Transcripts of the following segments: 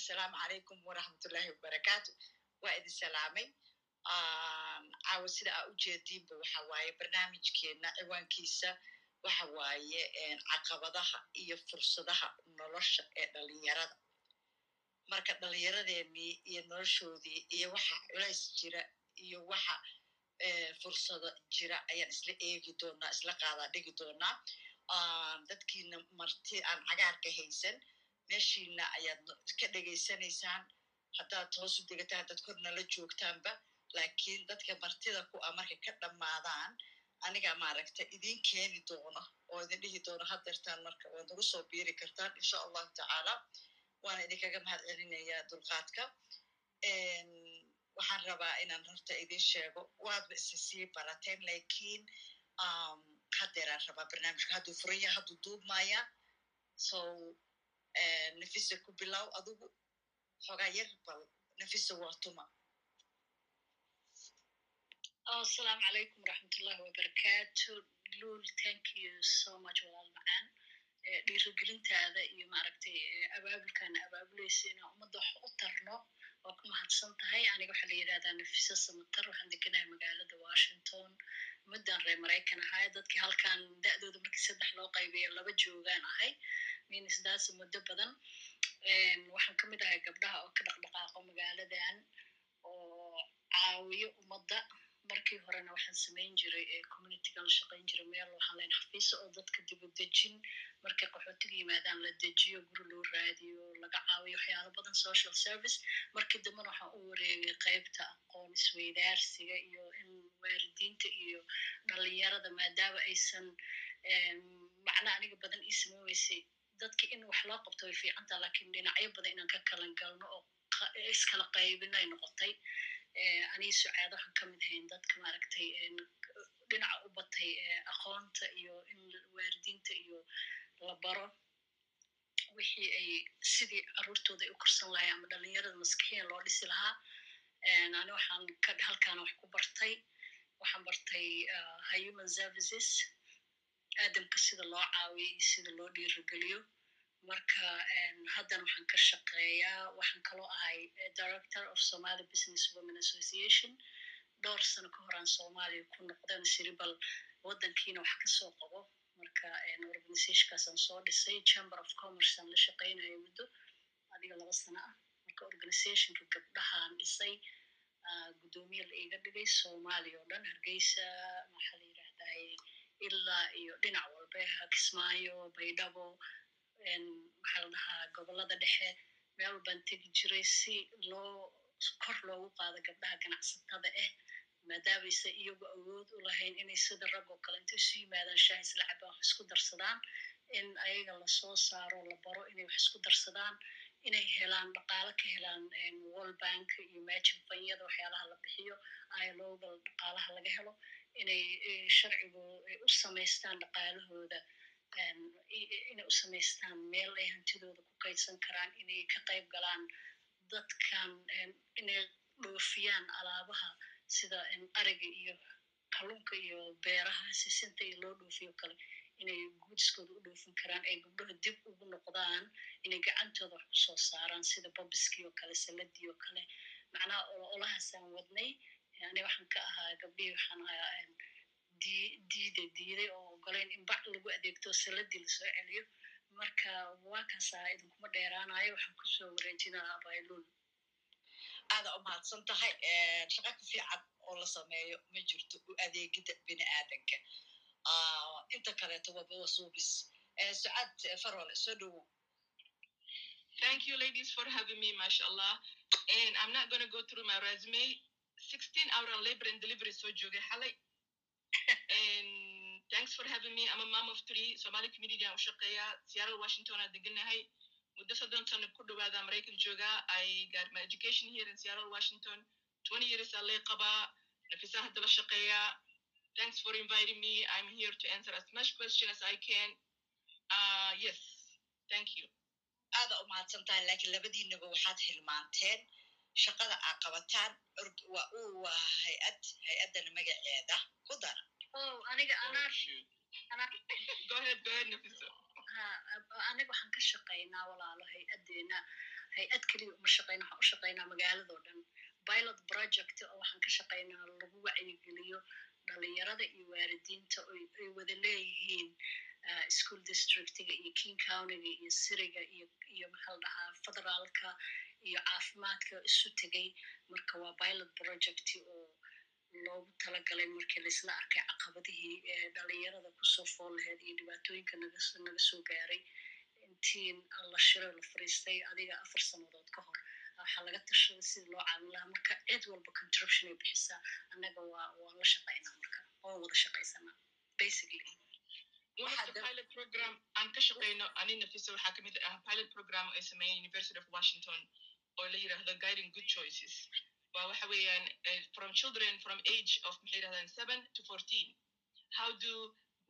assalaamu calaykum waraxmatullahi wabarakaatu waa idin salaamay caawa sida aa ujeediinba waxa waaye barnaamijkeena ciwaankiisa waxa waaye caqabadaha iyo fursadaha nolosha ee dhalinyarada marka dhalinyaradeenii iyo noloshoodii iyo waxa culays jira iyo waxa fursado jira ayaan isla eegi doonaa isla qaadaa dhigi doonaa dadkiina marti aan cagaarka haysan meeshiina ayaad ka dhegaysanaysaan haddaad hoosu degataan dad kornala joogtaanba. Laakiin dadka martida ku a markay ka dhammaadaan aniga maaragta idin keeni doono oo idin dhihi doono hadeertaan marka waad nagu soo biiri kartaan insha allahu tacaala. Waana idinkaga mahad celinayaa dulqaadka. Waxaan rabaa inaan horta idin sheego. Waadba isa sii barateen lakiin hadeeraan rabaa barnaamijka hadduu furaya hadduu duubmaya so nafisa ku bilow adigu xogaa yar bal nafisa waa tuma. Asalaamu calaykum waraxmatullahi wabarakaatu lul thank you so much walaal macaan. Dhiirigelintaada iyo maaragtay abaabulkaana abaabuleysa inaan ummadda wax u tarno waa ku mahadsan tahay. Aniga waxaa la yidhahdaa nafisa samatar waxaan deganahay magaalada washington. Muddan reer maraykan ahay. Dadkii halkan da'dooda markii saddex loo qaybiyo laba joogaan ahay. Minisdaas muddo badan. Waxaan ka mid ahay gabdhaha oo ka dhaqdhaqaaqo magaaladan oo caawiyo ummadda. Markii horena waxaan samayn jiray communitygan la shaqayn jiray meel waxaan leyn xafiisa oo dadka dibu dejin. Markay qaxootiga yimaadaan la dejiyo guri loo raadiyo laga caawiyo waxyaalo badan social service. Markii dambena waxaan u wareegay qaybta aqoon isweydaarsiga iyo in waalidiinta iyo dhalinyarada maadaama aysan macna aniga badan ii samayn weysay dadki in wax loo qabto way fiicanta lakiin dhinacyo badan inaan ka kalan galno oo iskala qaybin ay noqotay anii sucaado waxaan ka mid ahayn dadka maaragtay dhinaca u batay aqoonta iyo in waalidiinta iyo la baro wixii ay sidii caruurtooda ay u korsan lahay ama dhalinyarada maskixiyan loo dhisi lahaa. Ani waxaan ka halkaana wax ku bartay. Waxaan bartay human services. Aadamka sida loo caawiyo iyo sida loo dhiirigeliyo marka haddan waxaan ka shaqeeyaa. Waxaan kaloo ahay director of somaly business women association. Dhowr sano ka horaan soomaaliya ku noqdan siribal waddankiina wax ka soo qabo marka organizationkaasaan soo dhisay chamber of commerce aan la shaqeynayo muddo adiga laba sano ah marka organizationka gabdhahaan dhisay guddoomiye la iga dhigay soomaaliya oo dhan hargeysa maxaa la yidhahdaye ilaa iyo dhinac walbe kismaayo baydhabo maxaa la dhahaa gobollada dhexe meel baan tegi jiray si loo kor loogu qaado gabdhaha ganacsatada ah maadaamayse iyagu awood u lahayn inay sida rag oo kale inta isu yimaadaan shaah isla cabaan wax isku darsadaan in ayaga la soo saaro la baro inay wax isku darsadaan inay helaan dhaqaalo ka helaan world bank iyo majin fanyada waxyaalaha la bixiyo ilooga dhaqaalaha laga helo inay sharcigu u samaystaan dhaqaalahooda inay u samaystaan meel ay hantidooda ku kaydsan karaan inay ka qayb galaan dadkan inay dhoofiyaan alaabaha sida ariga iyo kalluunka iyo beeraha sisinta iyo loo dhoofiyo kale inay guudskooda u dhoofin karaan ay gabdhaha dib ugu noqdaan inay gacantooda wax ku soo saaraan sida babiskii oo kale saladii oo kale. Macnaha olahaasaan wadnay ani waxaan ka ahaa gabdhihii waxaan ahaa diida diiday oo ogolayn in bac lagu adeegto saladii la soo celiyo. Marka waa kaasaa idinkuma dheeraanayo waxaan ku soo wareejinaa abaylul aada u mahadsan tahay shaqa ka fiican oo la sameeyo ma jirto u adeegida bini aadanka inta kaleeto waba wasuubis sucaad farole soo dhowow Thank you, ladies, for having me, mashallah. And I'm not going to go through my resume. 16 hour labor and delivery so joge halay. and thanks for having me. I'm a mom of three. Somali community aan u shaqeeya Seattle, Washington aan deganahay. Muddo soddon sano ku dhawaada Maraykan jooga. I got my education here in Seattle, Washington. 20 years aan lay qabaa. Nafisa hadda la shaqeeya. Thanks for inviting me. I'm here to answer as much question as I can. Uh, yes, thank you. aada u mahadsan tahay laakiin labadiinaba waxaad hilmaanteen shaqada aa qabataan waa uu waa hay'ad hay'addana magaceeda ku dara oh aniga Ha aniga waxaan ka shaqaynaa walaalo hay'addeena. Hay'ad keliya uma shaqeyna waxaan u shaqeynaa magaaladoo dhan. Pilot project oo waxaan ka shaqeynaa lagu wacyigeliyo dhalinyarada iyo waalidiinta ay wada leeyihiin school districtiga iyo king countyga iyo siriga iyo maxaa la dhahaa federaalka iyo caafimaadka isu tegay. Marka waa pilot project oo loogu talagalay markii laisla arkay caqabadihii dhalinyarada ku soo fool laheyd iyo dhibaatooyinka naga soo gaaray. Intiin la shiray la fariistay adiga afar sannadood ka hor waxaa laga tashaday sidii loo caawin lahaa. Marka cid walba contribution ay bixisaa annaga waa waan la shaqaynaa marka waan wada shaqaysanaa basically. Pilot program aan ka shaqeyno ani nafisa waxaa ka mid ah pilot program ay sameeyeen university of washington oo la yiraahdo guiding good choices waa waxa weeyaan from children from age of maxay yirahdaan seven to fourteen. How do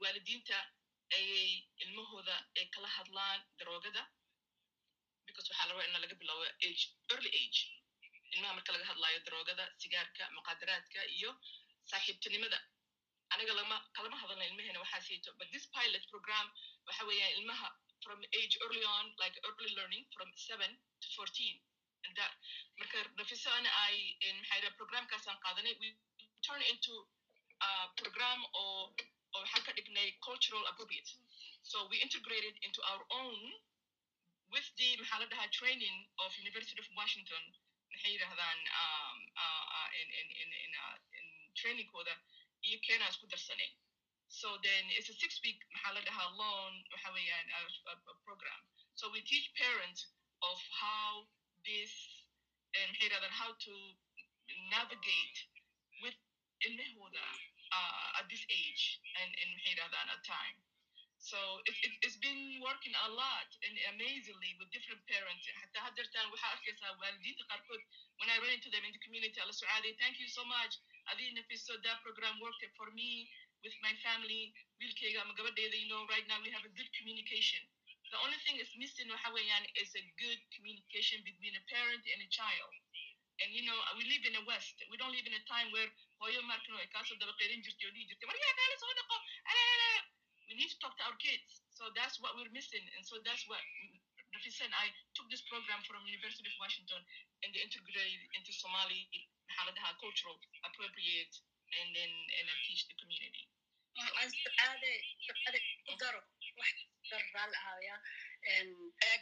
waalidiinta ayay ilmahooda ay kala hadlaan daroogada because waxaa la rabaa in laga bilaabo age early age. Ilmaha marka laga hadlaayo daroogada sigaarka muqaadaraadka iyo saaxiibtinimada. Aniga lama kalama hadalna ilmaheena waxaa siito but this pilot program waxa weeyaan ilmaha from age early on like early learning from seven to fourteen marka nafisa ana ay maxaa programkaasaan qaadanay we turn into a program oo oo waxaan ka dhignay cultural appropriate. So we integrated into our own with the maxaa la dhahaa training of university of washington maxay yidhahdaan trainingkooda iyo kena isku darsanay so then it's a six week maxaa la dhahaa long waxa weeyaan program. So we teach parents of how this maxay yidhahdaan how to navigate with ilmahooda uh, at this age and and maxay yidhahdaan at time So it, it, it's been working a lot and amazingly with different parents. حتى هدرتان waxaa arkaysaa waalidiinta qaarkood when I ran into them in the community ala sucaadi thank you so much adii nafiso that program worked for me with my family wiilkayga ama gabadheeda you know right now we have a good communication the only thing is missing weeyaan is a good communication between a parent and a child. And you know we live in a west. We don't live in a time where we need to talk to our kids. So that's what we're missing. And so that's what Nafisa and I took this program from University of Washington and they integrated into Somali, cultural, appropriate, and then and then teach the community.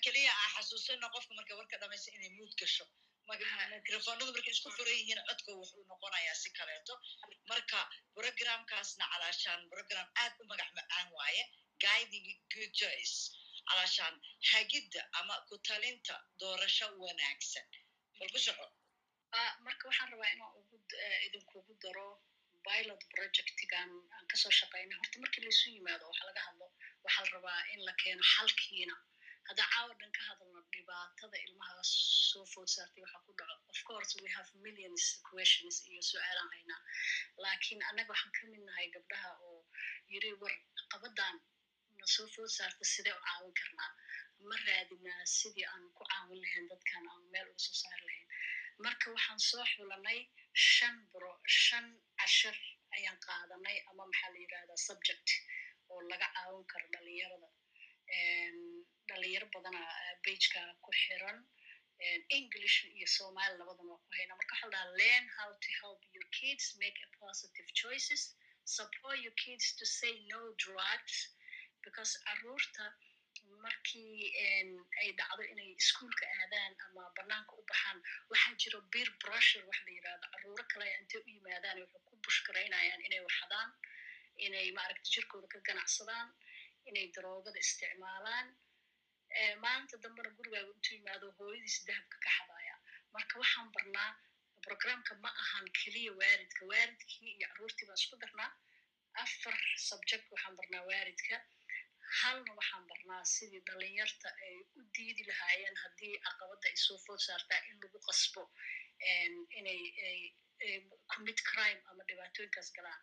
Keliya aan xasuusano qofka marka warka dhamaysa inay muud gasho microfonadu markay isku furan yihiin codka wuxuu noqonayaa si kaleeto marka programkaasna calaashaan program aad u magac macaan waaye guiding good choice. calaashaan hagidda ama ku talinta doorasho wanaagsan bal ku soco marka waxaan rabaa inaan ugu idinkugu daro pilot projectigan aan ka soo shaqeynay. Horta markii laisu yimaado waxa laga hadlo waxaa la rabaa in la keeno xalkiina haddaan caawa dhan ka hadalno dhibaatada ilmaha soo food saartay waxa ku dhaco. Of course we have millions questions iyo su'aalaan haynaa laakiin annaga waxaan ka mid nahay gabdhaha oo yiri war caqabadan na soo food saarta sidee u caawin karnaa? Ma raadinaa sidii aan ku caawin lahayn dadkan aan meel uga soo saari lahayn? Marka waxaan soo xulanay shan bro shan cashir ayaan qaadanay ama maxaa la yirahdaa subject oo laga caawin karo dhalinyarada. Dhalinyaro badana bageka ku xiran english iyo somali labadan waa ku hayna. Marka waxaa dhaha learn how to help your kids make a positive choices. Support your kids to say no drugs because carruurta markii ay dhacdo inay iskuolka aadaan ama banaanka u baxaan waxaa jiro beer brusher wax la yiraahdo caruuro kale intay u yimaadaan waxay ku bushkaraynayaan inay waxadaan inay maaragta jirkooda ka ganacsadaan inay daroogada isticmaalaan. Maalinta dambena gurigaaga intuu yimaado hooyadiis dahabka ka xadaya marka waxaan barnaa programka ma ahan keliya waaridka waaridkii iyo caruurtii baan isku darnaa. Afar subject waxaan barnaa waaridka halna waxaan barnaa sidii dhalinyarta ay u diidi lahaayeen haddii caqabadda ay soo food saartaa in lagu qasbo inay commit crime ama dhibaatooyinkaas galaan.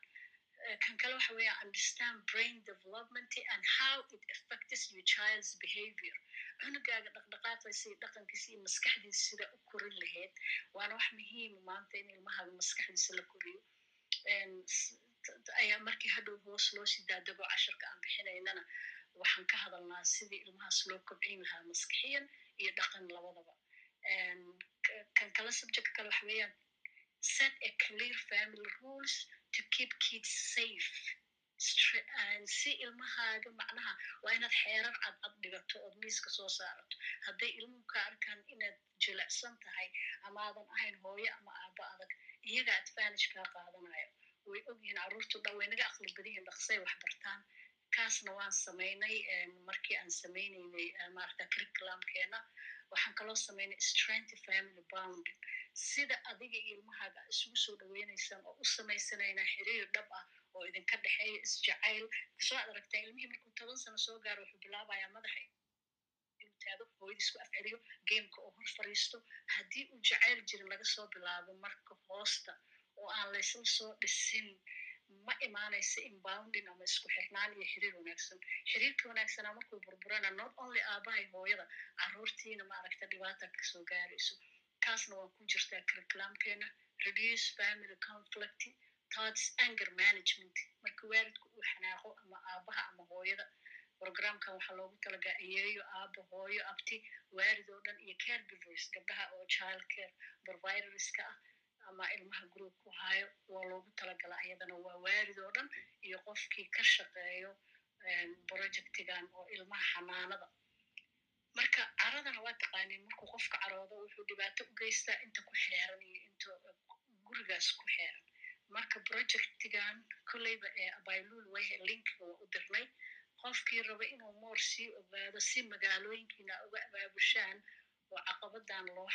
Kan kale waxa weeya understand brain development and how it affects your child's behavior. Cunugaaga dhaqdhaqaaqaysa iyo dhaqankiisa iyo maskaxdiisa sida u korin lahayd waana wax muhiima maanta in ilmahaaga maskaxdiisa la koriyo. Ayaa markii hadhow hoos loo sii daadego casharka aan bixinaynana waxaan ka hadalnaa sidii ilmahaas loo kobcin lahaa maskixiyan iyo dhaqan labadaba. Kan kala kale waxa weeyaan set a clear family rules to keep kids safe. Si ilmahaaga macnaha waa inaad xeerar cad cad dhigato ood miiska soo saarato. Hadday ilmuhu ka arkaan inaad jilicsan tahay ama aadan ahayn hooyo ama aaba adag iyaga advantage kaa qaadanayo. Way ogyihiin carruurtu dhan way naga aqli badan yihiin dhaqsay wax bartaan kaasna waan samaynay markii aan samaynaynay maarata curriculumkeena waxaan kaloo samaynay strength family bounding sida adiga iyo ilmahaaga isugu soo dhaweynaysaan oo u samaysanayna xiriir dhab ah oo idinka dhexeeya isjacayl ka soo ad aragtaa ilmihii markuu toban sano soo gaaro wuxuu bilaabayaa madaxa inuu taago hooyadiis ku afceliyo gameka oo hor fariisto haddii uu jacayl jirin laga soo bilaabo marka hoosta oo aan laysla soo dhisin ma imaanaysa inbounding ama isku xirnaan iyo xiriir wanaagsan. Xiriirka wanaagsanaa markuu burburana not only aabahay hooyada carruurtiina maaragta dhibaata ka soo gaarayso. Kaasna waa ku jirtaa curriculumkeena reduce family conflict thoughts anger management. Marka waalidku uu xanaaqo ama aabaha ama hooyada programkan waxaa loogu talagaa iyeeyo aaba hooyo abti waalid oo dhan iyo caregivers gabdhaha oo child care providerska ah ama ilmaha group ku hayo waa loogu talagala ayadana waa waalid oo dhan iyo qofkii ka shaqeeyo projectigan oo ilmaha xanaanada. Marka caradana waa taqaaniin markuu qofka caroodo wuxuu dhibaato u geystaa inta ku xeeran iyo inta gurigaas ku xeeran. Marka projectigan kolleyba ee abaylul wayhe linkiga waa u dirnay qofkii raba inuu moor sii ogaado si magaalooyinkiina uga abaabushaan oo caqabadan loo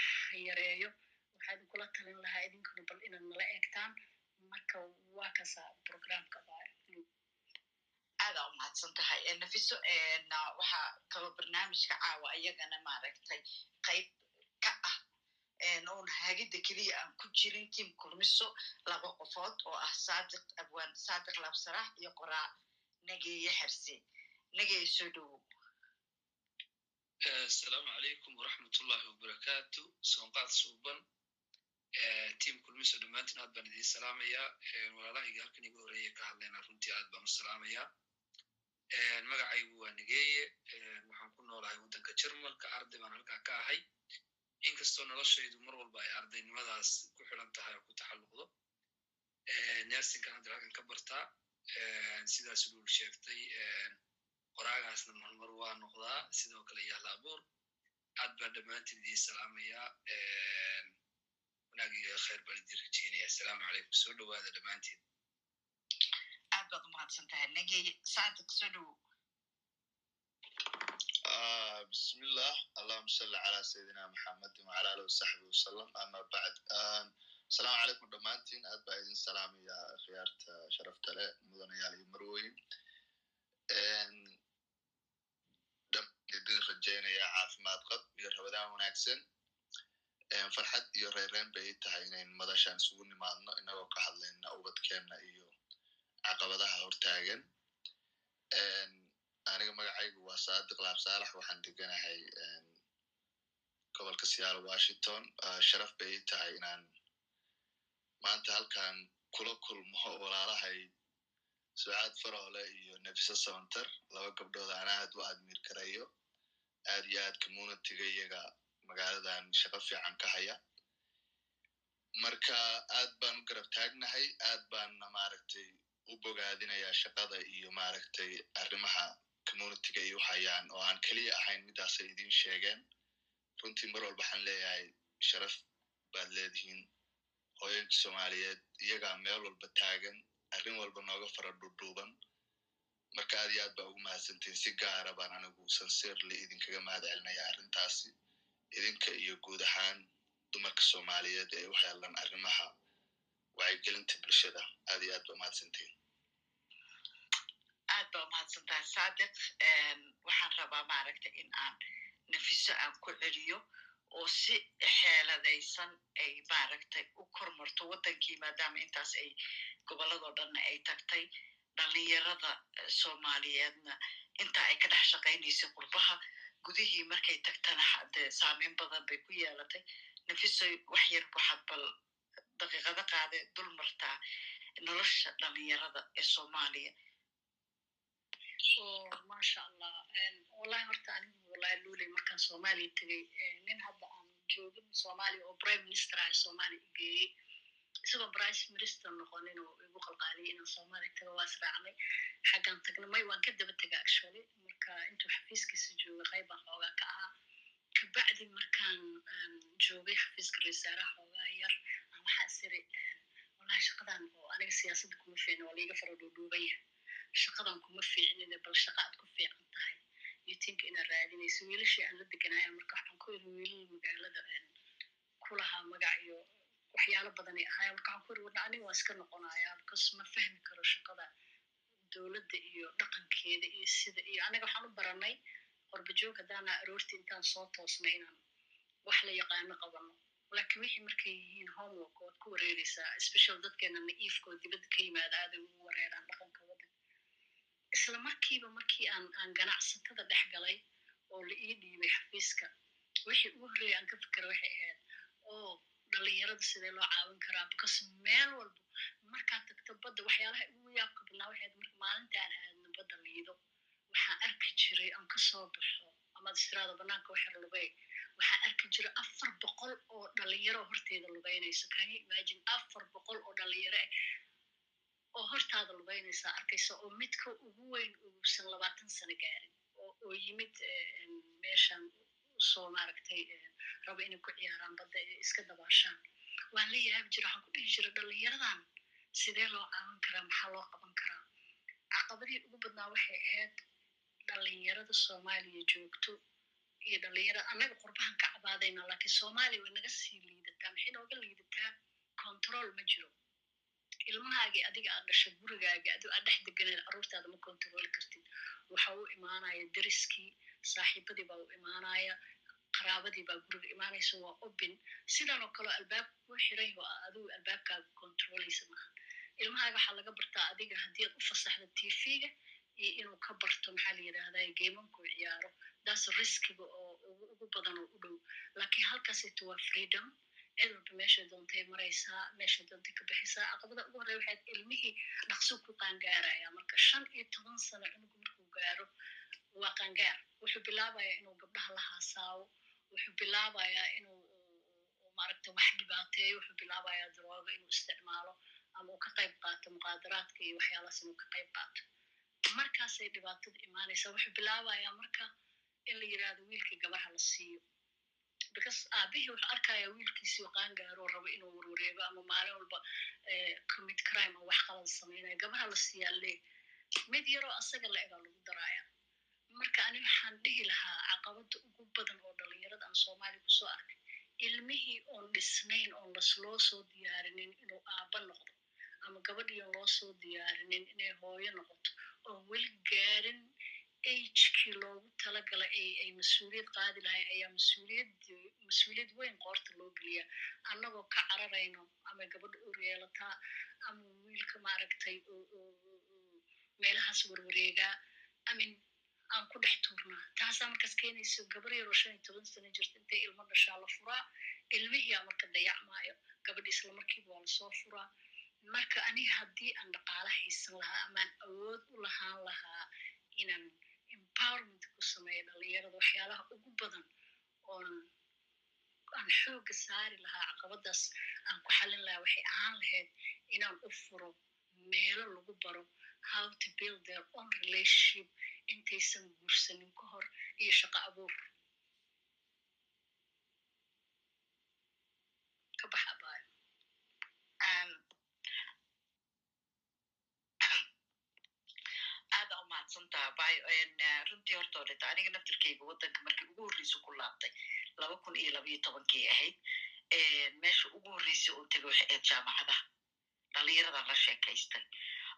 yareeyo waxaa idinkula talin lahaa idinkuna bal inaad nala eegtaan marka waa kasaa programka aadaa u mahadsan tahay. Nafiso waxaa kaloo barnaamijka caawa ayagana maaragtay qayb ka ah oon hagidda keliya aan ku jirin tiam kurmiso laba qofood oo ah saadiq abwaan saadiq labsarax iyo qoraa nageeye xerse nageeye soo dhowow asalaamu calaykum waraxmatullahi wabarakaatu soonqaad suuban tiam kulmiso dhammaantiin aad baan idiin salaamayaa walaalahayga halkan iga horreeya ka hadlayna runtii aad baan u salaamayaa magacaygu waa nageeye waxaan ku noolahay waddanka jermalka arday baan halkaa ka ahay. Inkastoo noloshaydu mar walba ay ardaynimadaas ku xiran tahay oo ku taxalluqdo. Nersinkan hadda halkan ka bartaa sidaas lul sheegtay. Qoraagaasna marmar waa noqdaa. Sidoo kale yaalla abuur. Aad baan dhammaantiin idiin salaamayaa wanaag iyo khayr baan idiin rajeynaya assalaamu calaykum soo dhowaada dhammaantiin aad baad u mahadsan tahay nageye saadiq soo dhowow bismillah allahuma salli calaa sayidina maxamedin wacala alihi wasaxbi wasalam ama bacd asalaamu calaykum dhammaantiin aad baa idin salaamaya khiyaarta sharafta leh mudanayaal iyo marwoyin idin rajaynaya caafimaad qab iyo rabadaan wanaagsan farxad iyo reereen bay tahay inayn madashaan isugu nimaadno inagoo ka hadlayna ubadkeenna iyo caqabadaha hortaagan. Aniga magacaygu waa saadiq laab saalax waxaan deganahay gobolka seattle washington. Sharaf bay tahay inaan maanta halkan kula kulmo walaalahay sucaad faroole iyo nefiso sabanter laba gabdhood aan aad u admiir karayo aad iyo aad communityga iyaga magaaladan shaqo fiican ka haya. Marka aad baan u garab taagnahay aad baanna maaragtay u bogaadinayaa shaqada iyo maaragtay arrimaha communityga iyo hayaan oo aan keliya ahayn midaasay idin sheegeen. Runtii mar walba waxaan leeyahay sharaf baad leedihiin. Hooyooyinka soomaaliyeed iyagaa meel walba taagan arrin walba nooga fara dhudhuuban marka aad iyo aad baa ugu mahadsantiin si gaara baan anigu sanseerli idinkaga mahad celinaya arrintaasi idinka iyo guud ahaan dumarka soomaaliyeed ee u heelan arrimaha wacyigelinta bulshada aad iyo aad ba umahadsantiin aad baa umahadsan tahay saadiq. Waxaan rabaa maaragtay in aan nafiso aan ku celiyo oo si xeeladaysan ay maaragtay u kormarto waddankii maadaama intaas ay gobolladoo dhanna ay tagtay dhalinyarada soomaaliyeedna. Intaa ay ka dhex shaqaynaysa qurbaha gudihii markay tagtana de saameyn badan bay ku yeelatay. Nafisoy wax yar waxaad bal daqiiqado qaade dul martaa nolosha dhalinyarada ee soomaaliya. Masha allah wallahi horta anigu wallahi luuley markaan soomaaliya tegey nin hadda aan joogin soomaaliya oo prime minister ah soomaaliya geeyey isagoo price minister noqonin oo igu qalqaaliyay inaan soomaaliya tago waa israacnay xaggaan tagna may waan ka daba tega actually marka intuu xafiiskiisa jooga qaybaan xoogaa ka ahaa kabacdi markaan joogay xafiiska rasaaraha xoogaa yar aan waxaa isiri wallahi shaqadan oo aniga siyaasadda kuma fiicin waa liiga fara dhuudhuuban yahay shaqadan kuma fiicnine bal shaqa aad ku fiican tahay you think inaad raadinayso wiilashii aan la deganaya marka waxaan ku iri wiilal magaalada kulahaa magac iyo waxyaalo badanay ahaaya marka waxaan ku iri wadna aniga waa iska noqonaya because ma fahmi karo shaqada dowladda iyo dhaqankeeda iyo sida iyo aniga waxaan u baranay qorbajoog haddaana aroortii intaan soo toosnay inaan wax la yaqaano qabano. Laakiin wixii markay yihiin homework waad ku wareereysaa special dadkeena naiifkoo dibadda ka yimaada aaday ugu wareeraan dhaqanka waddanka isla markiiba markii aan aan ganacsatada dhex galay oo la ii dhiibay xafiiska wixii ugu horreeya aan ka fikera waxay ahayd oo dhalinyarada sidee loo caawin karaa? Because meel walba markaad tagto badda waxyaalaha ugu yaabka badnaa waxay ahayd marka maalinta aan aadno badda liido. Waxaan arki jiray aan ka soo baxo amaad istiraada banaanka waxyar lugay waxaan arki jiray afar boqol oo dhalinyaro horteeda lugaynayso you imagine? Afar boqol oo dhalinyaro ah oo hortaada lugaynaysaa arkaysa oo midka ugu weyn uusan labaatan sano gaarin oo yimid meeshan soo maaragtay rabo inay ku ciyaaraan badda ee iska dabaashaan waan la yaabi jira waxaan ku dhihi jira dhalinyaradan sidee loo caawin karaa maxaa loo qaban karaa caqabadii ugu badnaa waxay ahayd dhalinyarada soomaaliya joogto iyo dhalinyarada annaga qurbahan ka cabaadayna laakiin soomaaliya way naga sii liidataa maxay nooga liidataa control ma jiro ilmahaagii adiga aad dhashay gurigaagii adigo aad dhex deganeed carruurtaada ma controli kartid waxa u imaanaya deriskii saaxiibadii baa u imaanaya qaraabadii baa guriga imaanaysa waa obin. Sidan oo kaleo albaabka ku xiran oo adigu albaabkaaga controlaysa maaha ilmahaaga waxaa laga bartaa adiga haddii aad u fasaxda tv-ga iyo inuu ka barto maxaa la yidhahdaa geemankuu ciyaaro. Daas riskiga oo ugu badan oo u dhow. Laakiin halkaasito waa freedom. Cid walba meeshay doontay maraysaa meeshay doontay ka bixisaa caqabada ugu horreya waxayd ilmihii dhaqsuu ku qaangaaraya. Marka shan iyo toban sano cunugu markuu gaaro waa qaangaar wuxuu bilaabayaa inuu gabdhaha la haasaawo wuxuu bilaabayaa inuu maaragta wax dhibaateeyo wuxuu bilaabayaa darooga inuu isticmaalo ama uu ka qayb qaato muqaadaraadka iyo waxyaalaas inuu ka qayb qaato. Markaasay dhibaatada imaanaysaa wuxuu bilaabayaa marka in la yidhaahdo wiilkii gabarha la siiyo. Because aabihii wuxuu arkayaa wiilkiisii oo qaangaaro rabo inuu warwareego ama maalin walba commit crime oo wax qalad samaynayo gabarha la siiyaa lee mid yaroo asaga la egaa lagu daraaya marka ani waxaan dhihi lahaa caqabada ugu badan oo dhalinyarada aan soomaaliya ku soo arkay ilmihii oon dhisnayn oon lasloo soo diyaarinin inuu aaba noqdo ama gabadhii oon loo soo diyaarinin inay hooyo noqoto oon weli gaarin agekii loogu talagalay ay ay mas'uuliyad qaadi lahayn ayaa mas'uuliyad mas'uuliyad weyn qoorta loo geliyaa. Annagoo ka cararayno ama gabadha ur yeelataa ama wiilka maaragtay meelahaas warwareegaa amin aan ku dhex tuurnaa taasaa markaas keenayso gabar yaroo shan iyo toban sano jirta intay ilmo dhashaa la furaa ilmihiyaa marka dayacmaayo gabadhi isla markiiba waa la soo furaa marka aniga haddii aan dhaqaala haysan lahaa amaan awood u lahaan lahaa inaan empowerment ku sameeyo dhalinyarada waxyaalaha ugu badan oon aan xooga saari lahaa caqabadaas aan ku xalin lahaa waxay ahaan lahayd inaan u furo meelo lagu baro how to build their own relationship intaysan guursanin ka hor iyo shaqo abuur ka baxa baayo aada umahadsantaha bayo runtii horta odheta aniga naftirkeyga waddanka markii ugu horreysa ku laabtay laba kun iyo labayo tobankii ahayd meesha ugu horreysay oo tegay waxay ahayd jaamacadaha dhalinyaradan la sheekaystay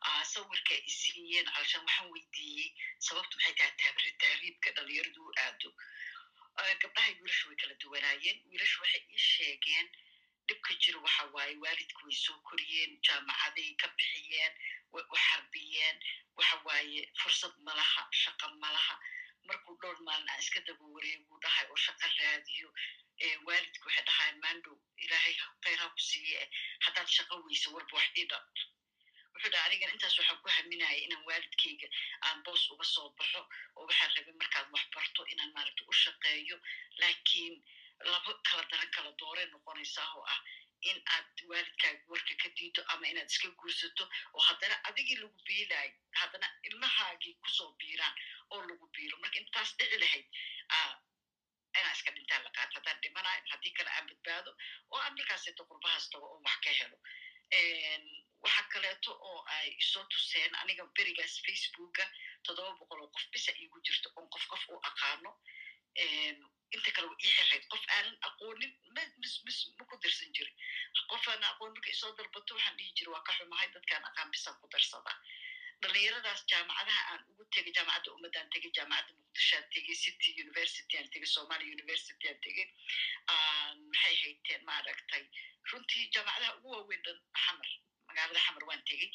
sawirka ay siiyeen calshan waxaan weydiiyey sababtu maxay tahay taabri tahriibka dhalinyaradu u aado gabdhaha wiilashu way kala duwanaayeen wiilashu waxay ii sheegeen dhibka jiro waxa waaye waalidku way soo koriyeen jaamacaday ka bixiyeen way u xarbiyeen waxa waaye fursad malaha shaqa malaha markuu dhowr maalin aan iska daba wareegu dhahay oo shaqa raadiyo waalidku waxay dhahayan maandhow ilaahay khayraa ku siiye haddaad shaqa weyso warba wax ii dhab wuxuu dhaha anigan intaas waxaan ku haminaya inaan waalidkayga aan boos uga soo baxo oo waxaan rabay markaad wax barto inaan maaragta u shaqeeyo. Laakiin laba kala daran kala dooree noqonaysaa oo ah in aad waalidkaaga warka ka diido ama inaad iska guursato oo haddana adigii lagu biilaayo haddana ilmahaagii ku soo biiraan oo lagu biilo marka intaas dhici lahayd inaan iska dhintaan la qaato haddaan dhimanayo haddii kale aan badbaado oo aan markaaseeto qurbahaas tago oo wax ka helo waxa kaleeto oo ay isoo tuseen aniga berigaas facebooka toddoba boqol oo qof bisa iigu jirto oon qof qof u aqaano inta kale wa ii xirayd qof aanan aqoonin mis ma ku darsan jirin. Qof aanan aqoon marka isoo dalbato waxaan dhihi jira waa ka xumahay dadkaan aqaan bisaan ku darsadaa dhalinyaradaas jaamacadaha aan ugu tegay jaamacadda ummaddaan tegay jaamacadda muqdishoaan tegay city university aan tegay somalia university aan tegay maxay hayteen maaragtay. Runtii jaamacadaha ugu waaweyn dhan xamar magaalada xamar waan tegey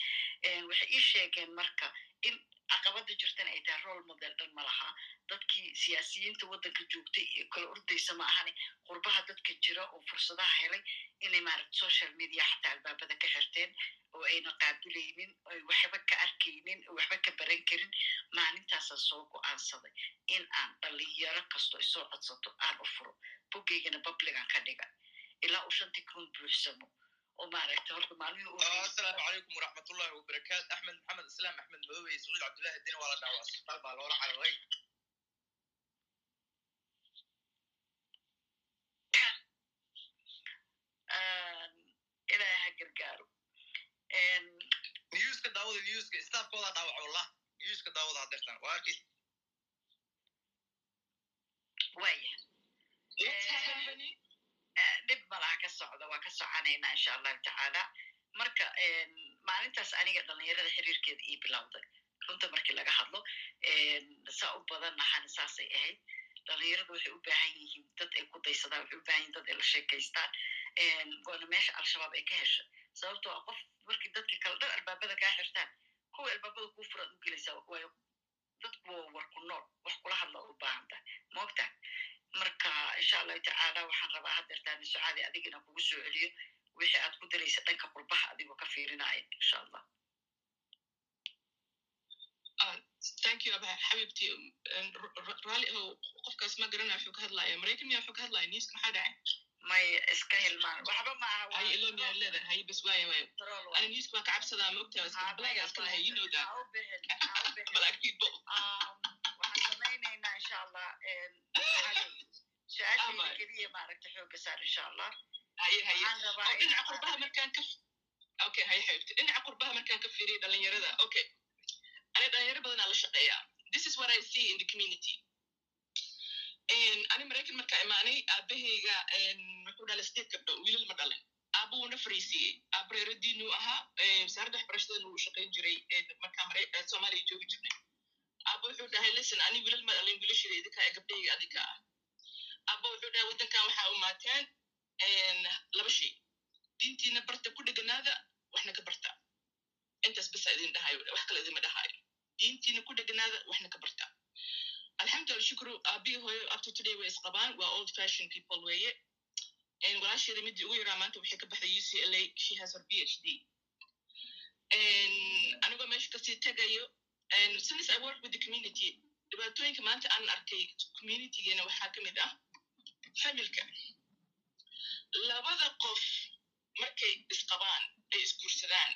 waxay ii sheegeen marka in caqabada jirtana ay tahay role model dhan ma laha. Dadkii siyaasiyiinta waddanka joogtay ee kala ordaysa ma ahane qurbaha dadka jira oo fursadaha helay inay maaragta social media xataa albaabada ka xirteen oo ayna qaabilaynin oy waxba ka arkaynin waxba ka baran karin maalintaasaan soo go'aansaday in aan dhalinyaro kasto isoo codsato aan u furo. Bogeygana publican ka dhiga ilaa uu shantii kun buuxsamo oo maaragta horta maalmihii asalaamu calaykum waraxmatullahi wabarakaatu axmed maxamed islaam axmed madobe iyo saciid cabdullahi dina waa la dhaawaa asbitaal baa loola cararay ilaaha gargaaro newska daawada newska staafkooda dhaawac wallah newska daawada hadeertan waa arkis waya dhib malaha ka socda waa ka soconaynaa insha allahu tacaala marka maalintaas aniga dhalinyarada xiriirkeeda ii bilowday. Runta markii laga hadlo saa u badan nahana saasay ahayd. Dhalinyaradu waxay u baahan yihiin dad ay ku daysadaan waxay u baahan yihiin dad ay la sheekaystaan. Waana meesha al-shabaab ay ka heshay sababtoo a qof markii dadka kale dhan albaabada kaa xirtaan kuwa albaabada kuu furaad u gelaysaa dadku war ku nool wax kula hadla u baahan tahay. Moogtaa marka insha allahu tacaala waxaan rabaa hadeertaan sucaadi adigina kugu soo celiyo. Wixii aad ku daraysa dhanka qurbaha adigoo ka fiirinaya insha allah thank you aba xabibti raalli ahow qofkaas ma garana wuxuu ka hadlaya maraykan miya wuxuu ka hadlaya newska maxaa dhacay? May iska hilmaan waxba ma aha hay ilo miyaa leedahay? Hay bas waaya waaya ana newska waa ka cabsadaa ma ogtaa iska blaga iska lahay you know that. Waxaan samaynaynaa insha allah su'aashayda keliya maaragta xooga saar insha allah dhinaca qurbaha markaan ka fiiriyo dhalinyarada okay ani dhalinyaro badanaa la shaqeeyaa this is what i see in the community. Ani maraykan markaa imaanay aabahayga wuxuu dhalay sideed gabdho wiilal ma dhalin aaba wuuna fariisiiyey aabreeradiinu ahaa wasaaradda waxbarashadana wuu shaqayn jiray markaa soomaaliya joogi jirnay aaba wuxuu dhahay listen ani wiilal ma dhalin wiilashida idinka ee gabdhayga adinka ah. Aaba wuxuu dhahay waddankan waxaa umaateen laba shay. Diintiina barta ku dheganaada waxna ka barta. Intaas basa idin dhahayo wax kale idinma dhahayo diintiina ku dheganaada waxna ka barta. Alxamdulillah shukru. Aabihi hooyo up to today way isqabaan waa old fashion people weeye. Walaasheeda midii ugu yaraa maanta waxay ka baxday u c l she has her b h d. Anigoo meesha ka sii tegayo since i work with the community dhibaatooyinka maanta aan arkay communitygeena waxaa ka mid ah familka. Labada qof markay isqabaan ay isguursadaan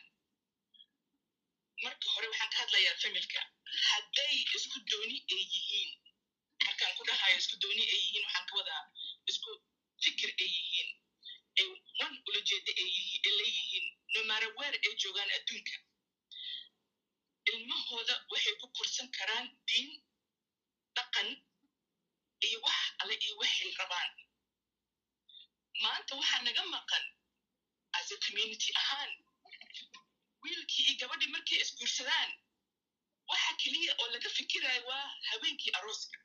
marka hore waxaan ka hadlayaa familka. Hadday isku dooni ay yihiin markaan ku dhahayo isku dooni ay yihiin waxaan ka wadaa isku fikir ay yihiin. Ay wan ulajeeda ay leeyihiin no matter where ay joogaan adduunka ilmahooda waxay ku korsan karaan diin dhaqan iyo wax alle iyo waxay rabaan. Maanta waxaa naga maqan as a community ahaan wiilkii iyo gabadhii markay isguursadaan waxa keliya oo laga fikirayo waa haweenkii arooska.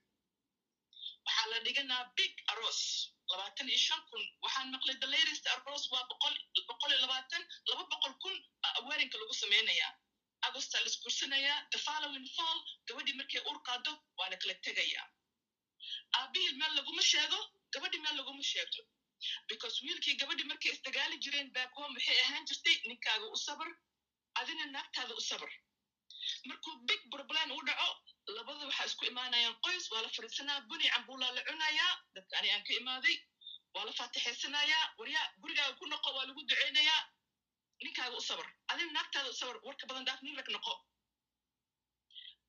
Waxaa la dhiganaa big aroos labaatan iyo shan kun. Waxaan maqlay the latest aroos waa boqol boqol iyo labaatan laba boqol kun weerinka lagu samaynayaa agosta la isguursanayaa the following fall gabadhii markay uur qaado waa la kala tegayaa. Aabihii meel laguma sheego gabadhii meel laguma sheegto. Because wiilkii gabadhii markay isdagaali jireen back home waxay ahaan jirtay ninkaaga u sabar adina naagtaada u sabar markuu big problem u dhaco labada waxaa isku imaanayaan qoys waa la fadhiisanaa buni cambuulaa la cunayaa dadka ani aan ka imaaday waa la faatixaysanayaa waryaa gurigaaga ku noqo waa lagu duceynayaa ninkaaga u sabar adina naagtaada u sabar warka badan dhaaf nin rag noqo.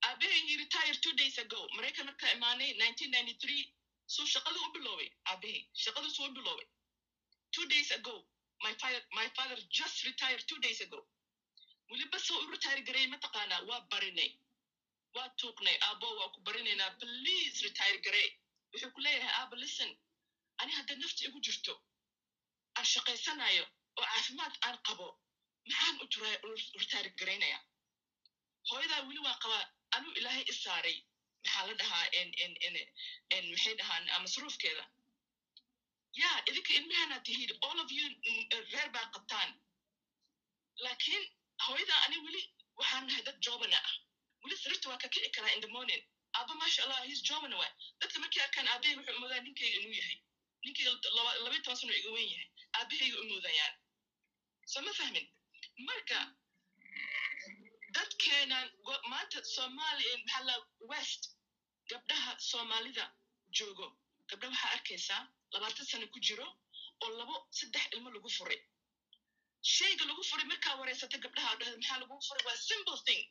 Aabahay he retired two days ago maraykan markaa imaanay nineteen ninety three suu shaqada u biloobay aabahay shaqada suu u biloobay. Two days ago my father, my father just retired two days ago. Weliba soo u retire gareey mataqaanaa waa barinay waa tuuqnay aabo waa ku barinaynaa please retire garee wuxuu ku leeyahay aaba listen ani hadday nafta igu jirto aan shaqaysanayo oo caafimaad aan qabo maxaan u jira retire garaynaya hooyadaa weli waa qabaa anuu ilaahay i saaray. Maxaa la dhahaa maxay dhahaan masruufkeeda ya idinka ilmahana tihiid all of you reer baa qabtaan. Laakiin hooyadaa ani weli waxaan nahay dad joobana ah. Weli sariirta waa ka kici karaa in the morning. Aaba maasha allah his joobana waa dadka markay arkaan aabahay wuxuu umoodaa ninkayga inuu yahay. Ninkayga labay toban sano iga wen yahay. Aabahayga umoodayaan soo ma fahmin marka dadkeenan maanta soomaaliya maxaa la west gabdhaha soomaalida joogo gabdha waxaa arkaysaa labaatan sano ku jiro oo labo saddex ilmo lagu furay shayga lagu furay markaa wareysata gabdhaha dhahda maxaa lagu furay waa simple thing.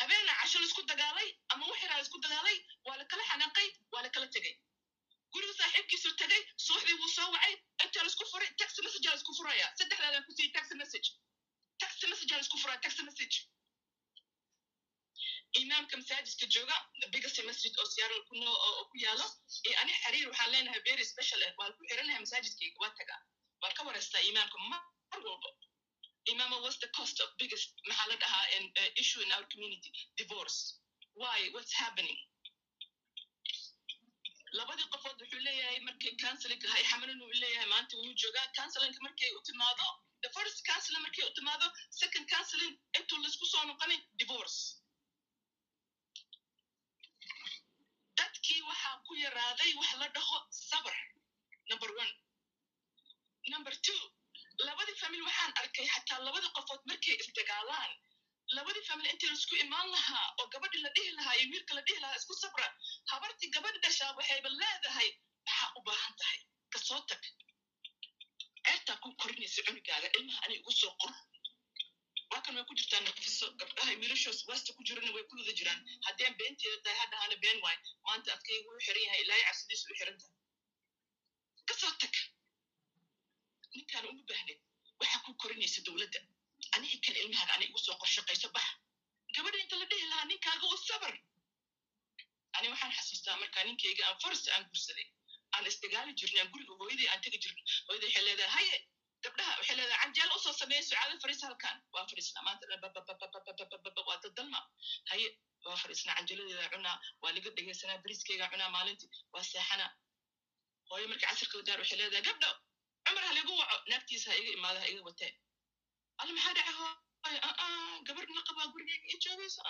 habeena casho la isku dagaalay ama wixiraa la isku dagaalay waa la kala xanaaqay waa la kala tegay guriga saaxiibkiisu tegay suuxdii wuu soo wacay intaa la isku furay text message la isku furaya saddexdaadan ku siiyey text message text message la isku furaya text message imaamka masaajidka jooga biggest masjid oo siyaaral ku noo oo ku yaalo ee ani xiriir waxaan leenahay very special ah waan ku xiranahay masaajidkayga waa tagaa waan ka wareystaa imaamka mar walba imama what's the cost of biggest maxaa la dhahaa issue in our community. Divorce. Why? What's happening labadii qofood wuxuu leeyahay markay counseling hay xamanin uu leeyahay maanta wuu joogaa. Counselinka markay u timaado the first counseling markay u timaado second counseling intuu la isku soo noqonin divorce. Dadkii waxaa ku yaraaday wax la dhaho sabr number one. Number two labadii famil waxaan arkay xataa labadii qofood markay isdagaalaan labadii famil intii la isku imaan lahaa oo gabadhii la dhihi lahaa iyo wiilka la dhihi lahaa isku sabra habartii gabadhi dhashaa waxayba leedahay maxaa u baahan tahay? Kasoo tag. Ceertaa ku korinaysa cunugaaga ilmaha ani igu soo qor waa kan way ku jirtaa nafiso gabdhaha wiilashoos wasta ku jirana way ku wada jiraan. Haddeen beenteeda tahay hadhahana been waay. Maanta adkayga u xiran yahay ilaahay cabsidiisu u xiran tahay. Kasoo tag. Ninkaan uma baahnin waxaa ku korinaysa dowladda ani ikan ilmahaaga ani igu qorshaqayso bax gabadha inta la dhihi lahaa ninkaaga u sabar ani waxaan xasuustaa markaa ninkayga aan farsta aan gursaday aan isdagaali jirnay aan guriga hooyaday aan tegi jirnay hooyaday waxay leedahay haye gabdhaha waxay leedahay canjeel u soo sameeya sucaada fariis halkan waa fariisnaa maanta waa dadalma haye waa fariisnaa canjeladeeda cunaa waa laga dhegeysanaa bariiskeyga cunaa maalintii waa seexanaa hooyo markii casirka wadaar waxay leedahay gabdho cumar ha ligu waco naagtiisa ha iga imaada ha iga watee alla maxaa dhaca hooyo gabar la qabaa gurigeyga ii joogaysa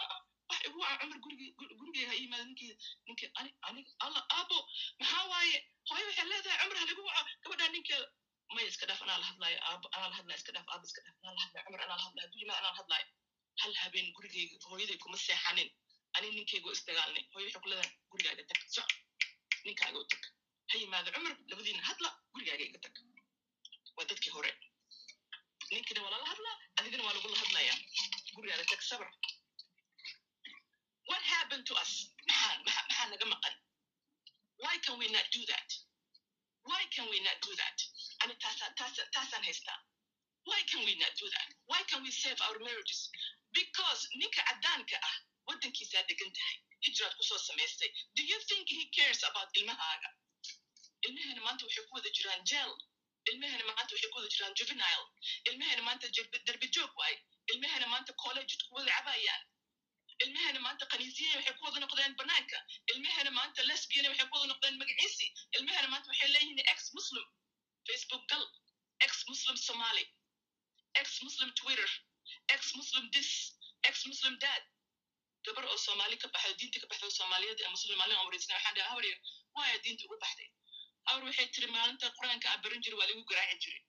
wax igu waca cumar gurigeyga ha imaada ninkii ninkii ani aniga alla aabo maxaa waaye hooyo waxay leedahay cumar ha ligu waco gabadhaa ninkeeda maya iska dhaaf anaa la hadlaayo aabo anaa la hadlaayo iska dhaaf aabo iska dhaaf anaa la hadlaayo cumar anaa la hadlaayo hadduu yimaad anaa la hadlaayo hal habeen gurigeyga hooyaday kuma seexanin ani ninkeyga isdagaalnay hooyo waxay ku leedahay gurigaaga tag soc ninkaaga u tag ha yimaado cumar labadiina hadla gurigaaga iga tag waa dadkii hore ninkina waa lala hadlaa adigana waa lagula hadlayaa gurigaaga tag sabr what happened to us maxaa maxaa naga maqan why can we not do that? Why can we not do that? ani taasaan taasaan taasaan haystaa why can we not do that? Why can we save our marriages? Because ninka caddaanka ah waddankiisaa degan tahay hijraad ku soo samaystay do you think he cares about ilmahaaga ilmahana maanta waxay ku wada jiraan jail ilmahana maanta waxay ku wada jiraan juvenile. ilmahana maanta derbi joog waay ilmahana maanta college ku wada cabayaan ilmahana maanta kaniisiye waxay ku wada noqdeen banaanka ilmahana maanta lesbiana waxay ku wada noqdeen magaciisi ilmahana maanta waxay leeyihiin ex muslim facebook gal ex muslim somali. ex muslim twitter. ex muslim this. ex muslim dad gabar oo soomaali ka baxday diinta ka baxday soomaaliyada ee muslim maalin aan wareysnay waxaan dhahay habar waaya diinta uga baxday habar waxay tiri maalinta qur'aanka aan barin jiray waa lagu garaaci jiray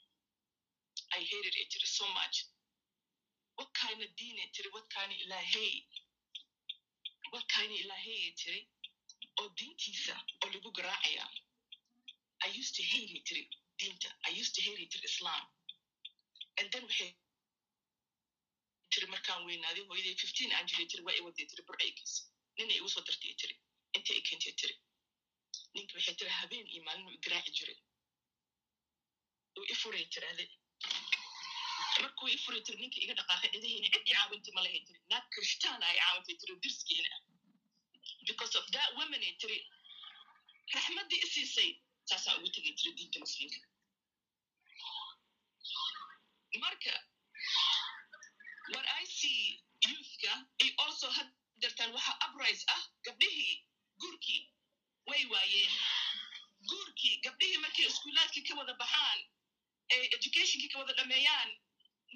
i hated it. Tiri so much. What kind of diine tiri what kind of ilaahey what kind of ilaahey tiri oo diintiisa oo lagu garaacaya i used to hate tiri diinta i used to hate tiri islam. And then waxay tiri markaan weynaaday hooyaday fifteen aan jiray tiri waa i waday tiri burcaygiis nina igu soo dartay tiri inta i keentay tiri ninka waxay tiri habeen iyo maalin u igaraaci jiray uu i furay tiraahde markuu i furay tiri ninka iga dhaqaaqay cidahayna cid i caawintay ma lahay tiri naag kirishtaan ay caawintay tiri dirskeena because of that woman ay tiri raxmaddii i siisay saasaa ugu tegay tiri diinta muslimka. Marka what i see youthka iyo also haddartan waxa uprise ah gabdhihii guurkii way waayeen guurkii gabdhihii markay iskuulaadkii ka wada baxaan ee educationkii ka wada dhameeyaan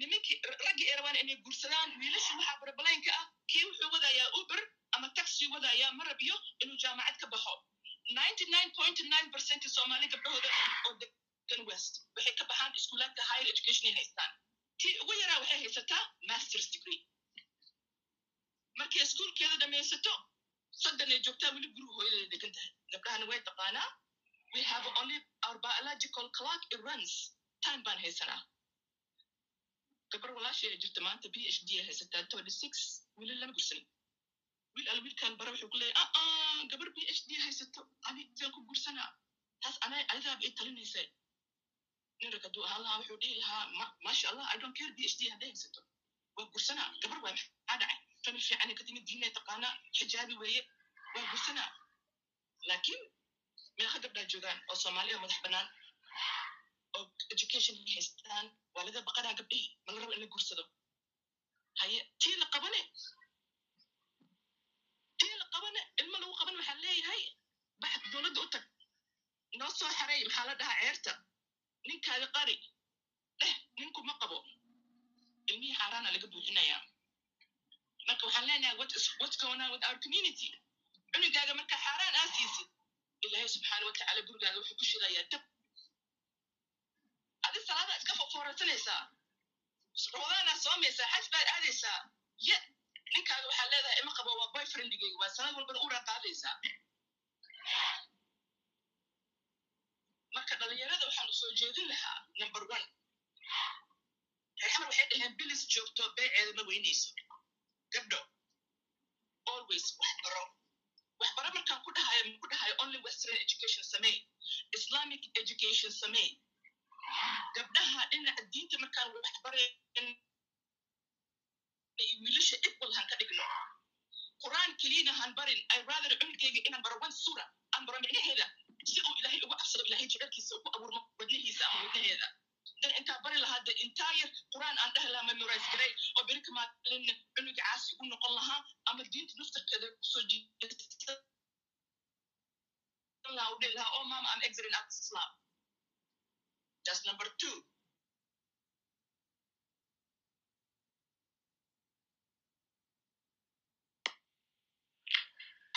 nimankii raggii ay rabaan inay guursadaan wiilasha waxaa barbalaynka ah kii wuxuu wadayaa uber ama taxi wadayaa ma rabiyo inuu jaamacad ka baxo. soomaali gabdhahooda oo degan west waxay ka baxaan iskuulaadka higher education ay haystaan. Tii ugu yaraa waxay haysataa masters degree. Markay iskuulkeeda dhamaysato soddon ay joogtaa weli guriga hooyadeeda degan tahay gabdhahana way taqaanaa we have only our biological clock it runs time baan haysanaa gabar walaashay ay jirta maanta b h d ay haysataa thirty six weli lama gursan wiil al wiilkan bara wuxuu ku leeyahy aa gabar b h d haysato ani saan ku gursanaa taas ana adidaaba ii talinaysa nin rag hadduu ahaan lahaa wuxuu dhihi lahaa maasha allah i don't care b h d hadday haysato waa gursanaa gabar waa maxaa dhacay famil fiican ka timid diinay taqaanaa xijaabi weeye waa gursanaa laakiin meeqa gabdhaa joogaan oo soomaaliya madax bannaan oo education haystaan waa laga baqanaa gabdhihii ma la rabo in la gursado haye tii la qabane tii la qabane ilmo lagu qaban waxaa leeyahay bax dowladda u tag noo soo xareey maxaa la dhahaa ceerta ninkaadi qari dheh ninku ma qabo ilmihii xaaraana laga buuxinayaa marka waxaan leenahay what is what's going on with our community cunugaaga marka xaaraan aa siisid ilaahay subxaana watacaala gurigaaga wuxuu ku shidayaa dab. Adi salaada iska foorarsanaysaa ramadaanaa soomaysaa xaj baad aadaysaa ye ninkaaga waxaa leedahay ima qabo waa boyfriendigeyga waa sanad walbana uraa qaadaysaa marka dhalinyarada waxaan u soo jeedin lahaa number one reexamar waxay dhaheen bilis joogto beeceeda ma weynayso. Gabdho always waxbaro waxbaro markaan ku dhahayo ku dhahayo only western education samey islamic education samey gabdhaha dhinaca diinta markaan waxbarayn wiilasha equal han ka dhigno qur'aan keliyana han barin i rather cunugeyga inaan baro one sura aan baro micnaheeda si uu ilaahay ugu cabsado ilaahay jecelkiisa ugu abuurmo wadnihiisa ama wadnaheeda dan intaa bari the entire qur'aan aan dhahi lahaa memorize garay oo beri kamaalin cunuga caasi u noqon lahaa ama diinta naftarkeeda ku soo jeesta lahaa oh mama i'm exiting out islam. That's number two.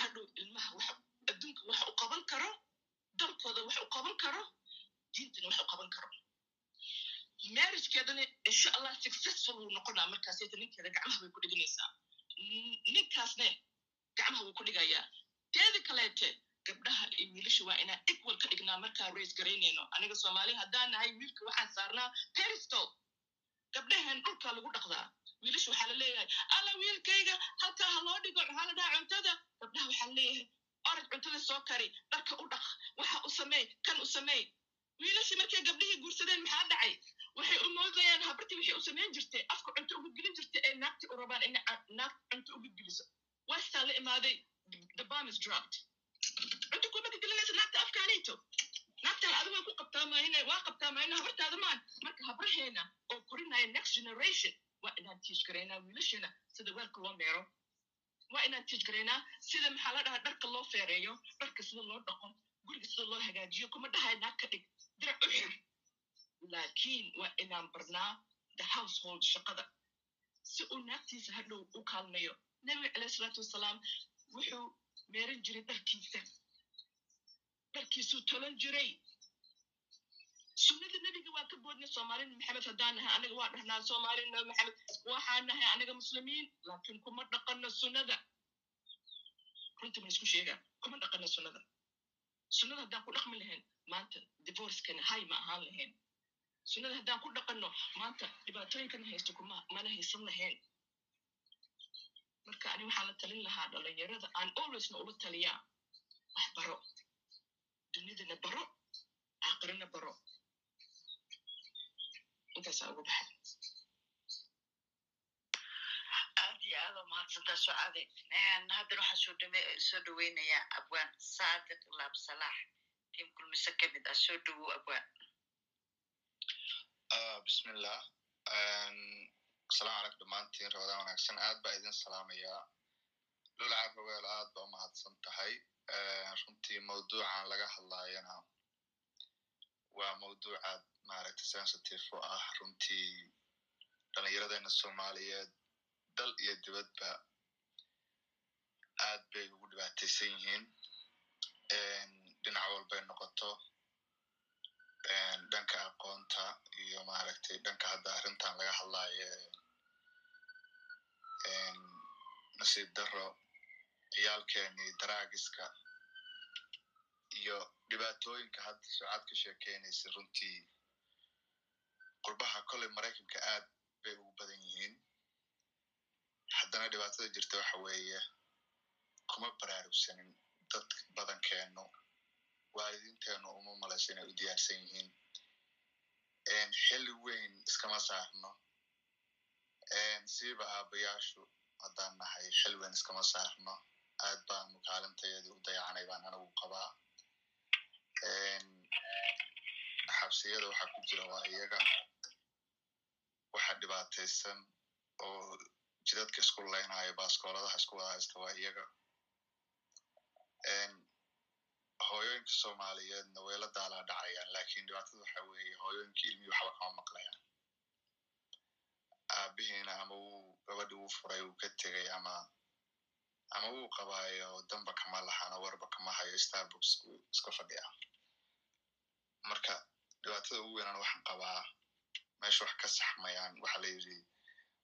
hadhow ilmaha waxa adduunka waxa u qaban karo dalkooda waxa u qaban karo diintana waxa u qaban karo marriagekeedana insha allah successful wuu noqonaa markaasayta ninkeeda gacmaha way ku dhiganaysaa ninkaasne gacmaha wuu ku dhigayaa teeda kaleete gabdhaha iyo wiilasha waa inaan equal ka dhignaa markaan raise garaynayno aniga soomaali haddaan nahay wiilka waxaan saarnaa peristol gabdhahan dhulkaa lagu dhaqdaa wiilasha waxaa la leeyahay alla wiilkayga halkaa ha loo dhigo maxaa la dhaha cuntada. Gabdhaha waxaa leeyahay orod cuntada soo kari dharka u dhaq waxa u sameey kan u sameey wiilasha markay gabdhihii guursadeen maxaa dhacay waxay u moodayaan habartii waxay u samayn jirtay afka cunto ugu gelin jirtay ee naagti u rabaan in naag cunto ugu geliso. Westaa la imaaday the bomb is dropped. Cunto kuma gelinaysa naagta afkaanayto naagtan adigu way ku qabtaa maahina waa qabtaa maahina habartaada maan marka habraheena oo korinaya next generation waa inaan tiij garaynaa wiilashana sida weelka loo meero. Waa inaan tiij garaynaa sida maxaa la dhahaa dharka loo feereeyo dharka sida loo dhaqo guriga sida loo hagaajiyo kuma dhahay naag ka dhig. Dirac u xir laakiin waa inaan barnaa the household shaqada si uu naagtiisa hadhow u kaalmeeyo nabiga calayhi salaatu wasalaam wuxuu meeran jiray dharkiisa dharkiisuu tolan jiray sunnada nebiga waa ka boodnay soomaalina maxamed haddaan nahay aniga waa dhahnaa soomaalina maxamed waxaan nahay aniga muslimiin laakiin kuma dhaqano sunnada runtii ma isku sheegaa kuma dhaqano sunnada sunnada haddaan ku dhaqmi lahayn maanta divorcekana hay ma ahaan lahayn sunnada haddaan ku dhaqanno maanta dhibaatooyinkana haysto kuma mana haysan lahayn marka ani waxaa la talin lahaa dhalinyarada aan alwaysna ula taliyaa wax baro. Dunidana baro. Aakhirana baro. Intaasaa uga baxay aad iyo aad oo mahadsantaa socade haddana waxaan soo soo dhaweynayaa abwaan saadiq laab salaax tiim kulmise ka mid ah soo dhawow abwaan bismillah. Asalaamu calaykum dhammaantiin ramadaan wanaagsan. Aad baa idin salaamayaa lul carraweel aad ba umahadsan tahay. Runtii mawduucan laga hadlaayana waa mawduucaad maaragta sensitive u ah. Runtii dhallinyaradeenna soomaaliyeed dal iyo dibadba aad bay ugu dhibaataysan yihiin. Dhinac walbay noqoto dhanka aqoonta iyo maaragtay dhanka hadda arrintan laga hadlaayo nasiib daro ciyaalkeenii daraagiska iyo dhibaatooyinka hadda socad ka sheekeynaysa runtii qurbaha kolley maraykanka aad bay ugu badan yihiin. Haddana dhibaatada jirta waxa weeye kuma baraarugsanin dad badankeenu waalidiinteenu uma malaysa inay u diyaarsan yihiin xilli weyn iskama saarno siiba aabayaashu haddaan nahay xil weyn iskama saarno aad baanu kaalintayadii u dayacanay baan anigu qabaa xabsiyada waxa ku jira waa iyaga waxa dhibaataysan oo jidadka isku leynayo baaskooladaha isku wada haysta waa iyaga hooyooyinka soomaaliyeedna way la daalaa dhacayaan laakiin dhibaatada waxa weeye hooyooyinka ilmihii waxba kama maqlayaan. Aabihiina ama wuu gabadhi wuu furay wuu ka tegay ama ama wuu qabaayo damba kama lahana warba kama hayo starbucks iska fadhiya. Marka dhibaatada ugu weynaan waxaan qabaa meesha wax ka saxmayaan waxa la yidhi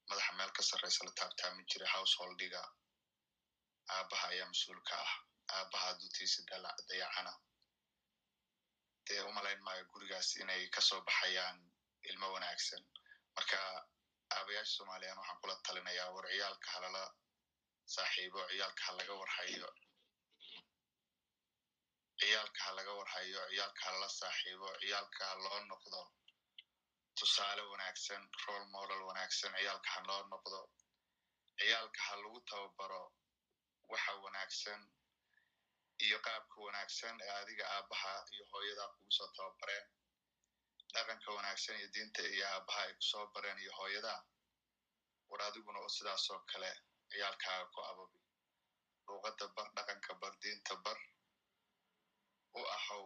madaxa meel ka sarraysa la taabtaami jiray householdiga. Aabaha ayaa mas'uulka ah aabaha dutiisa dayacana. Dee umalayn maayo gurigaas inay ka soo baxayaan ilmo wanaagsan. Marka aabayaasha soomaaliyaan waxaan kula talinayaa war ciyaalka halala saaxiibo ciyaalka ha laga warhayo ciyaalka ha laga warhayo ciyaalka halala saaxiibo ciyaalka ha loo noqdo tusaale wanaagsan role model wanaagsan ciyaalka ha loo noqdo. Ciyaalka ha lagu tababaro waxa wanaagsan iyo qaabka wanaagsan ee adiga aabaha iyo hooyadaa kugu soo tababareen. Dhaqanka wanaagsan iyo diinta iyo aabaha ay ku soo bareen iyo hooyadaa war adiguna oo sidaasoo kale ciyaalkaaga ku ababi. Luuqadda bar dhaqanka bar diinta bar u ahow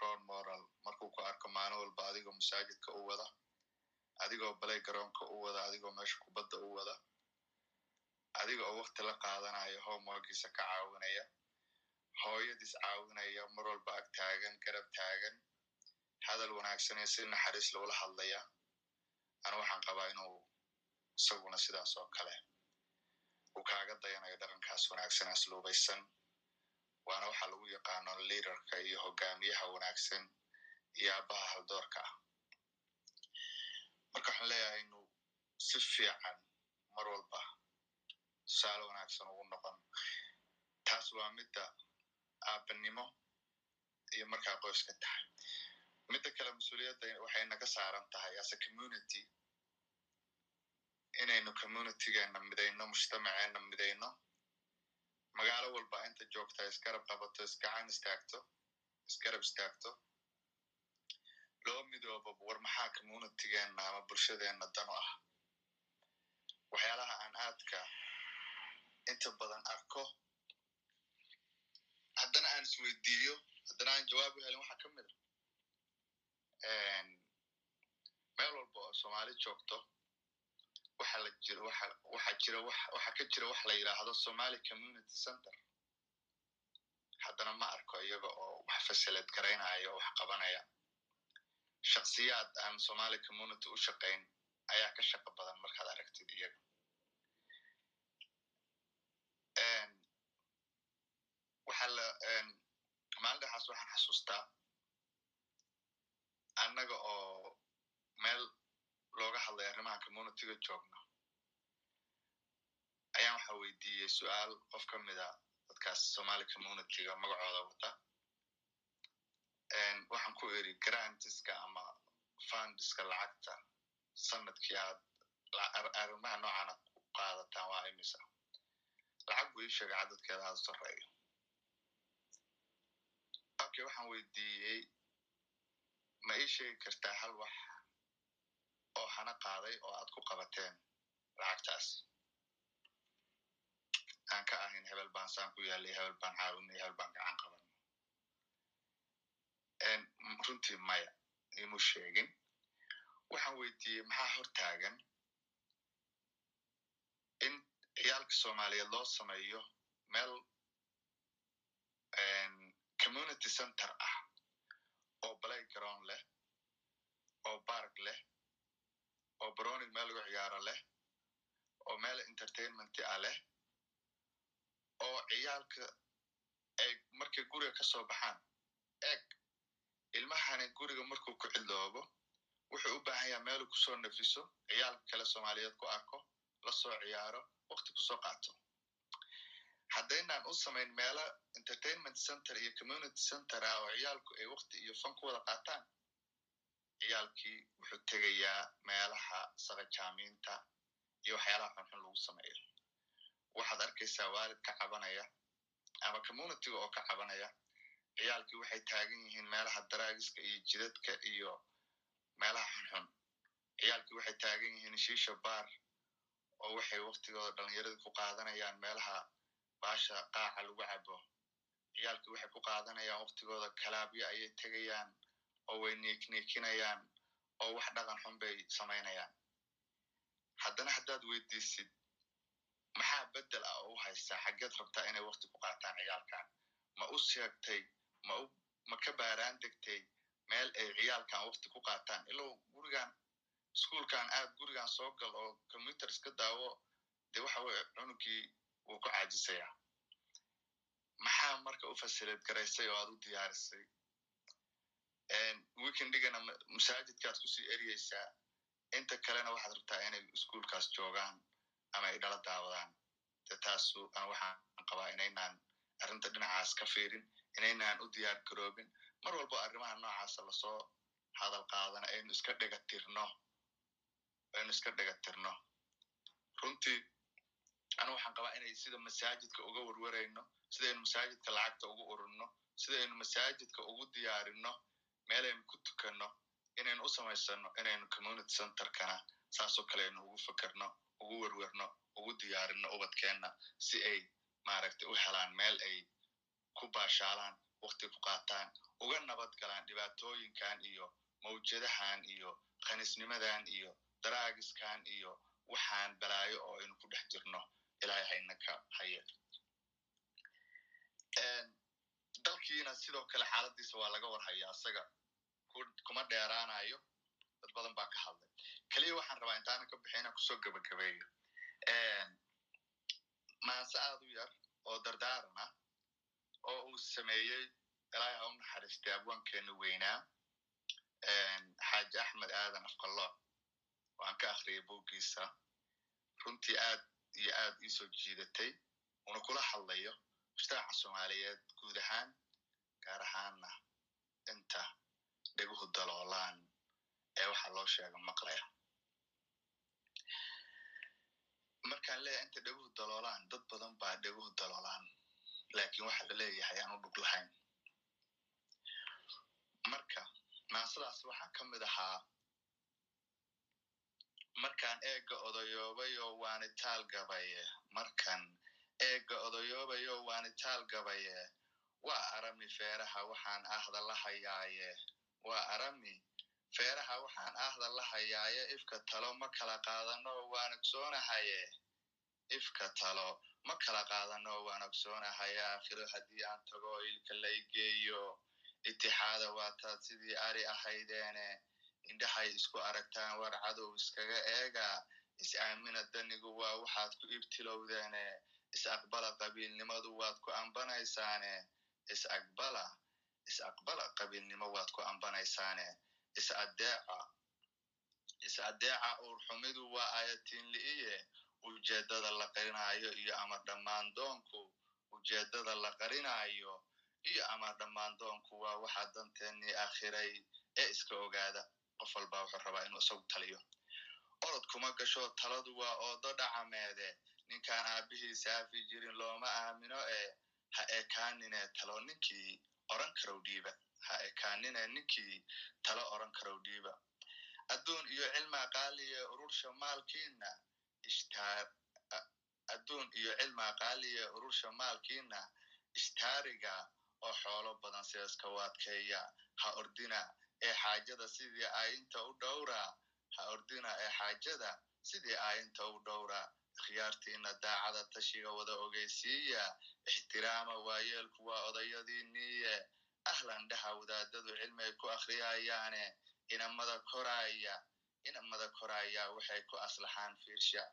role moral markuu ku arko maalin walba adigoo masaajidka u wada adigoo balay garoonka u wada adigoo meesha kubadda u wada adiga oo wakti la qaadanayo homeworkiisa ka caawinaya hooyadiis caawinaya mar walba ag taagan garab taagan. Hadal wanaagsan iyo si naxariis lagula hadlaya. Ana waxaan qabaa inuu isaguna sidaas oo kale uu kaaga dayanayo dhaqankaas wanaagsan asluubaysan waana waxa lagu yaqaano liaderka iyo hogaamiyaha wanaagsan iyo aabaha haldoorka ah. Marka waxaan leeyahay inuu si fiican mar walba tusaale wanaagsan ugu noqon. Taas waa midda aabanimo iyo markaa qoyska tahay. Midda kale mas'uuliyadda waxay naga saaran tahay as a community. Inaynu communitygeena midayno mujtamaceena midayno. Magaalo walba inta joogta isgarab qabato isgacan istaagto isgarab istaagto. Loo midoobo war maxaa communitygeena ama bulshadeena dano ah? Waxyaalaha aan aadka inta badan arko haddana aan isweydiiyo haddana aan jawaab u helin waxaa ka mid a meel walba oo soomaali joogto waxa la jiro waxa waxa jira waxa ka jira wax la yidhaahdo somali community center. Haddana ma arko iyaga oo wax fasilad garaynaya oo wax qabanaya. Shaksiyaad aan somali community u shaqayn ayaa ka shaqo badan markaad aragtid iyaga waxa la maalin waxaan xasuustaa annaga oo meel looga hadlay arrimaha communityga joogno ayaan waxa weydiiyey su'aal qof ka mida dadkaas somali communityga magacooda wata. Waxaan ku iri grantiska ama fundiska lacagta. Sanadkii aad arrimaha noocaana ku qaadataan waa imisa. Lacag buu ii sheegay cadadkeeda aad sarreeyo okay waxaan weydiiyey ma ii sheegi kartaa hal wax oo hana qaaday oo aad ku qabateen lacagtaas aan ka ahayn hebel baan saan ku yaalay hebel baan caawinay hebel baan gacan qaban runtii maya imu sheegin waxaan weydiiyey maxaa hor taagan in ciyaalka soomaaliyeed loo sameeyo meel community center ah oo playground leh oo bark leh oo browning meel lagu ciyaaro leh oo meel entertainment ah leh oo ciyaalka ay markay guriga ka soo baxaan eg ilmahani guriga markuu ku cidloobo wuxuu u baahan yaha meelu ku soo nafiso ciyaalka kale soomaaliyeed ku arko la soo ciyaaro wakti ku soo qaato haddaynaan u samayn meelo entertainment center iyo community center ah oo ciyaalku ay wakti iyo fan ku wada qaataan ciyaalkii wuxuu tegayaa meelaha saqajaamiinta iyo waxyaalaha xunxun lagu sameeyo. Waxaad arkaysaa waalid ka cabanaya ama communityga oo ka cabanaya ciyaalkii waxay taagan yihiin meelaha daraagiska iyo jidadka iyo meelaha xunxun. Ciyaalkii waxay taagan yihiin shiisha baar oo waxay waktigooda dhalinyaradii ku qaadanayaan meelaha baasha qaaca lagu cabo. Ciyaalkii waxay ku qaadanayaan waktigooda kalaabyo ayay tegayaan oo way niikniikinayaan oo wax dhaqan xun bay samaynayaan. Haddana haddaad weydiisid maxaa beddel ah oo u haysaa xaggeed rabtaa inay wakti ku qaataan ciyaalkan ma u sheegtay ma u ma ka baaraan degtay meel ay ciyaalkan wakti ku qaataan? Ilow gurigan ischoolkan aad gurigan soo gal oo computer iska daawo dee waxa weye cunugii wuu ku caajisayaa maxaa marka u fasilid garaysay oo aad u diyaarisay? Weekendigana masaajidkaad ku sii eryeysaa inta kalena waxaad rabtaa inay ischoolkaas joogaan ama ay dhala daawadaan. De taasu an waxaan qabaa inaynaan arrinta dhinacaas ka fiirin inaynaan u diyaar garoobin. Mar walbo arrimaha noocaasa la soo hadal qaadana aynu iska dhegatirno aynu iska dhegatirno runtii anu waxaan qabaa inay sida masaajidka uga werwerayno sidaynu masaajidka lacagta ugu ururno sidaynu masaajidka ugu diyaarinno meelaynu ku tukanno inaynu u samaysano inaynu community centerkana saasoo kale aynu ugu fekerno ugu werwerno ugu diyaarinno ubadkeenna si ay maaragtay u helaan meel ay ku baashaalaan wakti ku qaataan uga nabad galaan dhibaatooyinkan iyo mawjadahan iyo khanisnimadan iyo daraagiskan iyo waxaan balaayo oo aynu ku dhex jirno ilaahay haynaka haye dalkiina sidoo kale xaaladiisa waa laga warhaya isaga kuma dheeraanayo dad badan baa ka hadlay. Keliya waxaan rabaa intaana ka bixina ku soo gebagabeeyo maanse aad u yar oo dardaaran ah oo uu sameeyey ilaahay ha u naxariistay abwaankeenu weynaa. Xaaji axmed aadan afqalooc waan ka akhriyay buuggiisa. Runtii aad iyo aad iisoo jiidatay una kula hadlayo mujtamaca soomaaliyeed guud ahaan gaar ahaanna inta dheguhu daloolaan ee waxaa loo sheega maqlaya. Markaan leeyahay inta dheguhu daloolaan dad badan baa dheguhu daloolaan laakiin waxa la leeyahay aan u dhug lahayn. Marka naasadaas waxaa ka mid ahaa markaan eega odayoobayo waanitaal gabaye markan eega odayoobayo waanitaal gabaye waa arami feeraha waxaan ahda la hayaaye waa arami feeraha waxaan ahda la hayaaye ifka talo ma kala qaadano waan ogsoonahaye ifka talo ma kala qaadano waan ogsoonahaye aakhiro haddii aan tago ilka la igeeyo. Itixaada waataad sidii ari ahaydeene indhahay isku aragtaan war cadow iskaga eega is aamina danigu waa waxaad ku ibtilowdeene is aqbala qabiilnimadu waad ku ambanaysaane is aqbala is aqbala qabiilnimo waad ku ambanaysaane is addeeca is addeeca uurxumidu waa ayatiin li'iye ujeeddada la qarinaayo iyo ama dhammaandoonku ujeeddada la qarinaayo iyo ama dhammaandoonku waa waxa danteennii akhiray ee iska ogaada qof walba wuxuu rabaa inuu isagu taliyo. Orod kuma gasho taladu waa oodo dhacameede ninkaan aabbihiisa afi jirin looma aamino ee ha ekaanine talo ninkii oran karow dhiiba. Ha ekaanine ninkii talo oran karow dhiiba. Adduun iyo cilmaa qaaliye urursha maalkiina ishtaar adduun iyo cilmaa qaaliye urursha maalkiina ishtaariga oo xoolo badan seeska waadkeeya ha ordina ee xaajada sidii aayinta u dhowra ha ordina ee xaajada sidii aayinta u dhowra. Khiyaartiina daacada tashiga wada ogeysiiya ixtiraama waayeelku waa odayadiiniiye ahlan dhaha wadaadadu cilmay ku akhriyayaane inamada koraaya inamada koraaya waxay ku aslaxaan fiirsha.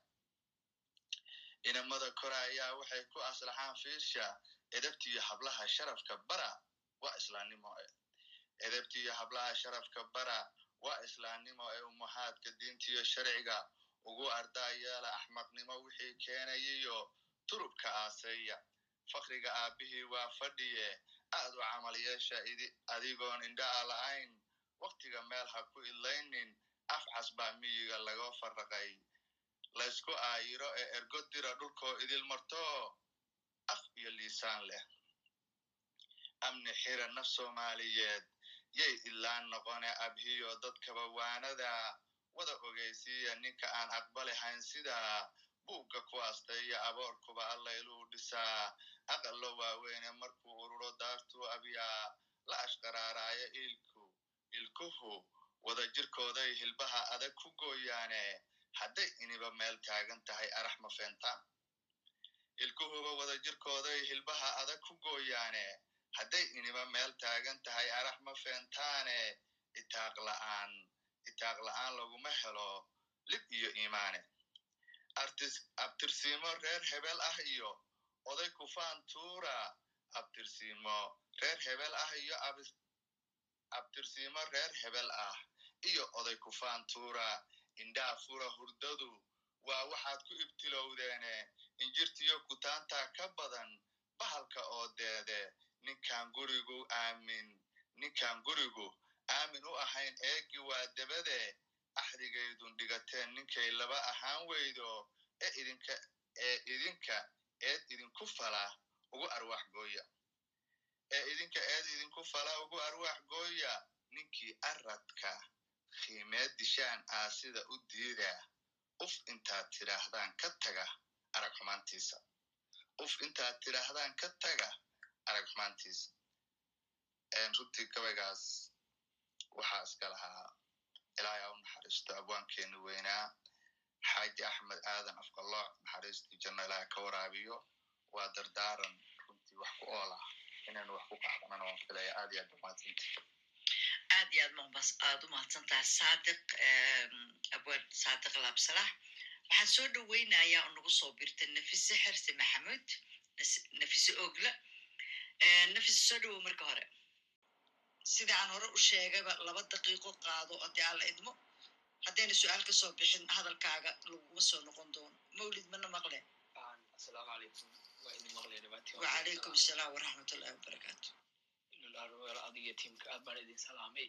Inamada koraaya waxay ku aslaxaan fiirsha edabtiyo hablaha sharafka bara waa islaannimo e edabtiyo hablaha sharafka bara waa islaannimo ee umahaadka diintiyo sharciga. Ugu ardaa yeela axmaqnimo wixii keenayiyo turubka aaseeya fakriga aabbihii waa fadhiye. Aad u camal yeesha adigoon indha'a la'ayn waktiga meel ha ku idlaynin afcas baa miyiga laga farraqay laysku aayiro ee ergo dira dhulkoo idil marto. Af iyo liisaan leh. Amni xira naf soomaaliyeed yay ilaan noqone abhiyo dadkaba waanada. Wada ogeysiiya ninka aan aqbalihayn sidaa buugga ku astaya aboorkuba allayluu dhisaa aqallo waaweyne markuu ururo daartuu abyaa la ashqaraaraayo ilku. Ilkuhu wada jirkooday hilbaha adag ku gooyaane. Hadday iniba meel taagan tahay arax ma feentaan. Ilkuhuba wada jirkooday hilbaha adag ku gooyaane hadday iniba meel taagan tahay arax ma feentaane itaaq la'aan itaaq la'aan laguma helo lib iyo iimaane. Abtirsiimo reer hebel ah iyo oday kufaan tuura abtirsiimo reer hebel ah iyo abtirsiimo reer hebel ah iyo oday kufaan tuura indhaa fura hurdadu waa waxaad ku ibtilowdeene injirtiyo kutaantaa ka badan bahalka oo deede ninkaan gurigu aamin. Ninkaan gurigu aamin u ahayn eegi waa debade axdigaydun dhigateen ninkay laba ahaan weydo. Ee idinka ee idinka eed idinku fala ugu arwaax gooya. Ee idinka eed idinku fala ugu arwaax gooya. Ninkii aradka khiimeed dishaan ah sida u diida. Uf intaad tidhaahdaan ka taga arag xumaantiisa. Uf intaad tidhaahdaan ka taga arag xumaantiisa runtii gabaygaas waxaa iska lahaa ilaahay a u naxariisto abwaankeenu weynaa. Xaaji axmed aadan afqalooc naxariistii janno ilaahay ka waraabiyo. Waa dardaaran runtii wax ku ool ah inaynu wax ku qaadanana waan filaya aad iyo aad umahadsanti aad iyo aad maqbas aad u mahadsantaha saadiq abwaan saadiq laabsalax waxaan soo dhoweynayaa oo nagu soo birta nafise xerse maxamuud nafise ogla nafise soo dhowow marka hore. Sida aan hore u sheegayba laba daqiiqo qaado haddii aan la idmo. Haddayna su'aal ka soo bixin hadalkaaga laguma soo noqon doono. Mawlid mana maqle asalaamu calaykum waa idin maqlaya dhamaantiin wacalaykum asalaam waraxmatullahi wabarakaatu adiga tiimka aad baan idin salaamay.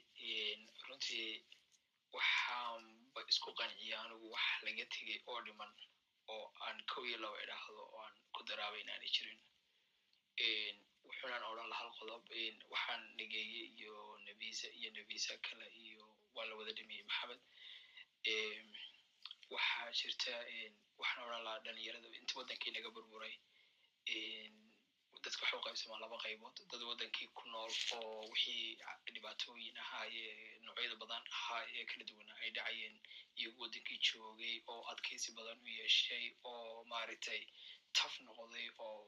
Runtii waxaanba isku qanciya anigu wax laga tegay oo dhiman oo aan kow iyo laba idhaahdo oo aan ku daraabay inaanay jirin wuxuunaan odhan lahal qodob waxaan negeeye iyo nebisa iyo nebisa kale iyo waa la wada dhameeyey maxamed. Waxaa jirta waxaan odhan lahaa dhalinyarada inta waddankii naga burburay. Dadka waxa u qaybsamaa laba qaybood. Dad waddankii ku nool oo wixii dhibaatooyin ahaaye noocyada badan ahaa ee kala duwana ay dhacayeen iyagu waddankii joogay oo adkaysi badan u yeeshay oo maaragtay taf noqday oo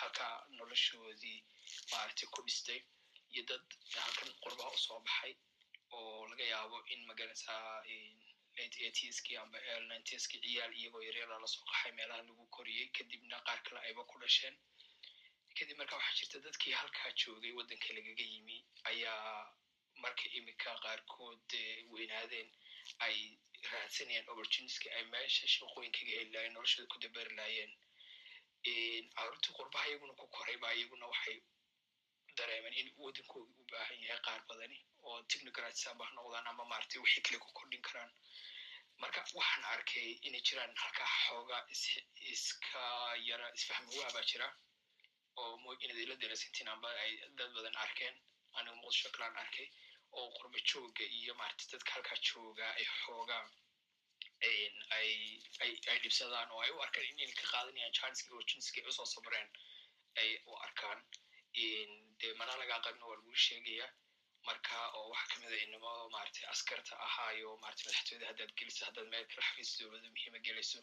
halkaa noloshoodii maaragtay ku dhistay iyo dad halkan qurbaha u soo baxay oo laga yaabo in magaraysaa late eightieski amba l ninetieski ciyaal iyagoo yaryara la soo qaxay meelaha lagu koriyey kadibna qaar kale ayba ku dhasheen. Kadib marka waxaa jirta dadkii halkaa joogay waddanka lagaga yimi ayaa marka imika qaarkood weynaadeen ay raadsanayaan opportunityska ay meesha shaqooyinkaga heli laayeen noloshooda ku dabari laayeen carruurtii qurbaha iyaguna ku koray ba iyaguna waxay dareemeen in waddankooda u baahan yahay qaar badani oo technocrats amba ha noqdaan ama maaragtay wixii kale ku kordhin karaan. Marka waxaan arkay inay jiraan halkaa xoogaa iska yara isfahmi waa baa jira oo inaad ila amba ay dad badan arkeen aniga muqdisho kalaan arkay oo qurba jooga iyo maaragtay dadka halkaa jooga ay xoogaa ay dhibsadaan oo ay u arkaan inay ka qaadanayaan chanceska opportunityska ay u soo sabreen ay u arkaan dee mana lagaa qabna waa lagu sheegaya marka oo waxa ka mid a inamo maaragtay askarta ahaayo maaragtay madaxtooyada haddaad geliso haddaad meel kale xafiis dowladda muhiima gelayso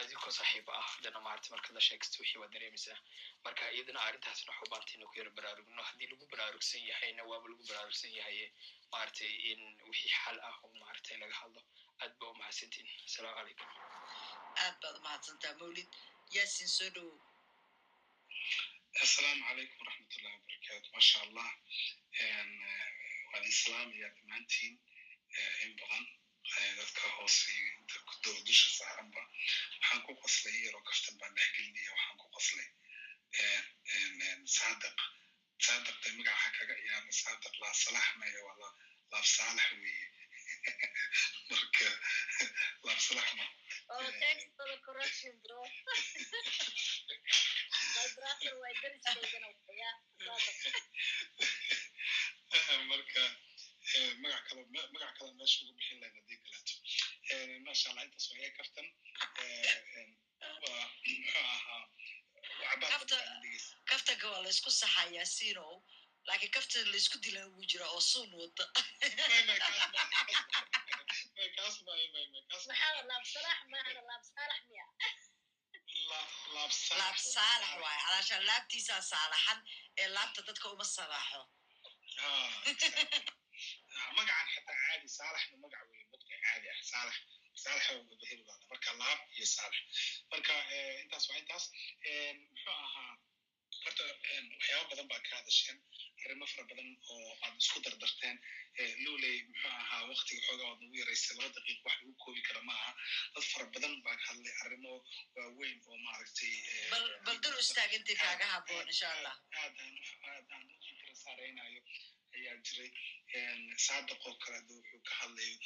adigoo saaxiiba ah haddana maaragtay markaad la sheegsto wixii waad dareemaysaa marka iyadana arrintaasna waxu baantay ina ku yara baraarugno haddii lagu baraarugsan yahayna waaba lagu baraarugsan yahaye maaragtay in wixii xal ah oo maaragtay laga hadlo aad ba umahadsantiin asalaamu calaykum aad baad umahadsantaa mawlid yaasin soo dhowow asalaamu calaykum waraxmatullahi wabarakaatu maasha allah waan islaamaya dhammaantiin in badan dadka hoose doo dusha saaranba waxaan ku qoslay yaroo kaftan baan dhexgelinaya waxaan ku qoslay. Saadaq de magaca kaga ciyaara saadaq laa salax maya waa laab saalax weeye marka laab salax ma thanks for the correction, bro. My brother, waa deriskaygana waya. marka magac kale magac kale meesha ugu bixin lahayn haddii kaleeto maasha allah intaas waa iga kaftan waa muxuu ahaa kaftanka waa laysku saxayaa sinow laakiin kaftan laysku dilan ugu jira oo suun wada laab saalax waaye calaashaan laabtiisaa saalaxan ee laabta dadka uma salaaxo magacan xataa caadi saalaxna magac weeye mudka caadi ah saalax saalax baheli baada marka laab iyo saalax marka intaas waa intaas. Muxuu ahaa horta waxyaaba badan baa ka hadasheen arrimo fara badan oo aad isku dardarteen luley muxuu ahaa waktiga xoogaa waad nagu yaraysay laba daqiiq wax lagu koobi kara ma aha. Dad fara badan baa ka hadlay arrimo waaweyn oo maaragtay bal dul istaag intii kaaga haboon insha allah aadaan aadaan u kala saaraynayo ayaa jiray. Saadaqoo kale ade wuxuu ka hadlayo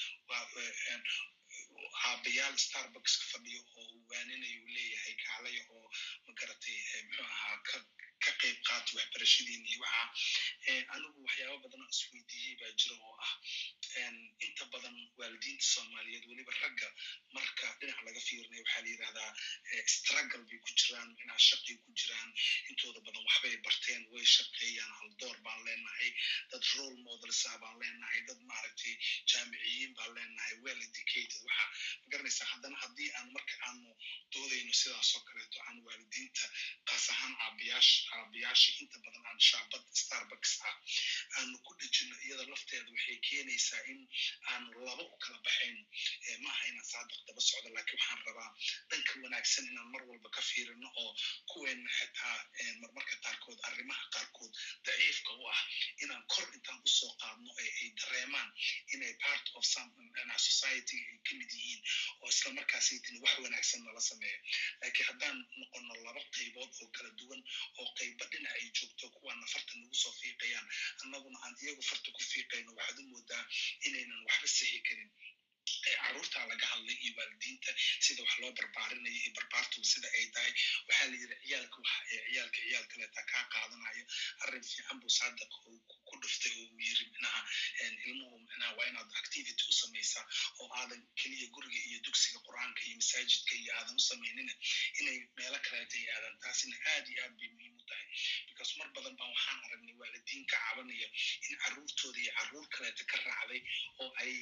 aabayaal starbucks ka fadhiyo oo uu leeyahay kaalaya oo magaratay muxuu ahaa ka qayb qaata waxbarashadiina iyo waxa anigu waxyaaba badan oo isweydiiyey baa jira oo ah inta badan waalidiinta soomaaliyeed weliba ragga marka dhinac laga fiirinayo waxaa la yidhahdaa struggle bay ku jiraan inaa shaqay ku jiraan intooda badan waxbay barteen way shaqeeyaan haldoor baan leenahay dad role models ah baan leenahay dad maaragtay jaamiciyiin baan leenahay well educated. Waxa ma garanaysaa haddana haddii aan marka aanu doodayno sidaasoo kaleeto aan waalidiinta kaas ahaan aabayaasha aabayaasha inta badan aan shaabad starbucks ah aanu ku dhejino iyada lafteeda waxay keenaysaa in aanu laba u kala baxayno maaha inaan saadaq daba socdo laakiin waxaan rabaa dhanka wanaagsan inaan mar walba ka fiirino oo kuweena xitaa marmarka qaarkood arrimaha qaarkood daciifka u ah inaan kor intaan u soo qaadno ee ay dareemaan inay part of society ay ka mid yihiin oo isla markaasaytin wax wanaagsan nala sameeyo. Laakiin haddaan noqono laba qaybood oo kala duwan oo qayba dhinac ay joogto kuwaana farta nagu soo fiiqayaan. Annaguna aan iyagu farta ku fiiqayno waxaad u moodaa inaynan waxba sixi karin. Carruurtaa laga hadlay iyo waalidiinta sida wax loo barbaarinayo iyo barbaartuba sida ay tahay. Waxaa la yidhi ciyaalka waxa ee ciyaalka ciyaal kaleeta kaa qaadanayo. Arrin fiican buu saadaq ku dhuftay uu yiri micnaha ilmuhu micnaha waa inaad activity u samaysaa oo aadan keliya guriga iyo dugsiga qur'aanka iyo masaajidka iyo aadan u samaynina inay meelo kaleeta aadan taasina aad iyo aad bay muhiim u tahay. Because mar badan baan waxaan aragnay waalidiin ka cabanaya in carruurtooda iyo carruur kaleeta ka raacday oo ay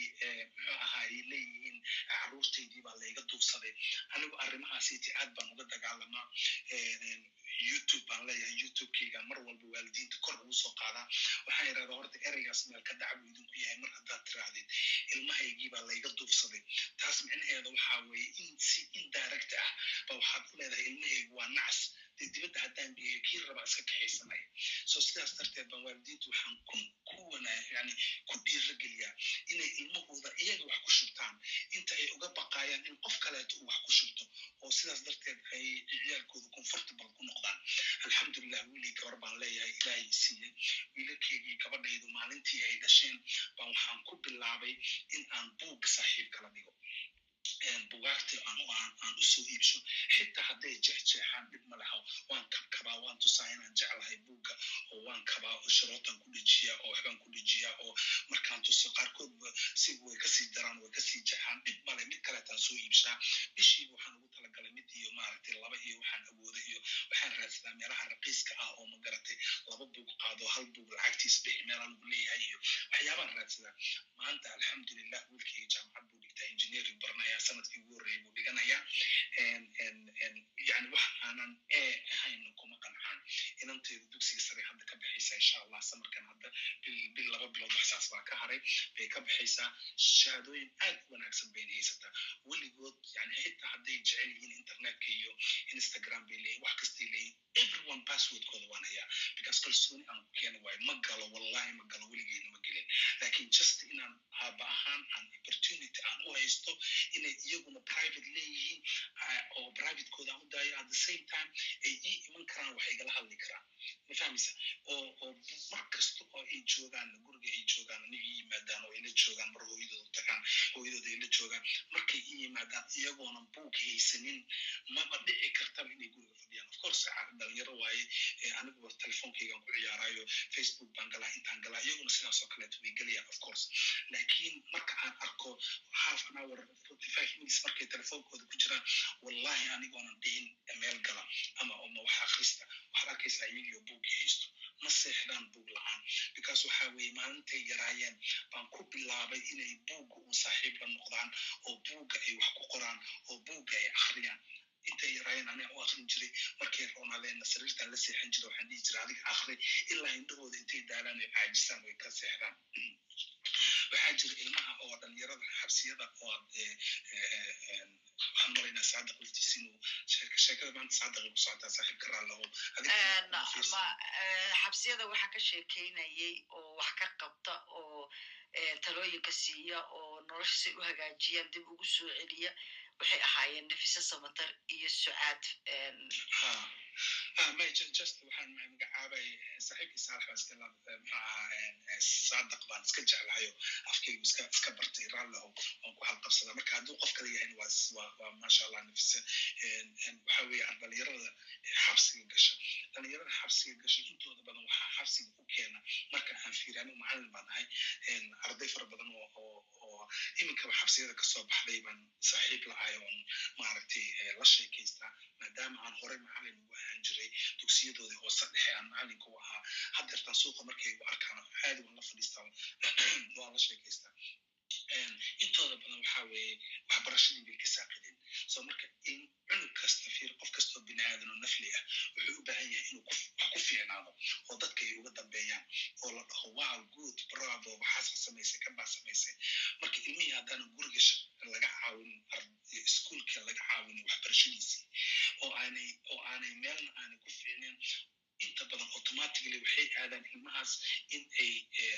muxuu ahaa ay leeyihiin carruurtaydii baa layga duubsaday anigu arrimahaasiti aad baan uga dagaalamaa youtube baan leeyahay. Youtubekeyga mar walba waalidiinta kor ugu soo qaadaa waxaan yidhahdaa horta ereygaas meel ka dhac idinku yahay mar haddaad tiraahdid ilmahaygii baa layga duubsaday. Taas micnaheeda waxaa weeye in si indirect ah ba waxaad u leedahay ilmahaygu waa nacas dee dibadda haddaan geeyo kii rabaa iska kaxaysanaya so sidaas darteed baan waalidiintu waxaan ku ku wanaa yani ku dhiirageliyaa inay ilmahooda iyaga wax ku shubtaan inta ay uga baqaayaan in qof kaleeto uu wax ku shubto oo sidaas darteed ay ciyaalkooda comfortable ku noqdaan alxamdulilah wiilii gabar baan leeyahay ilaahay siiyey wiilalkeygii gabadhaydu maalintii ay dhasheen baan waxaan ku bilaabay in aan buug saaxiib kala dhigo bugaagtii aan u soo iibsho xitaa hadday jexjeexaan dhib ma laha. Waan kabkabaa waan tusaa inaan jeclahay buugga oo waan kabaa oo sharootan ku dhejiyaa oo waxbaan ku dhejiyaa oo markaan tuso qaarkood si way ka sii daraan way ka sii jeexaan dhib male mid kaleetaan soo iibshaa bishiiba waxaan ugu talagalay mid iyo maaragtay laba iyo waxaan awooda iyo waxaan raadsadaa meelaha raqiiska ah oo ma garatay. Laba buug qaado hal buug lacagtiis bixi meelaan ugu leeyahay iyo waxyaabaan raadsadaa maanta alxamdulilah wiilkayga jaamacad buu dhigtaa engineering baranaya sannadkii ugu horreeyay buu dhiganayaa. Yani wax aanan e ahayn kuma qancaan inanteedu dugsiga sare hadda ka baxaysaa insha allah samarkan hadda bil laba bilood waxsaas baa ka haray. Bay ka baxaysaa shahaadooyin aad u wanaagsan bayna haysataa. Weligood yani xitaa hadday jecel yihiin internetka iyo instagram bay leeyihiin wax kastay leeyihiin everyone passwordkooda waan hayaa because kalsooni aan ku keena waayo ma galo wallahi ma galo weligeena ma gelin laakiin just inaan aaba ahaan aan opportunity aan u haysto inay iyaguna private leeyihiin oo privatekooda aan u daayo at the same time ay ii iman karaan wax igala hadli karaan ma fahmaysa oo oo ay joogaan guriga ay joogaan aniga ii yimaadaan oo ayla joogaan mar hooyadooda tagaan hooyadooda ayla joogaan. Markay ii yimaadaan iyagoona buug haysanin maba dhici kartaba inay guriga fadhiyaan. Of course dhalinyaro waaye aniguba telefonkaygaan ku ciyaarayo facebook baan galaa intaan galaa iyaguna sidaas kaleeto way gelayaan of laakiin marka aan arko half an hour forty five minutes markay telefonkooda ku jiraan wallahi anigoonan dhihin meel gala ama ama wax akhrista waxaad arkaysaa iyagio buuggii haysto. Ma seexdaan buug la'aan because waxa weeye maalintay yaraayeen baan ku bilaabay inay buugga uun saaxiib noqdaan oo buugga ay wax ku qoraan oo buugga ay akhriyaan intay yaraayeen aniga u akrin jiray. Markay roonaadeenna sariirtaan la seexan jiray waxaan dhihi jiray adiga akri ilaa indhahooda intay daalaan ay caajisaan way ka seexdaan waxaa jira ilmaha oo dhalinyarada xabsiyada oo waxaan maraynaa saadiq laftiisa inuu sheekada maanta saadiqay ku socotaa saaxiibka raallahu xabsiyada waxaa ka sheekeynayay oo wax ka qabta oo talooyinka siiya oo nolosha say u hagaajiyaan dib ugu soo celiya waxay ahaayeen nafisa samatar iyo sucaad may just waxaan magacaabay saaxiibkii saalax baan iska ahaa saadaq baan iska jeclahayo afkaygu iska iska bartay raallahu waan ku halqabsadaa marka hadduu qof kale yahayna waa maasha allah nafisa. Waxa weeye dhalinyarada xabsiga gasha. Dhalinyarada xabsiga gasha intooda badan waxaa xabsiga u keena. Marka aan fiiri anigu macallin baan ahay. Arday fara badan oo oo iminkaba xabsiyada ka soo baxday baan saaxiib la-ahay oon maaragtay la sheekaystaa maadaama aan horey macallin ugu ahaan jiray dugsiyadoodii hoose dhexe aan macallinka u ahaa. Haddeertaan suuqa markay u arkaan caadi waan la fadhiistaa waan la sheekaystaa. Intooda badan waxa weeye waxbarashadii bay ka saaqideen so marka in cunug kasta fiir qof kastoo bini oo nafli ah wuxuu u baahan yahay inuu wax ku fiicnaado oo dadka ay uga dambeeyaan oo la dhaho wow good bravo waxaasa samaysay kanbaa samaysay. Marka ilmihii haddaanan guriga laga caawinin iskuolka laga caawinin waxbarashadiisii oo aanay oo aanay meelna aanay ku fiicneen inta badan automatically waxay aadaan ilmahaas in ay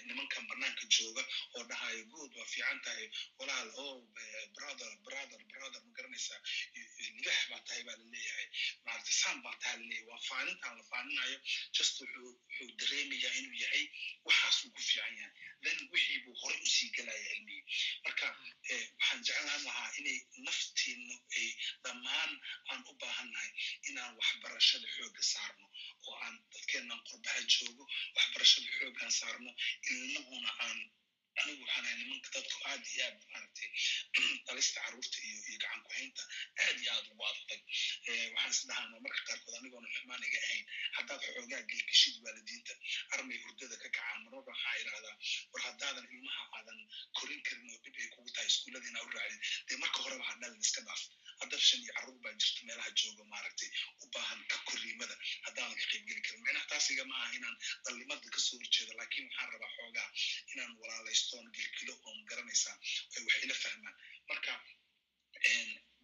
nimankan banaanka jooga oo dhahayo good waa fiican tahay walaal oh brother brother brother ma garanaysaa libax baa tahay baa la leeyahay maarata saan baa tahay la leeyahay waa faanintaan la faaninayo just wuxuu dareemayaa inuu yahay waxaasuu ku fiican yahay. Then wixii buu horey u sii gelaya ilmihii. Marka waxaan jeclaan lahaa inay naftiina ay dhammaan aan u baahannahay inaan waxbarashada xoogga saarno oo aan dadkeenan qurbaha joogo waxbarashada xooggaan saarno ilmuhuna aan anigu waxaan ahay nimanka dadku aad iyo aad maaragtay dhalista carruurta iyo iyo gacan ku-haynta aad iyo aad ugu adag waxaan is marka qaarkood anigoona xumaan iga ahayn haddaad xoogaa gelgishid waalidiinta armay hurdada ka kacaan marmarba waxaa idhahdaa war haddaadan ilmaha aadan korin karin oo dhib ay kugu tahay iskuullada inaa u raacdin dee marka horeba ha dhalin iska dhaaf haddab shan iyo carruur baa jirta meelaha jooga maaragtay u baahan ka korriimada haddaadan ka qaybgeli karin micnaha taasiga ma inaan dhalnimada ka soo horjeedo laakiin waxaan rabaa xoogaa inaan stone gilgilo oon garanaysaa ay wax ila fahmaan. Marka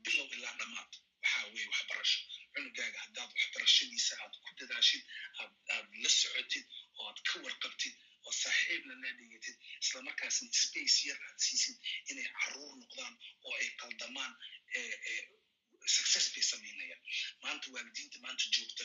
bilow ilaa dhammaad waxaa weeye waxbarasho. Cunugaaga haddaad waxbarashadiisa aad ku dadaashid aad aad la socotid oo aad ka warqabtid oo saaxiibna la dhigatid isla markaasna space yar aad siisid inay carruur noqdaan oo ay qaldamaan success bay samaynayaan maanta waalidiinta maanta joogta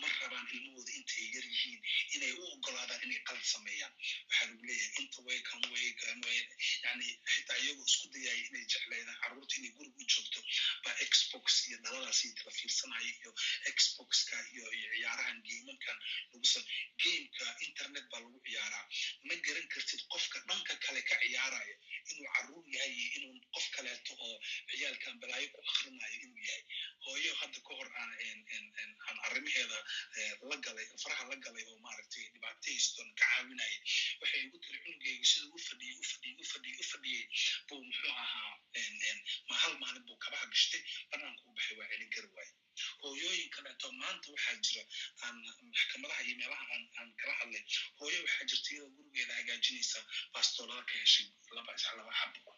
ma rabaan ilmahooda intay yar yihiin inay u ogolaadaan inay qalad sameeyaan. Waxaa lagu leeyahay inta way kan way kan way yani xitaa iyagoo isku dayaya inay jecleydaan carruurta inay guriga u joogto. Baa xbox iyo dhaladaas iyo kala fiirsanaya iyo xboxka iyo iyo ciyaarahan gameankan lagu sa gameka internet baa lagu ciyaaraa. Ma garan kartid qofka dhanka kale ka ciyaaraya inuu carruur yahay iyo inuu qof kaleeto oo ciyaalkan balaayo ku akrinayo inuu yahay hooyo hadda ka hor aan arrimaheeda la galay faraha la galay oo maaragtay dhibaataystoon ka caawinaya waxay igu tiri cunugeyga siduu u fadhiyey u fadhiyey u fadhiyey u fadhiyey buu muxuu ahaa ma hal maalin buu kabaha gashtay banaanku u baxay waa celin kari waaye hooyooyin kaleeto maanta waxaa jira aan maxkamadaha iyo meelaha aan aan kala hadlay hooyo waxaa jirta iyadoo gurigeeda hagaajinaysa baastoolada ka heshay laba laba xabo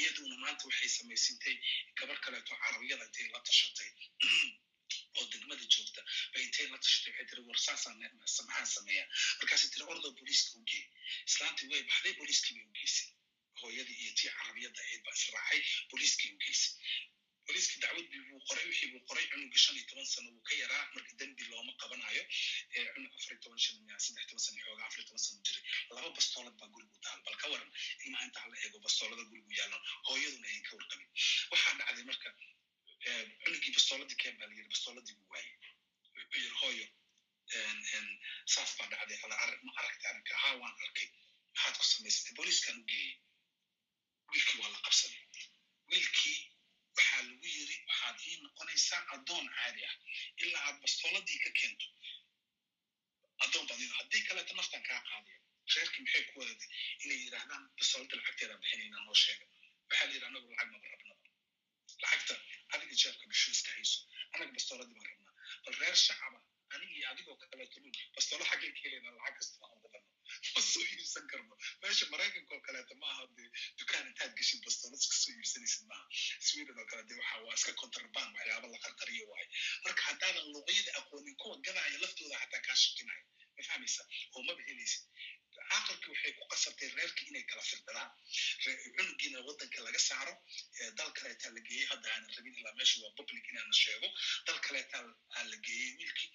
iyaduna maanta waxay samaysantay gabar kaleeto carabiyada intay la tashatay oo degmada joogta bay intay la tashatay waxay tiri war saasaan maxaan sameeyaa markaasay tiri ordoo booliiska u geey islaantii way baxday booliiskii bay u geysay hooyadii iyo tii carabiyadda ahayd baa israacay booliiskii u geysay booliiska dacwad buu qoray wixii buu qoray cunuga shan iyo toban sano wuu ka yaraa marka dembi looma qabanayo cunug afar iyo toban shan saddex toban sano xooga afar iyo toban sano jiray laba bastoolad baa gurigu taal bal ka waran ilmaha intaa la eego bastoolada gurigu yaalan hooyaduna ayan ka warqabin waxaa dhacday marka cunugii bastooladii keen baa layiri bastooladii buu waayey wuxuu yiri hooyo saas baa dhacday ala arag ma aragtay arrinka haa waan arkay maxaad ku samaysatay booliiskan u geeyey wiilkii waa la qabsaday wiilkii waxaa lagu yiri waxaad ii noqonaysaa addoon caadi ah ilaa aad bastooladii ka keento addoon baad haddii kaleeto naftan kaa qaadaya reerkii maxay ku wadaday inay yidhaahdaan bastoolada lacagteeda bixinayna noo sheega waxaa la yidhi anagu lacag maba rabnaba lacagta adiga jeebka gasho iska hayso anaga bastooladii baan rabnaa bal reer shacaba aniga iyo adigoo kaleeto dhul bastoolo xaggay ka helayna lacag kasta aan wadano ma soo iibsan karno meesha maraykanka oo kaleeto ma aha dee dukaan intaad geshid bastoolad iska soo iibsanaysid maaha sweden oo kale dee waxa waa iska contraband waxyaaba la qarqariyo waaye marka haddaadan luqyada aqoonin kuwa gadaya laftooda xataa kaa shakinaya ma fahmaysa? Oo maba helaysid aakhirkii waxay ku qasabtay reerkii inay kala firdhadaan. Cunugiina waddanka laga saaro dal kaleetaa la geeyey hadda aanan rabin ilaa meesha waa public inaana sheego dal kaleetaa aa la geeyey wiilkii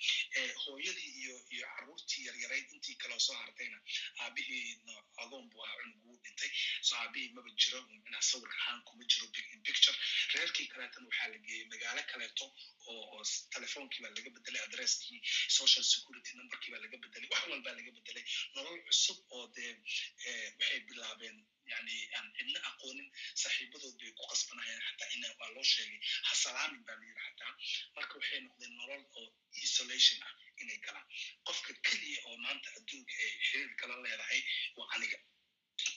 hooyadii iyo iyo carruurtii yaryarayd intii kaleo soo hartayna aabihiina adoon buu ahaa cunug wuu dhintay. So aabihii maba jiro inaa sawir ahaan kuma jiro in picture. Reerkii kaleetana waxaa la geeyey magaalo kaleeto oo telefoonkii baa laga bedelay adresskii social security numberkii baa laga bedelay wax walbaa laga bedelay. Nolol cusub oo dee waxay bilaabeen yani aan cidna aqoonin saaxiibadood bay ku qasbanayeen xataa ina waa loo sheegay. Hasalaamin baa layiri xataa. Marka waxay noqdeen nolol oo isolation ah inay galaan. Qofka keliya oo maanta adduunka ay xiriir kala leedahay waa aniga.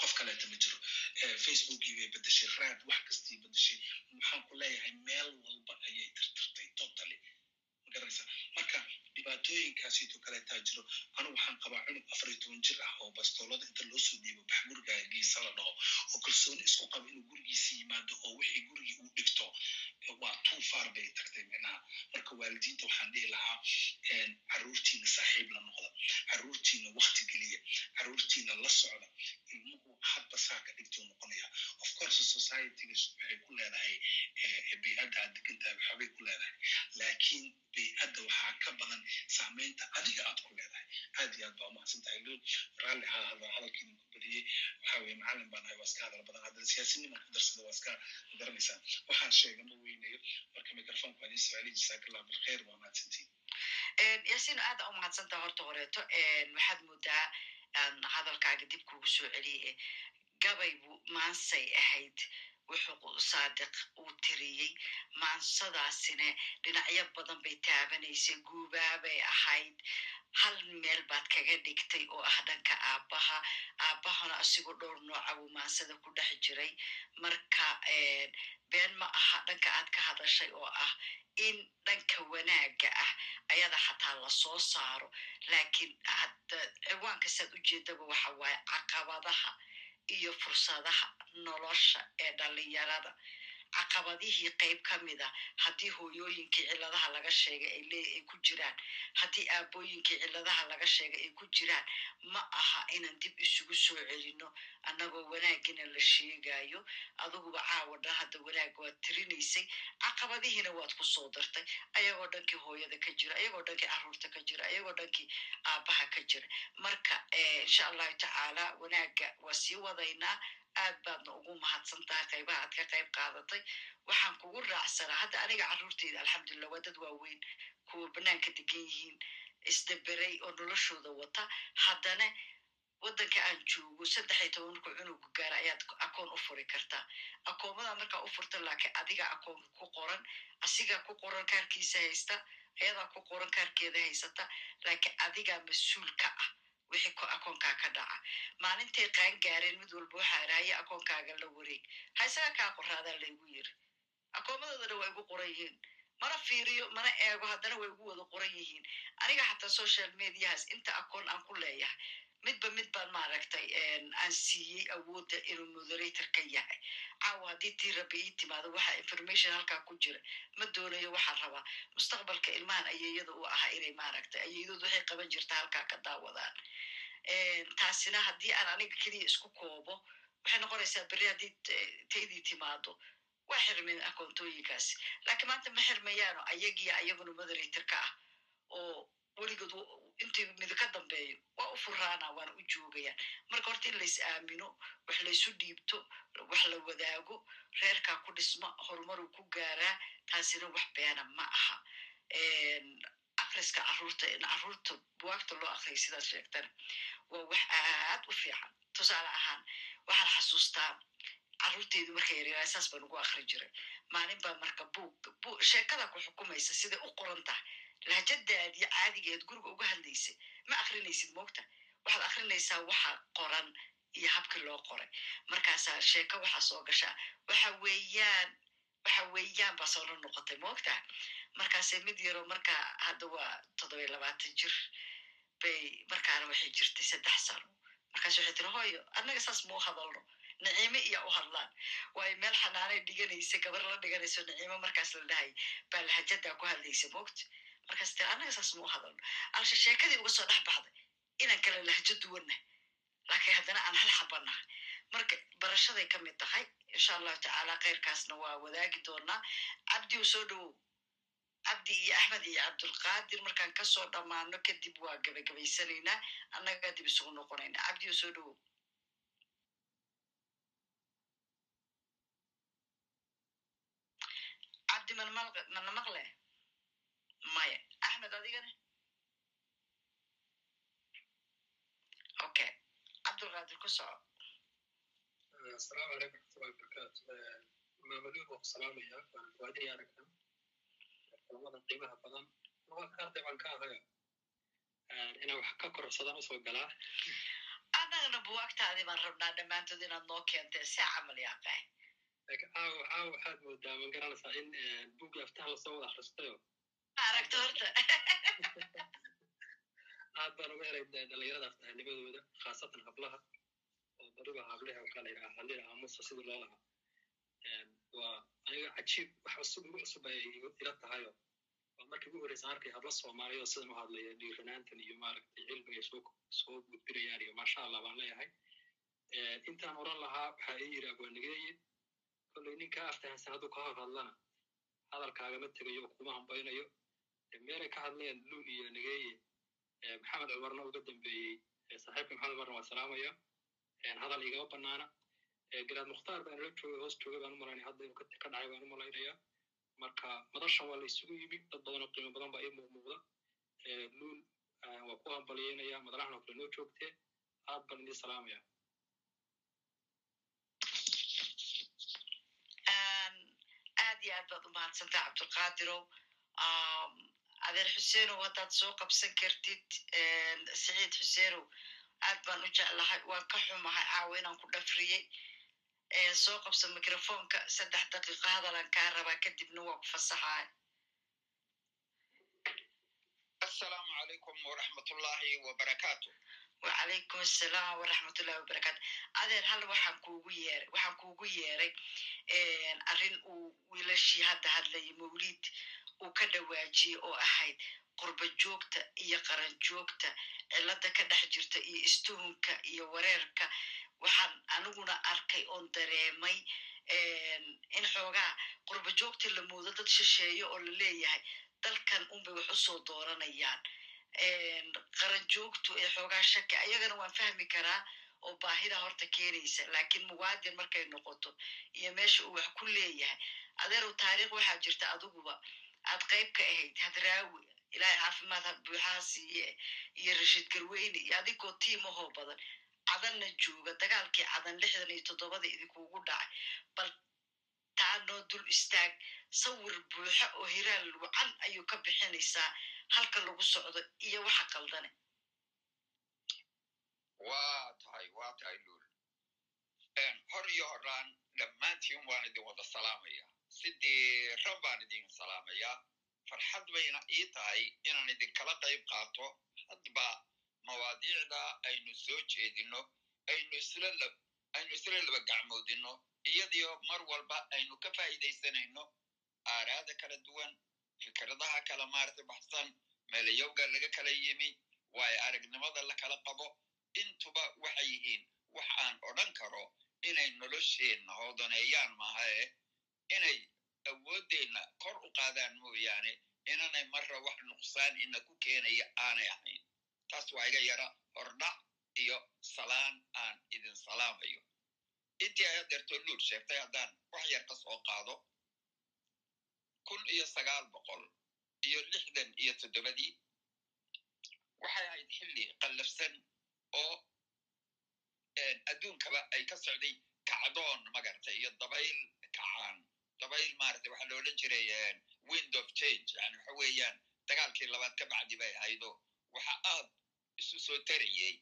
Qof kaleeta ma jiro. Facebookii bay bedeshay raad wax kastii bedeshay waxaan ku leeyahay meel walba ayay tirtirtay totally magaraysa marka dhibaatooyinkaasito kaleetaa jiro. Anigu waxaan qabaa cunug afar iyo toban jir ah oo bastoolada inta loo soo dhiibo bax gurigaaga geesa la dhaho. Oo kalsooni isku qaba inuu gurigiisa yimaado oo wixii gurigii uu dhigto. Waa too far bay tagtay micnaha marka waalidiinta waxaan dhihi lahaa carruurtiina saaxiib la noqda. Carruurtiina wakti geliya. Carruurtiina la socda. Ilmuhu hadba saa ka dhigtuu course societyga waxay ku leedahay bay'adda aad degantahay waxbay ku leedahay laakiin bay'adda waxaa ka badan saamaynta adiga aad ku leedahay aad iyo aad baa umahadsan tahay lul raalli ha hada hadalkiidin ku badiyey waxa weye macallin baan ahay waa iska hadal badan. Haddana siyaasiniman ku darsada waa iska garanaysaa waxaan sheega ma weynayo. Marka microfonka waa idin jasaakallah bilkhayr waa mahadsantiin. Yaasiin aada u mahadsantaha horta horeeto waxaad moodaa hadalkaaga dib kugu soo celiyey gabay buu maansay ahayd. Wuxuu saadiq uu tiriyey maansadaasina dhinacyo badan bay taabanaysay guubaabay ahayd. Hal meel baad kaga dhigtay oo ah dhanka aabbaha aabbahana asigoo dhowr nooca buu maansada ku dhex jiray. Marka been ma aha dhanka aad ka hadashay oo ah in dhanka wanaagga ah ayada xataa la soo saaro. Laakiin ciwaankasaad ujeedaba waxa waaye caqabadaha iyo fursadaha nolosha ee dhalinyarada caqabadihii qayb ka mida haddii hooyooyinkii cilladaha laga sheegay ay ku jiraan haddii aabooyinkii cilladaha laga sheegay ay ku jiraan ma aha inaan dib isugu soo celino annagoo wanaagina la sheegayo adiguba caawa dhan hadda wanaag waad tirinaysay. Caqabadihiina waad ku soo dartay. Ayagoo dhankii hooyada ka jira ayagoo dhankii carruurta ka jira ayagoo dhankii aabbaha ka jira. Marka insha allahu tacaala wanaagga waa sii wadaynaa aad baadna ugu mahadsan tahay qaybaha aad ka qayb qaadatay. Waxaan kugu raacsanaa hadda aniga carruurteyda alxamdulilah waa dad waaweyn. Kuwa banaanka degan yihiin isdaberay oo noloshooda wata. Haddana waddanka aan joogo saddex iyo toban markuu cunuga gaara ayaad akoon u furi kartaa. Akoomada markaa u furta laakiin adiga akoonka ku qoran asigaa ku qoran kaarkiisa haysta ayadaa ku qoran kaarkeeda haysata. Laakiin adigaa mas'uul ka ah wixii ko akoonkaa ka dhaca maalintay qaan gaareen mid walba waxaa irahaya akoonkaaga la wareeg. Ha isaga kaa qoraadaa laygu yiri. Akoomadoodana waa igu qoran yihiin. Mana fiiriyo mana eego haddana way igu wada qoran yihiin. Aniga xataa social mediahaas inta akoon aan ku leeyahay midba mid baan maaragtay aan siiyey awoodda inuu moderator ka yahay. Caawa haddii tii rabbi ii timaado waxa information halkaa ku jira. Ma doonayo waxaan rabaa mustaqbalka ilmahan ayeeyada u ahaa inay maaragtay ayeeyadood waxay qaban jirta halkaa ka daawadaan. Taasina haddii aan aniga keliya isku koobo waxay noqonaysaa berri haddii taydii timaado. Waa xirmeen akoontooyinkaasi laakiin maanta ma xirmayaano ayagiyo ayaguna moderator ka ah oo weligood intii mid ka dambeeyo waa u furaana waana u joogayaan marka horta in lais aamino wax laysu dhiibto wax la wadaago reerkaa ku dhisma horumaruu ku gaaraa taasina wax beena ma aha. Akriska carruurta in carruurta buwaagta loo akriya sidaas sheegtana waa wax aad u fiican. Tusaale ahaan waxaan xasuustaa carruurteydu markay yaryaraan saas baan ugu akri jiray. Maalin baa marka buug sheekada ku xukumaysa siday u qoran tahay lahjadaadii caadigeed guriga uga hadlaysay ma akrinaysid moogta waxaad akrinaysaa waxa qoran iyo habkii loo qoray markaasaa sheeko waxaa soo gashaa waxa weeyaan waxa weeyaan baa soo noqotay moogta markaase mid yaro marka hadda waa toddoba iyo labaatan jir bay markaana waxay jirtay saddex sano markaas waxay tiri hooyo annaga saas mau hadalno naciime iya u hadlaan waayo meel xanaanay dhiganaysa gabar la dhiganayso naciime markaas la dhahay baa lahajadaa ku hadlaysa moogta markaas tiri annaga saas mau hadalno? Alsha sheekadii uga soo dhex baxday inaan kala lahjo duwanna laakiin haddana aan hal xabanahay marka barashaday ka mid tahay insha allahu tacaala khayrkaasna waa wadaagi doonaa. Cabdi u soo dhowow cabdi iyo axmed iyo cabdulqaadir markaan ka soo dhammaano kadib waa gabagabaysanaynaa annagaa dib isugu noqonaynaa cabdi u soo dhowow cabdi mana maqle maya. Axmed adigana okay cabdulqaadir ku soco asalaamu calaykum raxmatullahi wabarakaatu maamaduur waan ku salaamaya waan fuadaya aragna kulamada qiimaha badan luqadka arday baan ka ahaya inaan wax ka kororsadaan u soo galaa annagana buwaagtaadii baan rabnaa dhammaantood inaad noo keentee saa camal yaaqaa laakiin caawa caawa waxaad moodaa ma garanaysaa in buugii aftaha la soo wada akhristayo aragto horta aad baan uga helay dhalinyarada aftahanimadooda khaasatan hablaha oo bariba hableha waxaa la yidhaha hallida aamusa sidii loo lahaa. Waa aniga cajiib wax cusub igu cusub ay ila tahayo. Waa markii ugu horreysa arkay habla soomaaliya oo sidan u hadlaya dhiiranaantan iyo maaragtay cilmiga soo gudbinayaan iyo maasha allah baan leeyahay. Intaan oran lahaa waxaa ii yidhi abwaanigeeye kolley ninkaa aftahansan hadduu ka hor hadlana hadalkaagama tegayo kuma hambaynayo meelay ka hadleen luul iyo nigeeye maxamed cumarna uga dambeeyey saaxiibka maxamed cumarna waa salaamaya. Hadal igama banaana. Garaad mukhtaar baan la joogay hoos joogay baan u malaynaya hadda inuu ka dhacay baan u malaynaya. Marka madashan waa la isugu yimi dad badan oo qiimo badan baa ii muuqmuuqda luul waa ku hambalyeynaya madalahan oo kale noo joogtee aad baan idin salaamaya. Aad iyo aad baad u mahadsantaa cabdulqaadirow adeer xuseenow haddaad soo qabsan kartid saciid xuseenow aad baan u jeclahay waan ka xumahay caawa inaan ku dhafriyey soo qabso microfonka saddex daqiiqo hadalan kaa rabaa kadibna waa ku fasaxaay asalaamu calaykum waraxmatullahi wabarakaatu wacalaykum assalaam waraxmatullahi wabarakaatu adeer hal waxaan kuugu yeeray waxaan kuugu yeeray arrin uu wiilashii hadda hadlayay mawliid uu ka dhawaajiyey oo ahayd qurba joogta iyo qaran joogta cilada ka dhex jirta iyo istuhunka iyo wareerka waxaan aniguna arkay oon dareemay in xoogaa qurba joogta la moodo dad shisheeyo oo la leeyahay. Dalkan unbay wax u soo dooranayaan. Qaran joogtu ee xoogaa shaki ayagana waan fahmi karaa oo baahida horta keenaysa laakiin muwaadin markay noqoto iyo meesha uu wax ku leeyahay. Adeerow taariikh waxaa jirta adiguba aad qayb ka ahayd hadraawi ilaahay caafimaad buuxaha siiye iyo rashiid garweyne iyo adigoo tiimahoo badan cadanna jooga dagaalkii cadan lixdan iyo toddobada idinkuugu dhacay bal taa noo dul istaag sawir buuxa oo hiraal wacan ayuu ka bixinaysaa halka lagu socdo iyo waxa qaldane waa tahay waa tahay luul hor iyo horaan dhammaantiin waan idin wada salaamaya sidii rab baan idin salaamayaa farxad bayna ii tahay inaan idinkala qayb qaato. Hadba mawaadiicda aynu soo jeedino aynu isla aynu isla laba gacmoodino iyadiyo mar walba aynu ka faa'iidaysanayno. Aaraada kala duwan fikradaha kala maarata baxsan meelayowga laga kala yimi waayo aragnimada la kala qabo. Intuba waxay yihiin wax aan odhan karo inay nolosheenna hoodaneeyaan maahae inay awooddeenna kor u qaadaan mooyaane inanay marra wax nuqsaan ina ku keenaya aanay ahayn. Taas waa iga yara hordhac iyo salaan aan idin salaamayo. Intii ay hadeerto luul sheegtay haddaan wax yar ka soo qaado kun iyo sagaal boqol iyo lixdan iyo toddobadii waxay ahayd xilli qallafsan oo adduunkaba ay ka socday kacdoon magartay iyo dabayl kacaan dabayl maarata waxaa odhan jiray wind of change. yani waxa weeyaan dagaalkii labaad ka bacdi bay ahaydo waxa aad isu soo tarayey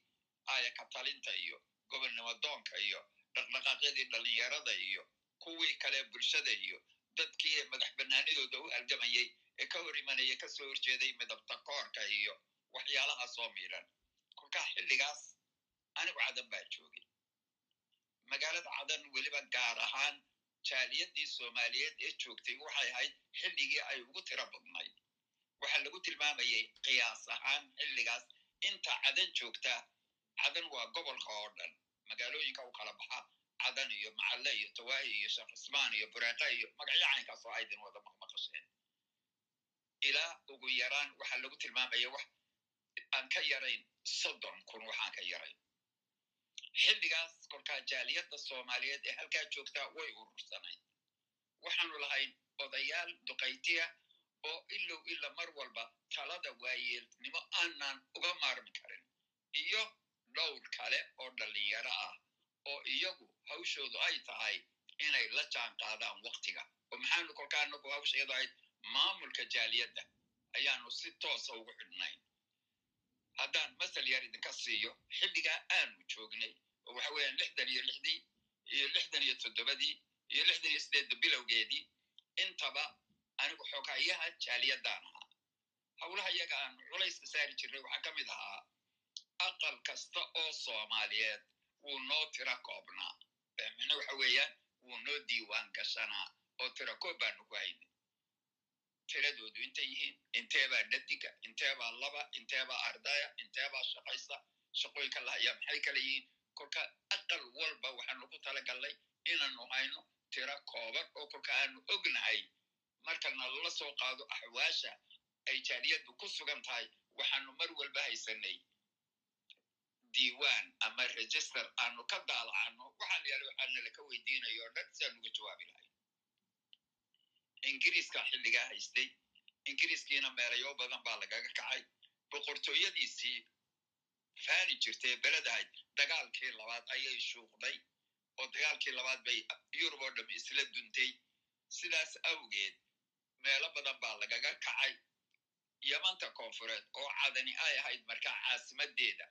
aaya katalinta iyo gobonnimo doonka iyo dhaqdhaqaaqyadii dhallinyarada iyo kuwii kale bulshada iyo dadkii madax bannaanidooda u halgamayey ee ka hor imanaya ka soo horjeeday midabta koorka iyo waxyaalahaas oo miidhan kolkaa xilligaas anigu cadan baa joogay magaalada cadan weliba gaar ahaan jaaliyadii soomaaliyeed ee joogtay waxay ahayd xilligii ay ugu tiro badnayd waxaa lagu tilmaamayay qiyaas ahaan xilligaas. Inta cadan joogta cadan waa gobolka oo dhan. Magaalooyinka u kala baxa cadan iyo macalle iyo tawaahi iyo sheekh cismaan iyo bureeqa iyo magacyo caynkaas oo aydin wada maqmaqasheen ilaa ugu yaraan waxaa lagu tilmaamaya wax aan ka yarayn soddon kun waxaan ka yarayn xilligaas kolkaa jaaliyadda soomaaliyeed ee halkaa joogtaa way urursanayd waxaanu lahayn odayaal duqaytiya oo ilow ila mar walba talada waayeelnimo aanan uga maarmi karin. Iyo dhowr kale oo dhallinyaro ah oo iyagu hawshoodu ay tahay inay la jaan qaadaan waktiga oo maxaanu kolkaa anagu hawsheedu ahayd maamulka jaaliyadda ayaanu si toosa ugu xidhnayn haddaan masal yar idinka siiyo xilligaa aanu joognay oo waxa weeyaan lixdan iyo lixdii iyo lixdan iyo toddobadii iyo lixdan iyo sideedda bilowgeedii intaba anigu xoghayaha jaaliyaddaan ahaa. Howlaha iyaga aan culayska saari jirnay waxaa ka mid ahaa aqal kasta oo soomaaliyeed wuu noo tira koobnaa. Micne waxa weeyaan wuu noo diiwaan gashanaa oo tira koob baanu ku haynay tiradoodu intay yihiin inteebaa dhadiga inteebaa laba inteebaa ardaya inteebaa shaqaysa shaqooyinka lahaya maxay kala yihiin kolka aqal walba waxaanu ku talagallay inaanu hayno tira kooban oo kolka aanu ognahay markana lala soo qaado axwaasha ay jaaliyaddu ku sugan tahay waxaanu mar walba haysanay diiwaan ama register aanu ka daalacano waxaa la yaalla waxaana laka weydiinayo o dhan si aan uga jawaabi lahay ingiriiska xilligaa haystay. Ingiriiskiina meelayo badan baa lagaga kacay. Boqortooyadiisii faani jirtay beledahayd dagaalkii labaad ayay shuuqday. Oo dagaalkii labaad bay yurub oo dham isla duntay. Sidaas awgeed meelo badan baa lagaga kacay. Yamanta koonfureed oo cadani ay ahayd markaa caasimadeeda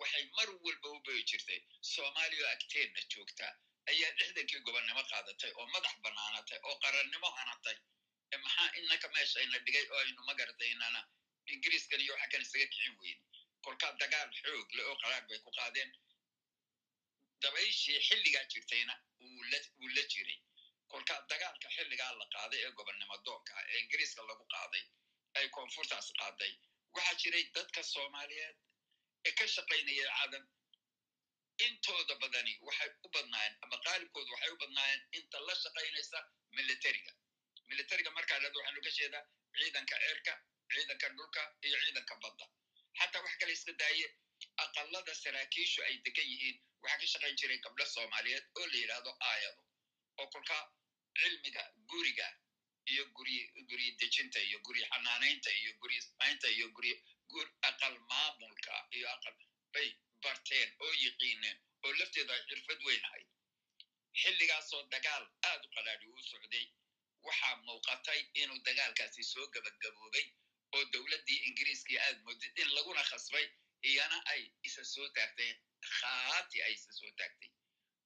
waxay mar walba u boyi jirtay. Soomaaliya oo agteenna joogta ayaa lixdankii gobonnimo qaadatay oo madax bannaanatay oo qarannimo hanatay. Maxaa inaka meeshayna dhigay oo aynu magarataynana ingiriiskan iyo waxa kan isaga kicin weyne kolkaa dagaal xoog le oo qaraar bay ku qaadeen. Dabayshii xilligaa jirtayna wuu la jiray. Kolkaa dagaalka xilligaa la qaaday ee gobonnimo doonka ee ingiriiska lagu qaaday ay koonfurtaas qaaday. Waxaa jiray dadka soomaaliyeed ee ka shaqaynayay cadan intooda badani waxay u badnaayeen ama qaalibkooda waxay u badnaayeen inta la shaqaynaysa militariga. Militariga markaa dhad waxaanu ka jeedaa ciidanka cirka ciidanka dhulka iyo ciidanka badda. Xataa wax kale iska daaye aqalada saraakiishu ay degan yihiin. Waxaa ka shaqayn jiray gabdho soomaaliyeed oo la yidhaahdo aayado oo kolkaa cilmiga guriga iyo guri guryi dejinta iyo guryi xanaanaynta iyo guryi samaynta iyo guryi gur aqal maamulka iyo aqal bay barteen oo yiqiineen oo lafteedu ay xirfad weyn ahayd xilligaasoo dagaal aad u qalaadhi uu socday waxaa muuqatay inuu dagaalkaasi soo gabagaboobay oo dowladdii ingiriiskii aad moodid in laguna khasbay iyana ay isa soo taagtay khaati ay isa soo taagtay.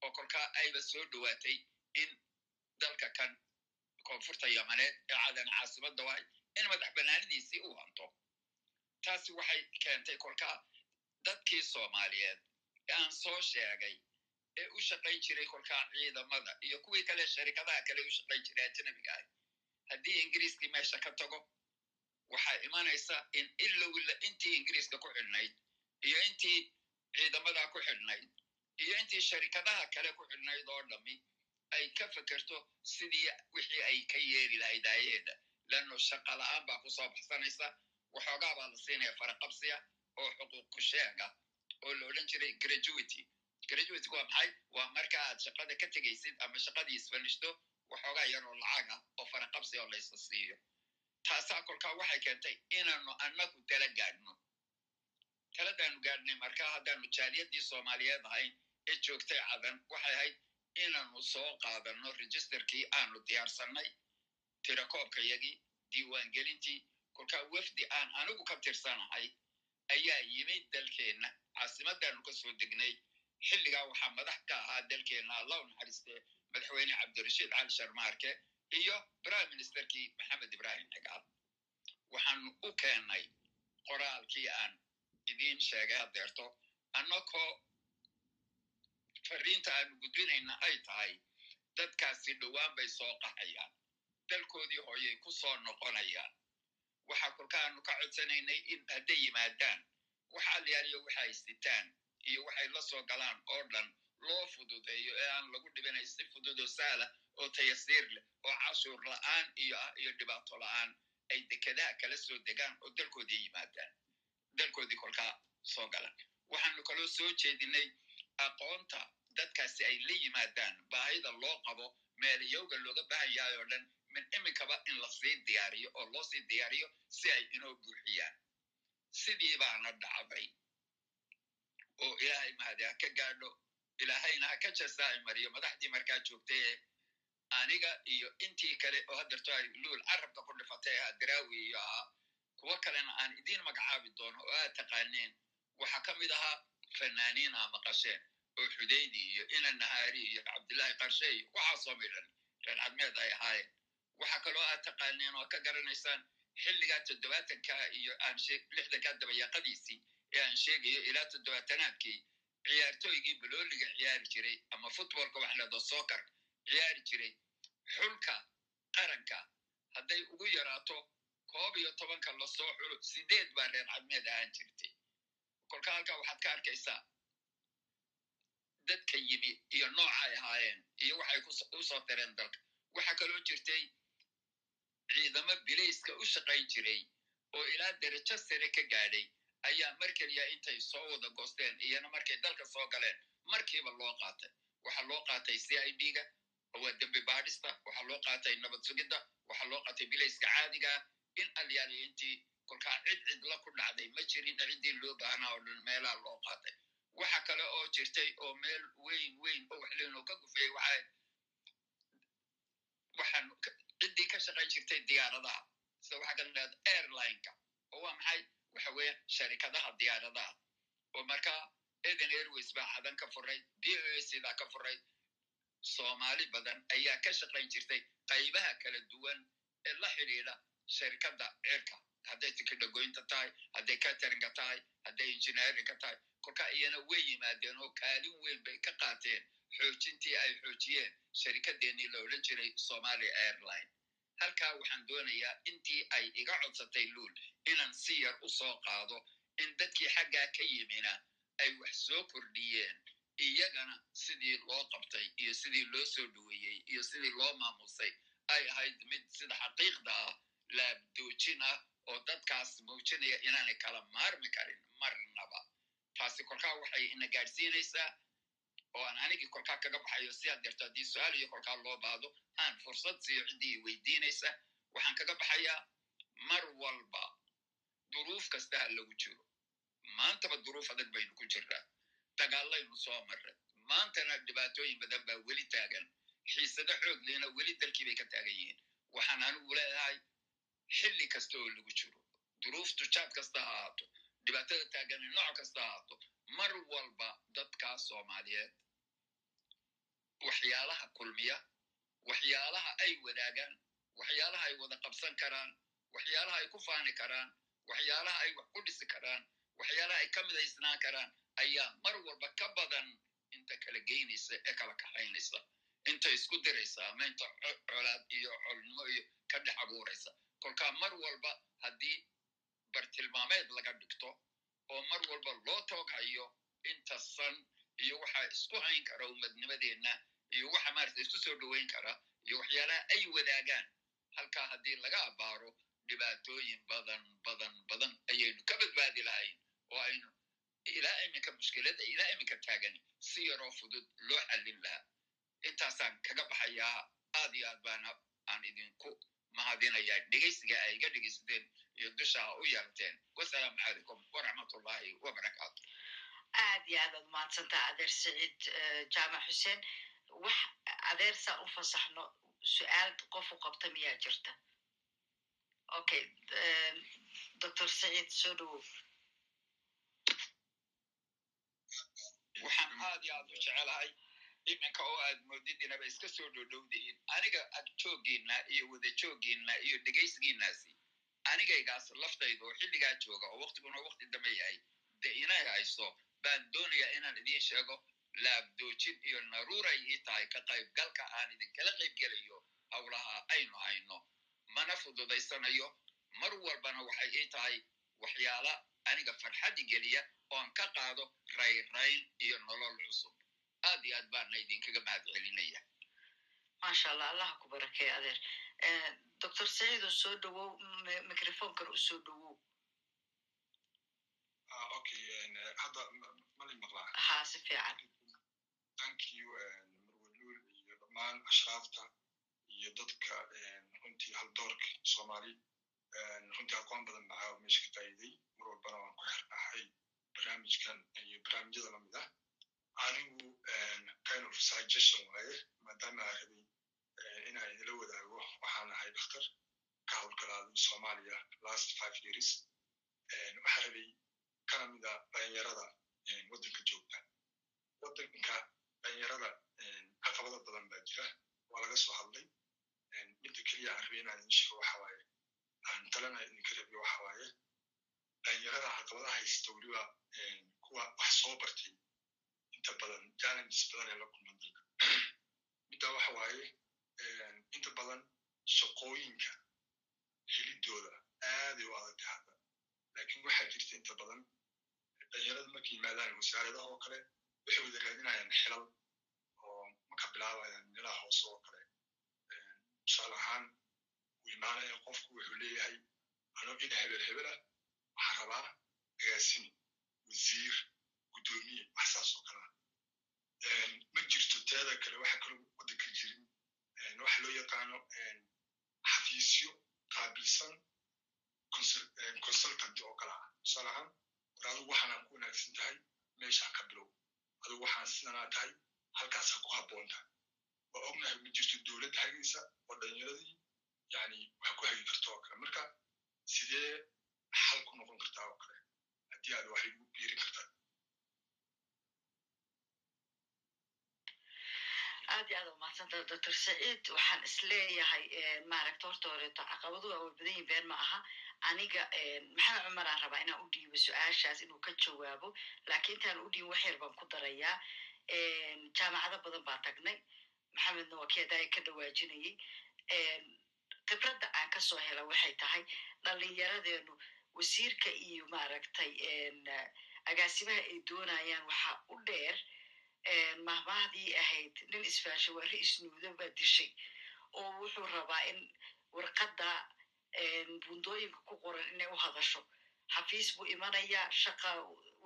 Oo kolkaa ayba soo dhowaatay in dalka kan koonfurta yamaneed ee cadan caasimadda wahay in madax bannaanidiisii uu hanto. Taasi waxay keentay kolkaa dadkii soomaaliyeed ee aan soo sheegay ee u shaqayn jiray kolkaa ciidamada iyo kuwii kale sharikadaha kale u shaqayn jiray ajnabiga ah haddii ingiriiskii meesha ka tago waxaa imanaysa in ilowla intii ingiriiska ku xidhnayd iyo intii ciidamada ku xidhnayd iyo intii sharikadaha kale ku xidhnayd oo dhammi ay ka fekerto sidii wixii ay ka yeeri lahayd aayaheeda leanno shaqa la'aan baa ku soo baxsanaysa waxoogaa baa la siinaya faraqabsiya oo xuquuqku sheega oo la odhan jiray graduity graduity waa maxay waa marka aad shaqada ka tegaysid ama shaqadii isfanishto waxoogaa lacag ah oo faraqabsi oo laysa siiyo taasaa kolkaa waxay keentay inaanu annagu tala gaadhno taladaanu gaadhnay markaa haddaanu jaaliyadii soomaaliyeed ahayn ee joogtay cadan waxay ahayd inaanu soo qaadanno registerkii aanu diyaarsannay tirakoobkayagii diiwaangelintii kolkaa wafdi aan anigu ka tirsanahay ayaa yimid dalkeenna. Caasimadaanu ka soo degnay. Xilligaa waxaa madax ka ahaa dalkeenna allah u naxariistee madaxweyne cabdirashiid cali sharmaarke iyo prime ministerkii maxamed ibrahim xigaal waxaanu u keennay qoraalkii aan idiin sheegay haddeerto annakoo fariinta aanu gudbinayna ay tahay dadkaasi dhowaan bay soo qaxayaan. Dalkoodii hooyay ku soo noqonayaan waxaa kolkaanu ka codsanaynay in hadday yimaadaan. Waxa alyaaliyo waxay sitaan iyo waxay la soo galaan oo dhan loo fududeeyo ee aan lagu dhibinay si fudud oo sahla oo tayasiir leh oo cashuur la'aan iyo ah iyo dhibaato la'aan. Ay dekedaha kala soo degaan oo dalkoodii yimaadaan. Dalkoodii kolkaa soo galaan. Waxaanu kaloo soo jeedinay aqoonta dadkaasi ay la yimaadaan baahida loo qabo meelayowga looga baahan yahay oo dhan min iminkaba in la sii diyaariyo oo loo sii diyaariyo si ay inoo buuxiyaan sidii baana dhacday oo ilaahay mahadi ha ka gaadho ilaahayna ha ka jasaa'i mariyo madaxdii markaa joogtay ee aniga iyo intii kale oo haddeerto ay luul carabka ku dhifatay ahaa daraawi iyo ahaa kuwo kalena aan idiin magacaabi doono oo aad taqaaneen waxaa ka mid ahaa fanaaniin aa maqasheen oo xudaydi iyo ina nahaari iyo cabdillaahi qarshe iyo waxaasoo midhan reer cadmeed ay ahaayeen waxaa kaloo aad taqaaneen oo ka garanaysaan xilligaa toddobaatanka iyo aan lixdanka dabayaaqadiisii ee aan sheegayo ilaa toddobaatanaadkii ciyaartooygii balooliga ciyaari jiray ama futbolka wax leedo soccer ciyaari jiray. Xulka qaranka hadday ugu yaraato koob iyo tobanka la soo xulo sideed baa reer cadmeed ahaan jirtay. Kolka halkaa waxaad ka arkaysaa dadka yimi iyo noocay ahaayeen iyo waxay u soo dalka. Waxaa kaloo jirtay ciidamo bilayska u shaqayn jiray oo ilaa derajo sare ka gaadhay. Ayaa mar keliya intay soo wada goosteen iyana markay dalka soo galeen. Markiiba loo qaatay. Waxaa loo qaatay c i d ga waa dembi baadhista. Waxaa loo qaatay nabad sugidda. Waxaa loo qaatay bilayska caadigaa in alyaaliyo intii kolkaa cid cidla ku dhacday ma jirin ciddii loo baahnaa oo dhan meelaha loo qaatay. Waxa kale oo jirtay oo meel weyn weyn oo waxleynoo ka gufayay waxaa ciddii ka shaqayn jirtay diyaaradaha. Sida waxaa kala dhahda airlineka. Oo waa maxay? Waxa weeye sharikadaha diyaaradaha. Oo markaa eden airways baa cadan ka furay b o a sidaa ka furay. Soomaali badan ayaa ka shaqayn jirtay qaybaha kala duwan ee la xidhiidha sharikadda cirka hadday tikidhagoynta tahay hadday cateringa tahay hadday engineeringa tahay kolka iyana way yimaadeen oo kaalin weyn bay ka qaateen xoojintii ay xoojiyeen sharikadeennii la odhan jiray somalia airline. Halkaa waxaan doonayaa intii ay iga codsatay luul inaan si yar u soo qaado in dadkii xaggaa ka yimina ay wax soo kordhiyeen iyagana sidii loo qabtay iyo sidii loo soo dhoweeyey iyo sidii loo maamusay ay ahayd mid sida xaqiiqda ah laabdoojin ah oo dadkaas muujinaya inaanay kala maarmi karin marnaba. Taasi kolkaa waxay ina gaadhsiinaysaa oo aan anigii kolkaa kaga baxayo si aad garto haddii su'aal iyo kolkaa loo baado aan fursad siiyo ciddii weydiinaysa. Waxaan kaga baxayaa mar walba duruuf kasta ha lagu jiro. Maantaba duruuf adag baynu ku jirnaa. Dagaalaynu soo marray maantana dhibaatooyin badan baa weli taagan. Xiisado xoogliina weli dalkii bay ka taagan yihiin. Waxaan anigu leedahay xilli kasta oo lagu jiro duruuftu jaad kasta ha ahaato dhibaatada taagan nooc kasta ha ahaato mar walba dadkaa soomaaliyeed. Waxyaalaha kulmiya waxyaalaha ay wadaagaan waxyaalaha ay wada qabsan karaan waxyaalaha ay ku faani karaan waxyaalaha ay wax ku dhisi karaan waxyaalaha ay ka midaysnaan karaan ayaa mar walba ka badan inta kala geynaysa ee kala kaxaynaysa. Inta isku diraysa ama inta colaad iyo colnimo iyo ka dhex abuuraysa. Kolkaa mar walba haddii bartilmaameed laga dhigto oo mar walba loo toog inta san iyo waxa isku hayn kara umadnimadeenna iyo waxa maarata isku soo dhoweyn kara iyo waxyaalaha ay wadaagaan. Halkaa haddii laga abaaro dhibaatooyin badan badan badan ayaynu ka badbaadi lahayn oo aynu ilaa iminka mushkiladda ilaa iminka taagan si yaroo fudud loo xallin lahaa. Intaasaan kaga baxayaa aad iyo aad baana aan idinku mahadinayaa. Dhegaysiga ay iga dhegaysateen iyo dushaa u yeelteen wasalaamu calaykum waraxmatullahi wabarakaatu aad iyo aad aad mahadsantaa adeer saciid jaamac xuseen wax adeer saan u fasaxno su'aal qof u qabta miyaa jirta okay doctor saciid soo dhowow waxaan aad iyo aad u jecelahay iminka oo aad moodid inaba iska soo dhodhowdihiin aniga ag jooggiinna iyo wada jooggiinna iyo dhegaysigiinnaasi anigaygaas laftayda oo xilligaa jooga oo waktiguna wakti dambe yahay de inay hayso baan doonayaa inaan idiin sheego. Laabdoojin iyo naruuray ii tahay ka qaybgalka aan idinkala qaybgelayo howlaha aynu hayno. Mana fududaysanayo mar walbana waxay ii tahay waxyaala aniga farxaddi geliya oon ka qaado rayrayn iyo nolol cusub. Aad iyo aad baana idinkaga mahad celinaya maasha allah allaha ku barakeeya adeer doctor saciido soo dhowow microfonkana u soo dhowow okay hadda mali maqlaa ha si fiican marwaluul iyo dhammaan ashraafta iyo dadka runtii haldoorka soomaali runtii aqoon badan oo meesha ka faa'iiday mar walbana waan ku xirnahay barnaamijkan iyo barnaamijyada la mid ah anigu kind of suggestion waaye maadaama rabay inaan idila wadaago waxaan ahay dhakhtar ka howlgalaada soomaaliya last five years. Waxaan rabay kana mida dhalinyarada waddanka joogta. Waddanka dhalinyarada caqabado badan baa jira. Waa laga soo hadlay. Midda keliya aan rabay inaan idin sheego waxa waaye. Aan talena idinka rabiyo waxa waaye. Dhalinyarada caqabadaha haysta weliba kuwa wax soo bartay. Inta badan challenges badan ee la kulman dalka. Middaa waxa waaye inta badan shaqooyinka helidooda aaday u adag hadda laakiin waxaa jirta inta badan dhalinyarada markay yimaadaan wasaaradaha oo kale waxay wada raadinayaan xilal oo marka bilaabayaan meelaha hoose oo kale tusaale ahaan uu imaanaya qofku wuxuu leeyahay anoo in hebel hebela waxaa rabaa agaasini wasiir guddoomiye wax saas oo kale ma jirto teeda kale waxa kaloo waddanka jirin waxa loo yaqaano xafiisyo qaabilsan consultant oo kale ah tusaale ahaan war adigu waxaanaa ku wanaagsan tahay meeshaa ka bilow adigu waxaan sidanaa tahay halkaasaa ku habboonta waa ognahay ma jirto dowladda hagaysa oo dhalinyaradii yani wax ku hagi karta oo kale marka sidee xal ku noqon kartaa oo kale haddii aad wax igu biirin kartaa aad iyo aad umahadsantaa doctor saciid. Waxaan is leeyahay maaragta horta horeeto caqabadu waa way badan yihiin been ma aha. Aniga maxamed cumaraan rabaa inaan u dhiibo su'aashaas inuu ka jawaabo? Laakiin intaan u dhiibin wax yar baan ku darayaa. Jaamacado badan baa tagnay. Maxamedna waa ka dhawaajinayay. Khibradda aan ka soo hela waxay tahay dhalinyaradeenu wasiirka iyo maaragtay agaasimaha ay doonayaan waxaa u dheer mahmahdii ahayd nin isfaashawaari isnuuda baa dishay oo wuxuu rabaa in warqadda bundooyinka ku qoran inay u hadasho xafiis buu imanayaa shaqa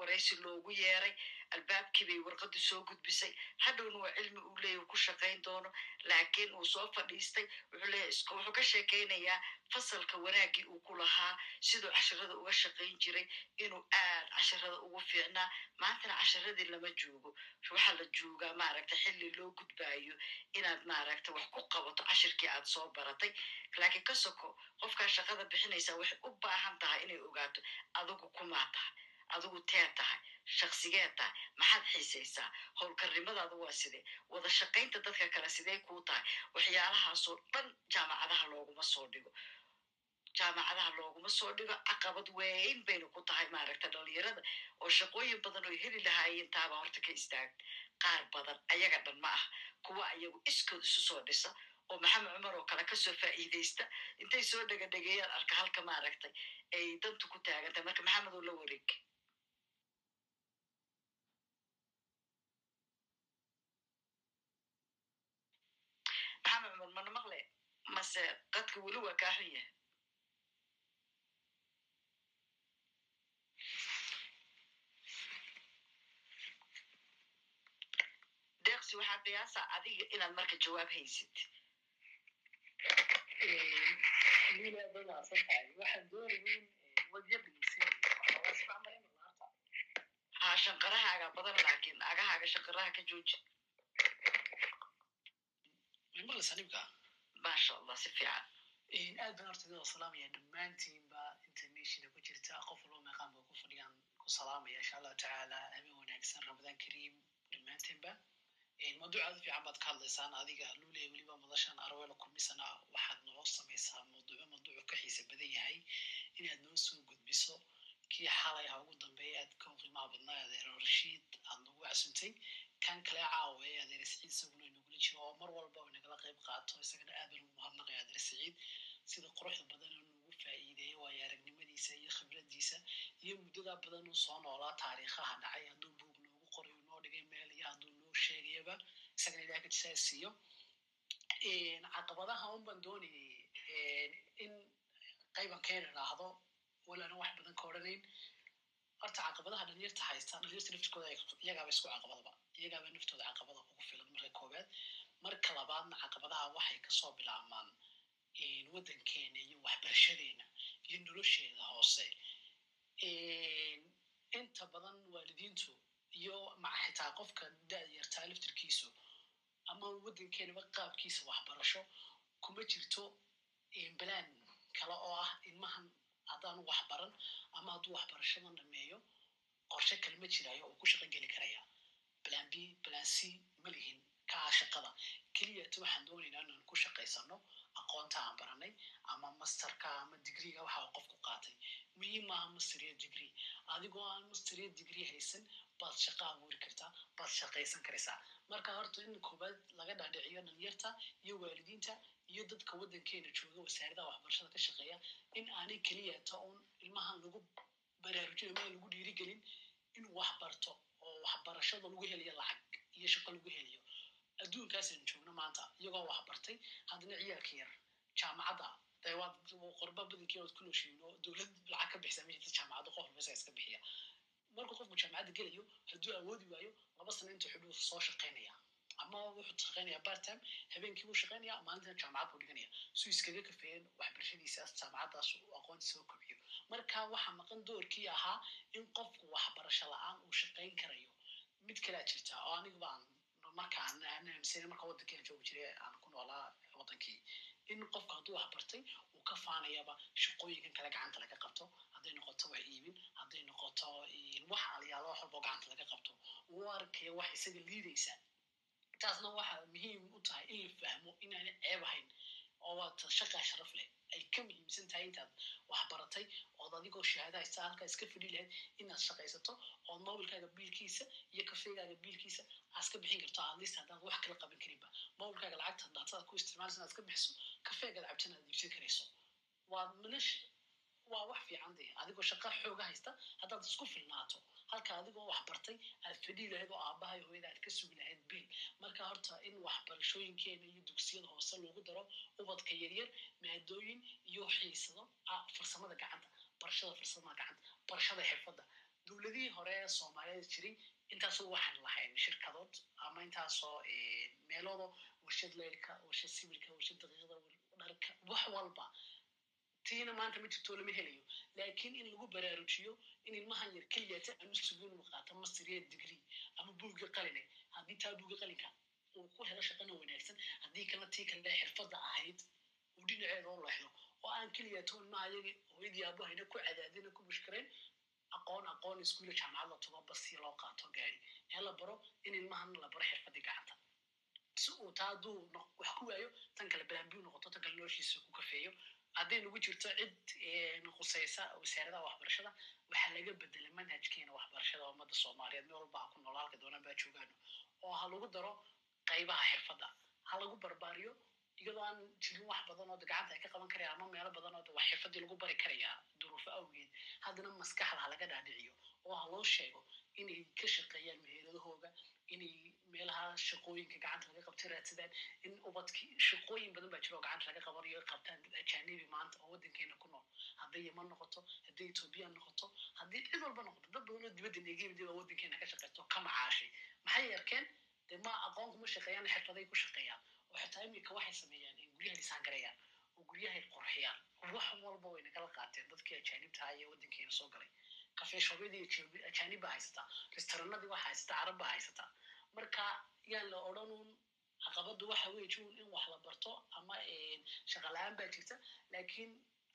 waraysi loogu yeeray albaabkii bay warqaddu soo gudbisay. Hadhowna waa cilmi uu leeyahy ku shaqayn doono laakiin uu soo fadhiistay. Wuxuu ka sheekaynayaa fasalka wanaaggii uu ku lahaa siduu casharada uga shaqayn jiray inuu aad casharada ugu fiicnaa. Maantana casharadii lama joogo waxaa la joogaa maaragta xilli loo gudbaayo inaad maaragta wax ku qabato cashirkii aad soo baratay. Laakiin ka soko qofkaa shaqada bixinaysaa waxay u baahan tahay inay ogaato adigu kumaa tahay adigu tee tahay shaqsigee tahay maxaad xiisaysaa? Howlkarnimadaadu waa sidee? Wada shaqaynta dadka kale sidee kuu tahay? Waxyaalahaasoo dhan jaamacadaha looguma soo dhigo. Jaamacadaha looguma soo dhigo caqabad weyn bayna ku tahay maaragta dhalinyarada oo shaqooyin badan oo heli lahaayeen taaba horta ka istaag qaar badan ayaga dhan ma ah kuwa ayagu iskood isu soo dhisa oo maxamed cumar oo kale ka soo faa'iidaysta. Intay soo dhegadhegeeyaan arka halka maaragtay ay dantu ku taagantahay marka maxamed la wareeg maxamed cumar mana maqle mase qadka weli waa kaa xun yahay deeqsi waxaa qiyaasaa adiga inaad marka jawaab haysid ha shanqarahaaga badan laakiin agahaaga shanqaraha ka jooji maasha allah si fiican aad baan horta idin salaamaya dhammaantiinba internationa ku jirta qof walba meeqaan ba ku fadhiyaan ku salaamaya insha allahu tacaala habeen wanaagsan ramadaan kariim dhammaantiinba mawduuc aad fiican baad ka hadlaysaan adiga luuley weliba madashan arweela kulmisana waxaad noo samaysaa mawduuco mawduucu ka xiisa badan yahay inaad noo soo gudbiso kii xalay ha ugu dambeeya aad ka qiimaha badnaa adeero rashiid aad nagu casuntay kan kale caawe adeer saciid isaguna inagula jiro oo mar walba qayb qaato isagana aad baan ugu mahadnaqaya saciid sida quruxda badan oo nagu faa'iideeyo waayo aragnimadiisa iyo khibradiisa iyo muddada badan uu soo noolaa taariikhaha dhacay. Hadduu buug noogu qoray uu noo dhigay meel iyo hadduu noo sheegayaba isagana ilaah kajisaa siiyo caqabadaha un doonayay in qayban yar idhaahdo walaana wax badan ka odhanayn. Horta caqabadaha dhalinyarta haysta dhalinyarta naftirkooda iyagaaba isku caqabadaba iyagaaba naftooda caqabada ugu filan marka koowaad marka labaadna caqabadaha waxay ka soo bilaabmaan waddankeena iyo waxbarashadeena iyo nolosheeda hoose. Inta badan waalidiintu iyo xitaa qofka da'yartaa laftirkiisu ama waddankeenaba qaabkiisa waxbarasho kuma jirto balaan kale oo ah ilmahan haddaanu waxbaran ama hadduu waxbarashadan dhameeyo qorshe kale ma jiraayo oo ku shaqo geli karaya. Balan b balan c ma lihin kaa shaqada. Keliyata waxaan doonaynaa inaan ku shaqaysano aqoonta aan baranay ama masterka ama digriga waxa qofku qaatay. Muhiim maaha master iyo degree. Adigoo aan master iyo degree haysan baad shaqo abuuri kartaa baad shaqaysan karaysaa. Marka horta in koobaad laga dhaadhiciyo dhalinyarta iyo waalidiinta iyo dadka waddankeena jooga wasaaradaha waxbarashada ka shaqeeya in aanay keliyata uun ilmahan lagu baraarujin ama lagu dhiirigelin inuu wax barto oo waxbarashada lagu helayo lacag iyo shaqo lagu helayo adduunkaasaan joogno maanta iyagoo wax bartay. Haddana ciyaalka yar jaamacadda qorba badankii ood ku nooshiin oo dowlad lacag ka bixisa ma jaamacadda qof walba iska bixiya. Markuu qofku jaamacadda gelayo hadduu awoodi waayo laba sano intuu xidhuu soo shaqaynaya ama wuxuu shaqaynaya bartime habeenkii buu shaqaynaya maalintina jaamacad buu dhiganaya. Suu iskaga kafeeyeen waxbarashadiisaas jaamacaddaas uu aqoonti soo kobciyo. Marka waxaa maqan doorkii ahaa in qofku waxbarasho la'aan uu shaqayn karayo. Mid kalea jirta oo aniguba aan marka aan aaminsan marka waddankeena joogi jiray aan ku noolaa waddankii. In qofku hadduu wax bartay uu ka faanayaba shaqooyinkan kale gacanta laga qabto hadday noqoto wax iibin hadday noqoto wax aliyaalo wax walbo gacanta laga qabto. Uu arkaya wax isaga liidaysa. Taasna waxa muhiim u tahay in la fahmo inaanay ceeb ahayn oo waad shaqaa sharaf leh ay ka muhiimsan tahay intaad wax baratay ood adigoo shahaada haysta halkaa iska fadhi lahayd inaad shaqaysato ood mobilkaaga biilkiisa iyo kafeegaaga biilkiisa aad iska bixin karto atleast haddaan wax kala qaban karinba mobilkaaga lacagta daatada ku isticmaalaysa inaad iska bixiso kafeegaad cabtana aad iibsan karayso waa minash waa wax fiican dee. Adigoo shaqa xooga haysta haddaad isku filnaato. Halka adigoo wax bartay aad fadhi lahayd oo aabaha iyo hooyada aad ka sugi lahayd biil. Marka horta in waxbarashooyinkeena iyo dugsiyada hoose loogu daro ubadka yaryar maadooyin iyo xiisado ah farsamada gacanta. Barashada farsamada gacanta barashada xirfadda. Dowladihii hore ee soomaaliyeed jiray intaasoo waxaan lahayn shirkadood ama intaasoo meeloodo warshad leylka warshad sibirka warshad daqiiqda dharka wax walba tiina maanta ma jirto lama helayo laakiin in lagu baraarujiyo in ilmahan yar keliyata aanu sugin uu qaato masteriya degree ama buugga qaline haddii taa buugga qalinka uu ku helo shaqana wanaagsan haddii kalena tii kale xirfadda ahayd uu dhinaceeda u leexdo oo aan keliyato ilmaha yaga hooyadii aabahayna ku cadaadina ku mushkireen aqoon aqoon iskuula jaamacad la tugo basi loo qaato gaari ee la baro in ilmahan la baro xirfaddii gacanta si uu taa hadduu wax ku waayo tan kale balaambiu noqoto tan kale noloshiisa ku kafeeyo hadday nagu jirto cid khusaysa wasaaradaha waxbarashada waxaa laga bedela manhajkeena waxbarashada ummadda soomaaliyeed meel walba ha ku nool halka doonaan baa joogaano oo ha lagu daro qaybaha xirfadda ha lagu barbaariyo iyadoo aan jirin wax badan oo gacanta ay ka qaban karayaan ama meelo badan oo wax xirfaddii lagu bari karayaa duruufo awgeed haddana maskaxda ha laga dhaadhiciyo oo ha loo sheego inay ka shaqeeyaan meheeladahooga inay meelaha shaqooyinka gacanta laga qabtay raadsadaan in ubadkii shaqooyin badan baa jira oo gacanta laga qabanayo qabtaan dad ajaanibi maanta oo waddankeena ku nool hadday yeman noqoto hadday etoobiya noqoto haddii cid walba noqoto dad badan oo dibadda neegeyimid baa waddankeena ka shaqeysto ka macaashay maxay arkeen dee ma aqoon kuma shaqeeyaan xirfaday ku shaqeeyaan oo xitaa imika waxay sameeyaan in guryaha dhisaan garayaan oo guryahay qurxiyaan wax walba way nagala qaateen dadkii ajaanibta ahaa ee waddankeena soo galay kafeeshobyadii ajaanib baa haysataa restoranadii waxaa haysataa carab baa haysataa marka yaan la odhanuun caqabaddu waxa weeye jun in wax la barto ama shaqa la'aan baa jirta laakiin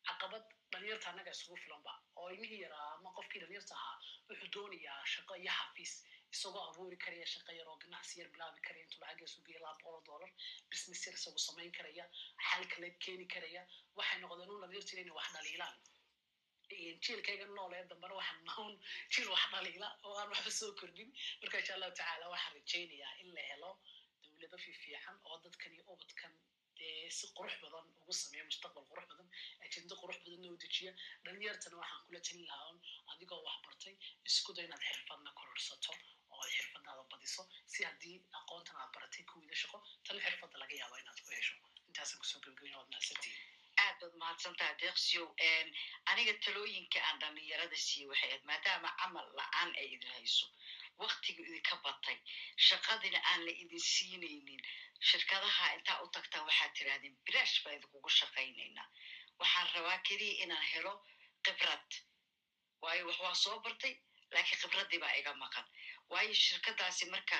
caqabad dhalinyarta annaga isugu filanba. Oo ilmihii yaraa ama qofkii dhalinyarta ahaa wuxuu doonayaa shaqo iyo xafiis isagoo abuuri karaya shaqo yar oo ganacsi yar bilaabi karaya intuu lacageesu geeya laba boqol dollar business yar isagoo samayn karaya xal kale keeni karaya. Waxay noqdeen un dhalinyarta inay wax dhaliilaan jiilkayga nool ee dambana waxaan nahoon jiil wax dhaliila oo aan waxba soo kordhin. Marka insha allahu tacaala waxaan rajaynayaa in la helo dowlado fiifiican oo dadkan iyo ubadkan dee si qurux badan ugu sameeya mustaqbal qurux badan ajendo qurux badanna u dejiya. Dhalinyartana waxaan kula talin lahaa un adigoo wax bartay isku da inaad xirfadna kororsato oo ay xirfadaada badiso si haddii aqoontan aad baratay kuwiida shaqo tan xirfadda laga yaaba inaad ku hesho. Intaasaan ku soo gebagabina waad mahadsantihin aad baad mahadsantaha deeqsiyow aniga talooyinka aan dhalinyarada siiye waxay ahayd maadaama camal la'aan ay idin hayso waktiga idinka batay shaqadina aan la idin siinaynin shirkadaha intaa u tagtaan waxaad tirahdeen bilaash baa idinkugu shaqaynaynaa. Waxaan rabaa keliya inaan helo khibrad waayo wax waa soo bartay laakiin khibraddii baa iga maqan. Waayo shirkadaasi marka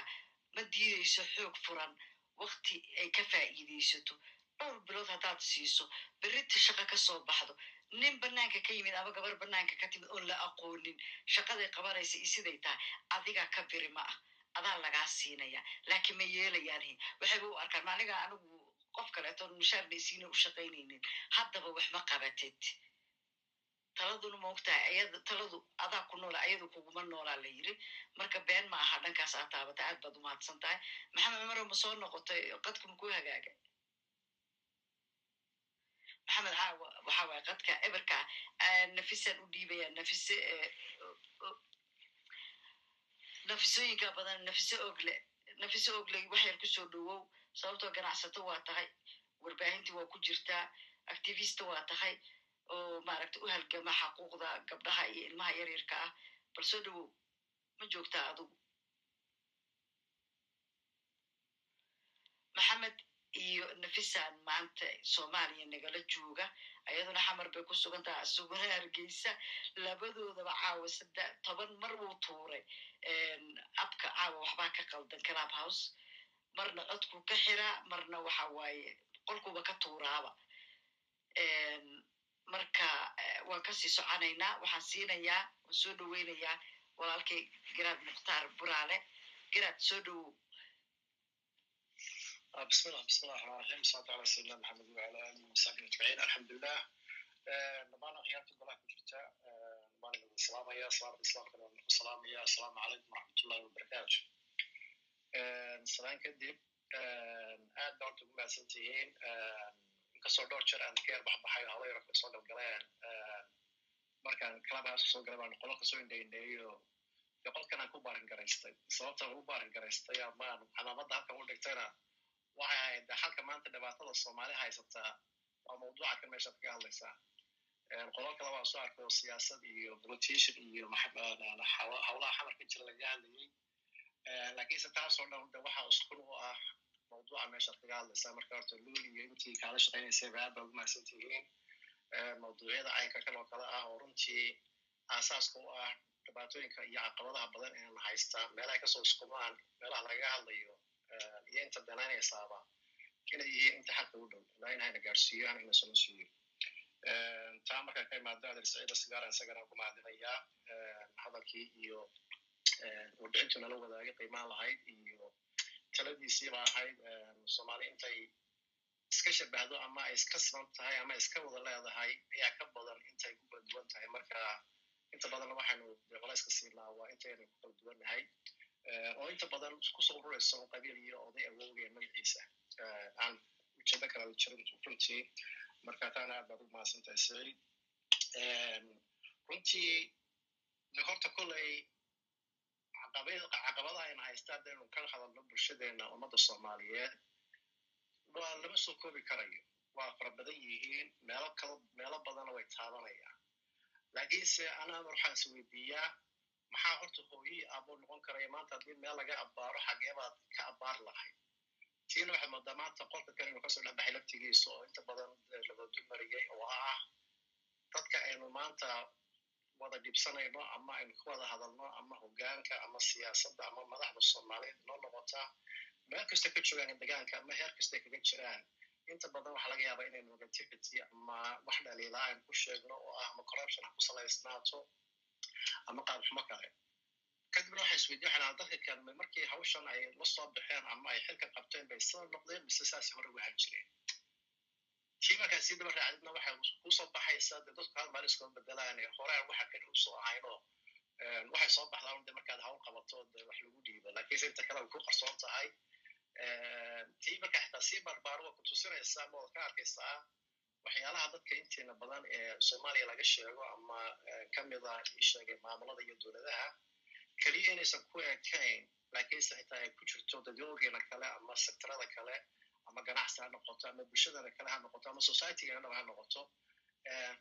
ma diidayso xoog furan wakti ay ka faa'iidaysato dhowr bilood haddaad siiso berita shaqa ka soo baxdo nin banaanka ka yimid ama gabar banaanka ka timid oon la aqoonin shaqaday qabanaysa iyo siday tahay adigaa ka biri ma ah. Adaa lagaa siinaya laakiin ma yeelayaanhi waxayba u arkaan maaniga anigu qof kaleeto mushaar baysiina u shaqaynaynin. Haddaba wax ma qabatid. Taladuna maogtahay ayada taladu adaa ku noola ayadu kuguma noolaa la yiri marka been ma aha dhankaas aad taabata aad baad umahadsan tahay maxamed cumaro ma soo noqotay qadku makuu hagaaga maxamed caawa waxa waye qadka eberka nafisaan u dhiibaya nafise nafisooyinka badan nafise ogle nafise ogle wax yar ku soo dhowow sababtoo ganacsato waa tahay warbaahintii waa ku jirtaa activista waa tahay oo maaragta u halgama xaquuqda gabdhaha iyo ilmaha yaryarka ah bal soo dhowow ma joogtaa adugu maxamed iyo nafisaan maanta soomaaliya nagala jooga ayaduna xamar bay ku sugan tahay asuguna hargeysa. Labadoodaba caawa sadde toban mar wuu tuuray abka caawa waxbaa ka qaldan club house marna codku ka xiraa marna waxa waaye qolkuba ka tuuraaba. Marka waan ka sii soconaynaa waxaan siinayaa waan soo dhoweynayaa walaalkay garaad mukhtaar buraale. Garaad soo dhowow بسم الله بسم الله الرحمن الرحيم صلى على سيدنا محمد وعلى اله وصحبه اجمعين الحمد لله dhammaan akhyaarta golaha ku jirta baan idin salaamaya salaamada islaamkana waan ku salaamaya assalaamu calaykum waraxmatullahi wabarakaatu salaan kadib aad baan horta ugu mahadsan tihiin inkastoo dhowr jeer aan ka yar baxbaxay halo yaro kala soo galgaleen markaan clubhouse soo galay baan qolo kasoo indhaindheeyo de qolkan aan ku baarin garaystay sababtaan ugu baarin garaystay amaan calaamada halkan u dhigtayna waxay ahayd halka maanta dhibaatada soomaali haysataa waa mawduuca kan meeshaad kaga hadlaysaa qolo kale waa soo arkay oo siyaasad iyo politician iyo howlaha xamarka jira laga hadlayay lakiinse taasoo dhan de waxa uskun u ah mawduuca meeshaad kaga hadlaysaa marka horta luul iyo intii kaala shaqaynaysay ba aad baa ugu tihiin mawduucyada caynka kan oo kale ah oo runtii aasaaska u ah dhibaatooyinka iyo caqabadaha badan ee la haystaa meelahay ka soo iskumaan meelaha lagaga hadlayo iyo inta danaynaysaaba inay yihiin inta xalka u dhow ilaa in hayna gaarsiiyo aan ina soo siiyo taa markaan ka imaado adeer saciida sigaaran isagana ku mahadinayaa hadalkii iyo warbixintu nala wadaagay qiimaan lahayd iyo taladiisiiba ahayd soomaali intay iska shabahdo ama ay iska siban tahay ama iska wada leedahay ayaa ka badan intay ku kala duwan tahay. Marka inta badanna waxaynu deqolayska siinaa waa intaynu ku kala duwannahay oo inta badan ku soo ururaysa qabiil iyo oday awoogaya magaciisa aan ujeedo kala jirin runtii marka taana aad baad u mahadsan tahay saciid runtii horta kolley caqabadaha ayna haysta haddaynu ka hadalno bulshadeena ummadda soomaaliyeed waa lama soo koobi karayo waa fara badan yihiin meelo meelo badana way taabanayaan laakiinse anaa waxaan is weydiiyaa maxaa horta hooyii aabuu noqon karaya maanta haddii meel laga abbaaro xagee baad ka abbaar lahayd. Tiina waxay moodaa maanta qolka kale inuu ka soo dhexbaxay laftigiisa oo inta badan lagodu mariyey oo ah. Dadka aynu maanta wada dhibsanayno ama aynu ka wada hadalno ama hogaanka ama siyaasadda ama madaxda soomaaliyeed noo noqotaa meel kasta ka joogaan degaanka ama heer kastay kaga jiraan. Inta badan waxaa laga yaabaa inaynu negativity ama wax dhaliilaa aynu ku sheegno oo ah ama corruption ha ku salaysnaato ama qaabxumo kale. Kadibna waxay isweydiin waxaan dadka kalmay markii hawshan ay la soo baxeen ama ay xilka qabteen bay sida noqdeen mise saas hore ugu han jireen. Tii markaa sii daba raacdidna waxay ku soo baxaysaa de dadku hal maalin iskuma bedelaan horeen waxa kale u soo ahaynoo waxay soo baxdaan de markaad hawl qabato de wax lagu dhiibo lakiinse inta kale way ku qarsoon tahay. Tii marka xitaa sii barbaaro waa kutusinaysaa ama waad ka arkaysaa waxyaalaha dadka inteena badan ee soomaaliya laga sheego ama kamida ii sheegay maamulada iyo dowladaha keliya inaysan ku ekayn lakiinse xitaa ay ku jirto dadoogeena kale ama sektorada kale ama ganacsi ha noqoto ama bulshadana kale ha noqoto ama societygana ha noqoto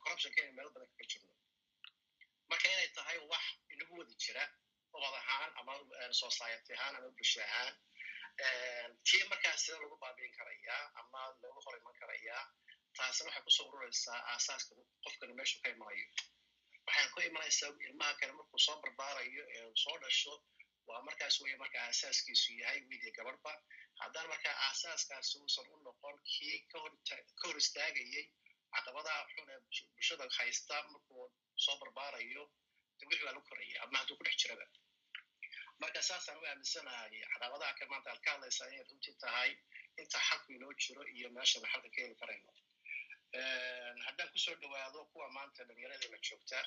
corruptionka inay meelo badan kaga jirno. Marka inay tahay wax inagu wadi jira ubad ahaan ama society ahaan ama bulsho ahaan tii markaas sida lagu baabiin karayaa ama looga hor iman karayaa taasina waxay ku soo ururaysaa aasaaska qofkani meeshu ka imanayo. Waxaan ku imanaysaa ilmaha kale markuu soo barbaarayo ee soo dhasho waa markaas weye marka aasaaskiisu yahay wiil iyo gabadhba haddana markaa aasaaskaasi uusan u noqon kii ka hor istaagayey caqabadaha xun ee bulshada haysta markuu soo barbaarayo de wixii baa lagu koraya ama hadduu ku dhex jiraba marka saasaan u aaminsanahay caqabadaha ka maanta aad ka hadlaysaa inay runtii tahay inta xalku inoo jiro iyo meeshana xalka ka heli karayno haddaan ku soo dhawaado kuwa maanta dhalinyaradeenna joogta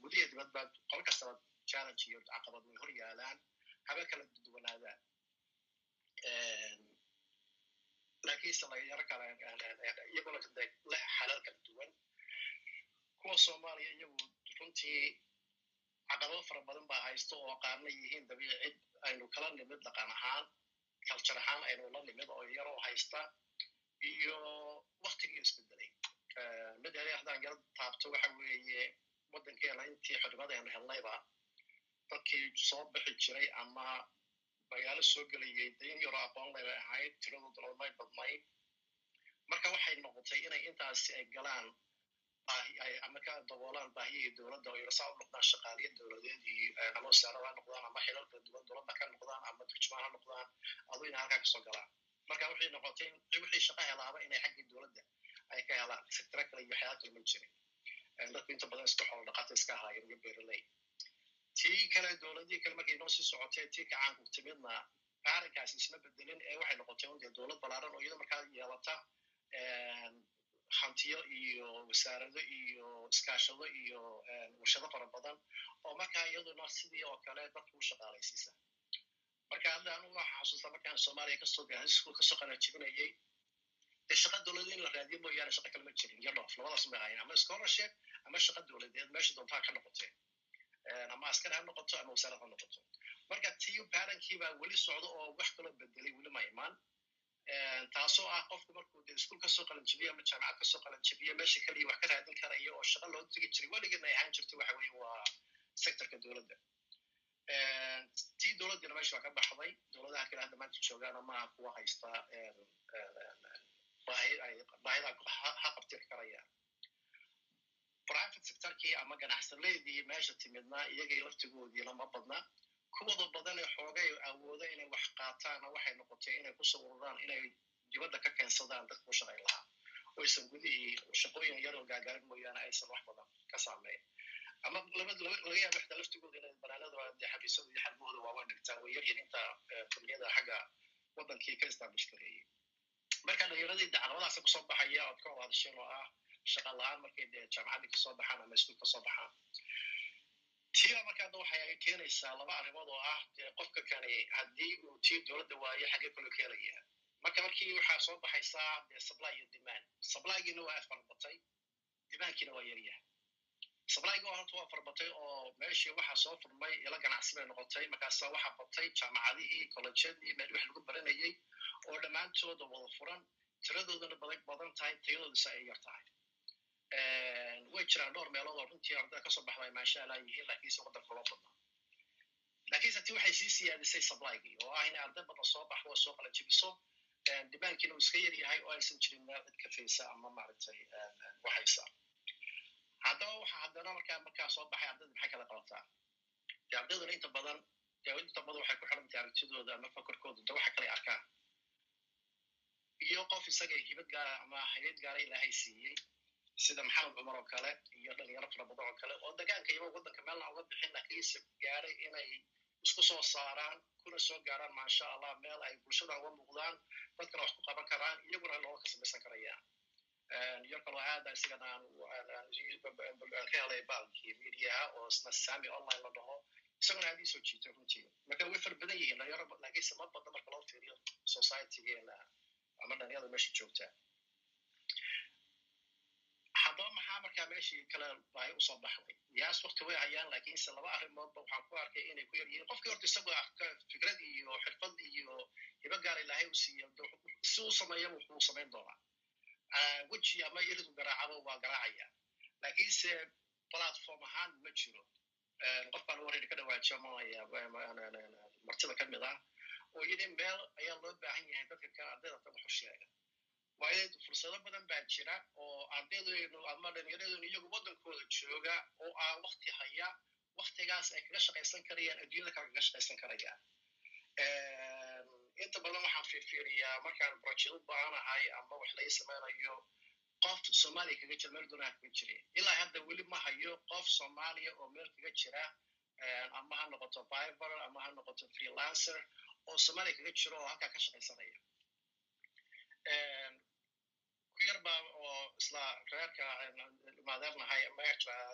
gudiya dibadba qol kastaba challenge iyo caqabad way hor yaalaan. Haba kala duwanaadaan. Lakiinse dhalinyaro kale iyaguna leh xalal kala duwan. Kuwa soomaaliya iyagu runtii caqabado fara badan baa haysto oo qaarna yihiin dabiicid aynu kala nimid dhaqan ahaan culture ahaan aynu la nimid oo yaroo haysta. Iyo waktigii isbedelay mid ele haddaan yaro taabto waxa weeye waddankeena intii xornimadeenu helnayba dadkii soo bixi jiray ama magaalo soo gelayay de in yaroo aqoon lay bay ahayd tiradooda may badnayd marka waxay noqotay inay intaasi ay galaan ama ka daboolaan baahiyihii dowladda oo yarsaa u noqdaan shaqaaliya dowladeed iyo ama wasaarada ha noqdaan ama xilal kala duwan dowladda ka noqdaan ama turjumaan ha noqdaan adu inay halkaa ka soo galaan marka waxay noqotay wixii shaqa helaaba inay xaggii dowladda ay ka helaan sectara kale iyo waxyaala kale ma jirin. Dadku inta badan iska xoolo dhaqata iska ahaayeen iyo beeraley. Tii kale dowladihii kale markay noo sii socotay tii kacaanku timidna arrinkaasi isma bedelin ee waxay noqotay un dee dowlad ballaaran oo iyada markaa yeelata hantiyo iyo wasaarado iyo iskaashado iyo warshado fara badan oo markaa iyaduna sidii oo kale dadka u shaqaalaysiisa marka hadda anigu waxaa xasuusta markaan soomaaliya ka soo school ka soo qanajibinayay dee shaqa dowladeed in la raadiyo mooyaane shaqa kalema jirin iyo dhoof labadaas may ahayn ama scholarship ama shaqa dowladeed meesha doontaa ka noqotee ama askari ha noqoto ama wasaarad ha noqoto. Marka tiu parankii baa weli socdo oo wax kaloo bedelay weli ma imaan taasoo ah qofku markuu de iskuol ka soo qalanjibiyo ama jaamacad ka soo qalanjibiyo meesha kaliya wax ka raadin karaya oo shaqa loo tegi jiray weligeedna ahaan jirto waxa weye waa sectorka dowladda tii dowladdina meesha waa ka baxday dowladaha kale hadda maanta joogaana maaha kuwa haysta baahida ha qabtir karaya private sectorkii ama ganacsaneydii meesha timidna iyagay laftigoodiina ma badna kuwada badan ee xoogay awooda inay wax qaataanna waxay noqotay inay ku soo ururaan inay dibadda ka keensadaan dadka u shaqayn lahaa. Oo aysan gudihii shaqooyin yaroo gaagaarin mooyaane aysan wax badan ka saameyn ama laga yaaba xitaa laftigooda inay banaanada dee xafiisyada iyo xarbahooda waaweyn dhigtaan way yaryihin inta kulmiyada xagga waddankii ka establish gareeyey marka dhalinyaradii dacalabadaasa ku soo baxaya ood ka wada oo ah shaqa la'aan markay dee jaamacaddii ka soo baxaan ama iskuul ka soo baxaan tiiba marka hadda waxay keenaysaa laba arrimood oo ah dee qofka kani haddii uu tii dowladda waayo xagee kaloo keenaya marka markii waxaa soo baxaysaa dee supply iyo demand. Supplygiina waa farbatay demandkiina waa yaryahay supplygi horta waa farbatay oo meeshii waxaa soo furmay ila ganacsi bay noqotay. Markaasa waxaa batay jaamacadihii collejyadii meel wax lagu baranayay oo dhammaantooda wada furan tiradoodana badan tahay tayadoodasa ay yar tahay. Way jiraan dhowr meelood oo runtii ardada ka soo baxda ay maasha allah yihiin lakiinse waddanka loo badna lakiinse ti waxay sii siyaadisay supplygi oo ah inay arday badan soo baxdo oo soo qala jibiso dimaankiina uu iska yar yahay oo aysan jirin meel cid kafaysa ama maaragtay waxaysa haddaba waxa haddana markaa markaa soo baxay ardayda maxay kala qabataa? De ardayduna inta badan inta badan waxay ku xirantahay aragtidooda ama fakarkooda de waxa kale arkaan? Iyo qof isaga hibad gaara ama haybad gaara ilaahay siiyey sida maxamed cumar oo kale iyo dhalinyaro fara badan oo kale oo degaanka iyago waddanka meelna uga bixin lakiinse gaaray inay isku soo saaraan kuna soo gaaraan maasha allah meel ay bulshada uga muuqdaan dadkana wax ku qaban karaan iyaguna looga ka samaysan karayaan kaloo aada isagana ka helay baalkii mediaha oo isna sami online la dhaho isaguna aad ii soo jiitay runtii marka way far badan yihiin dhalinyaro lakiinse ma badna marka loo fiiriyo societygeena ama dhalinyarada meesha joogtaa haddaba maxaa markaa meeshii kale baahi u soo baxday yaas wakti way hayaan lakiinse laba arrimoodba waxaan ku arkay inay ku yar yihiin qofkii horta isagu fikrad iyo xirfad iyo hibo gaar ilaahay u siiya si uu sameeya wuxuu samayn doonaa weji ama iridu garaacaba waa garaacaya lakiinse platform ahaan ma jiro qof baan warayna ka malaya martida ka mid ah oo yidhi meel ayaa loo baahan yahay dadka kale ardayda tan waxu sheega waayo fursado badan baa jira oo ardaydeenu ama dhalinyaradenu iyagu waddankooda jooga oo aan wakti haya waktigaas ay kaga shaqaysan karayaan adduunyada kale kaga shaqaysan karayaan inta badan waxaan fiirfiiriyaa markaan project u baahanahay ama wax laga samaynayo qof soomaaliya kaga jira meel gunaha kaga jira. Ilaa hadda weli ma hayo qof soomaaliya oo meel kaga jira ama ha noqoto biber ama ha noqoto freelancer oo soomaaliya kaga jiro oo halkaa ka shaqaysanaya ku yar oo isla reerka maadeernahay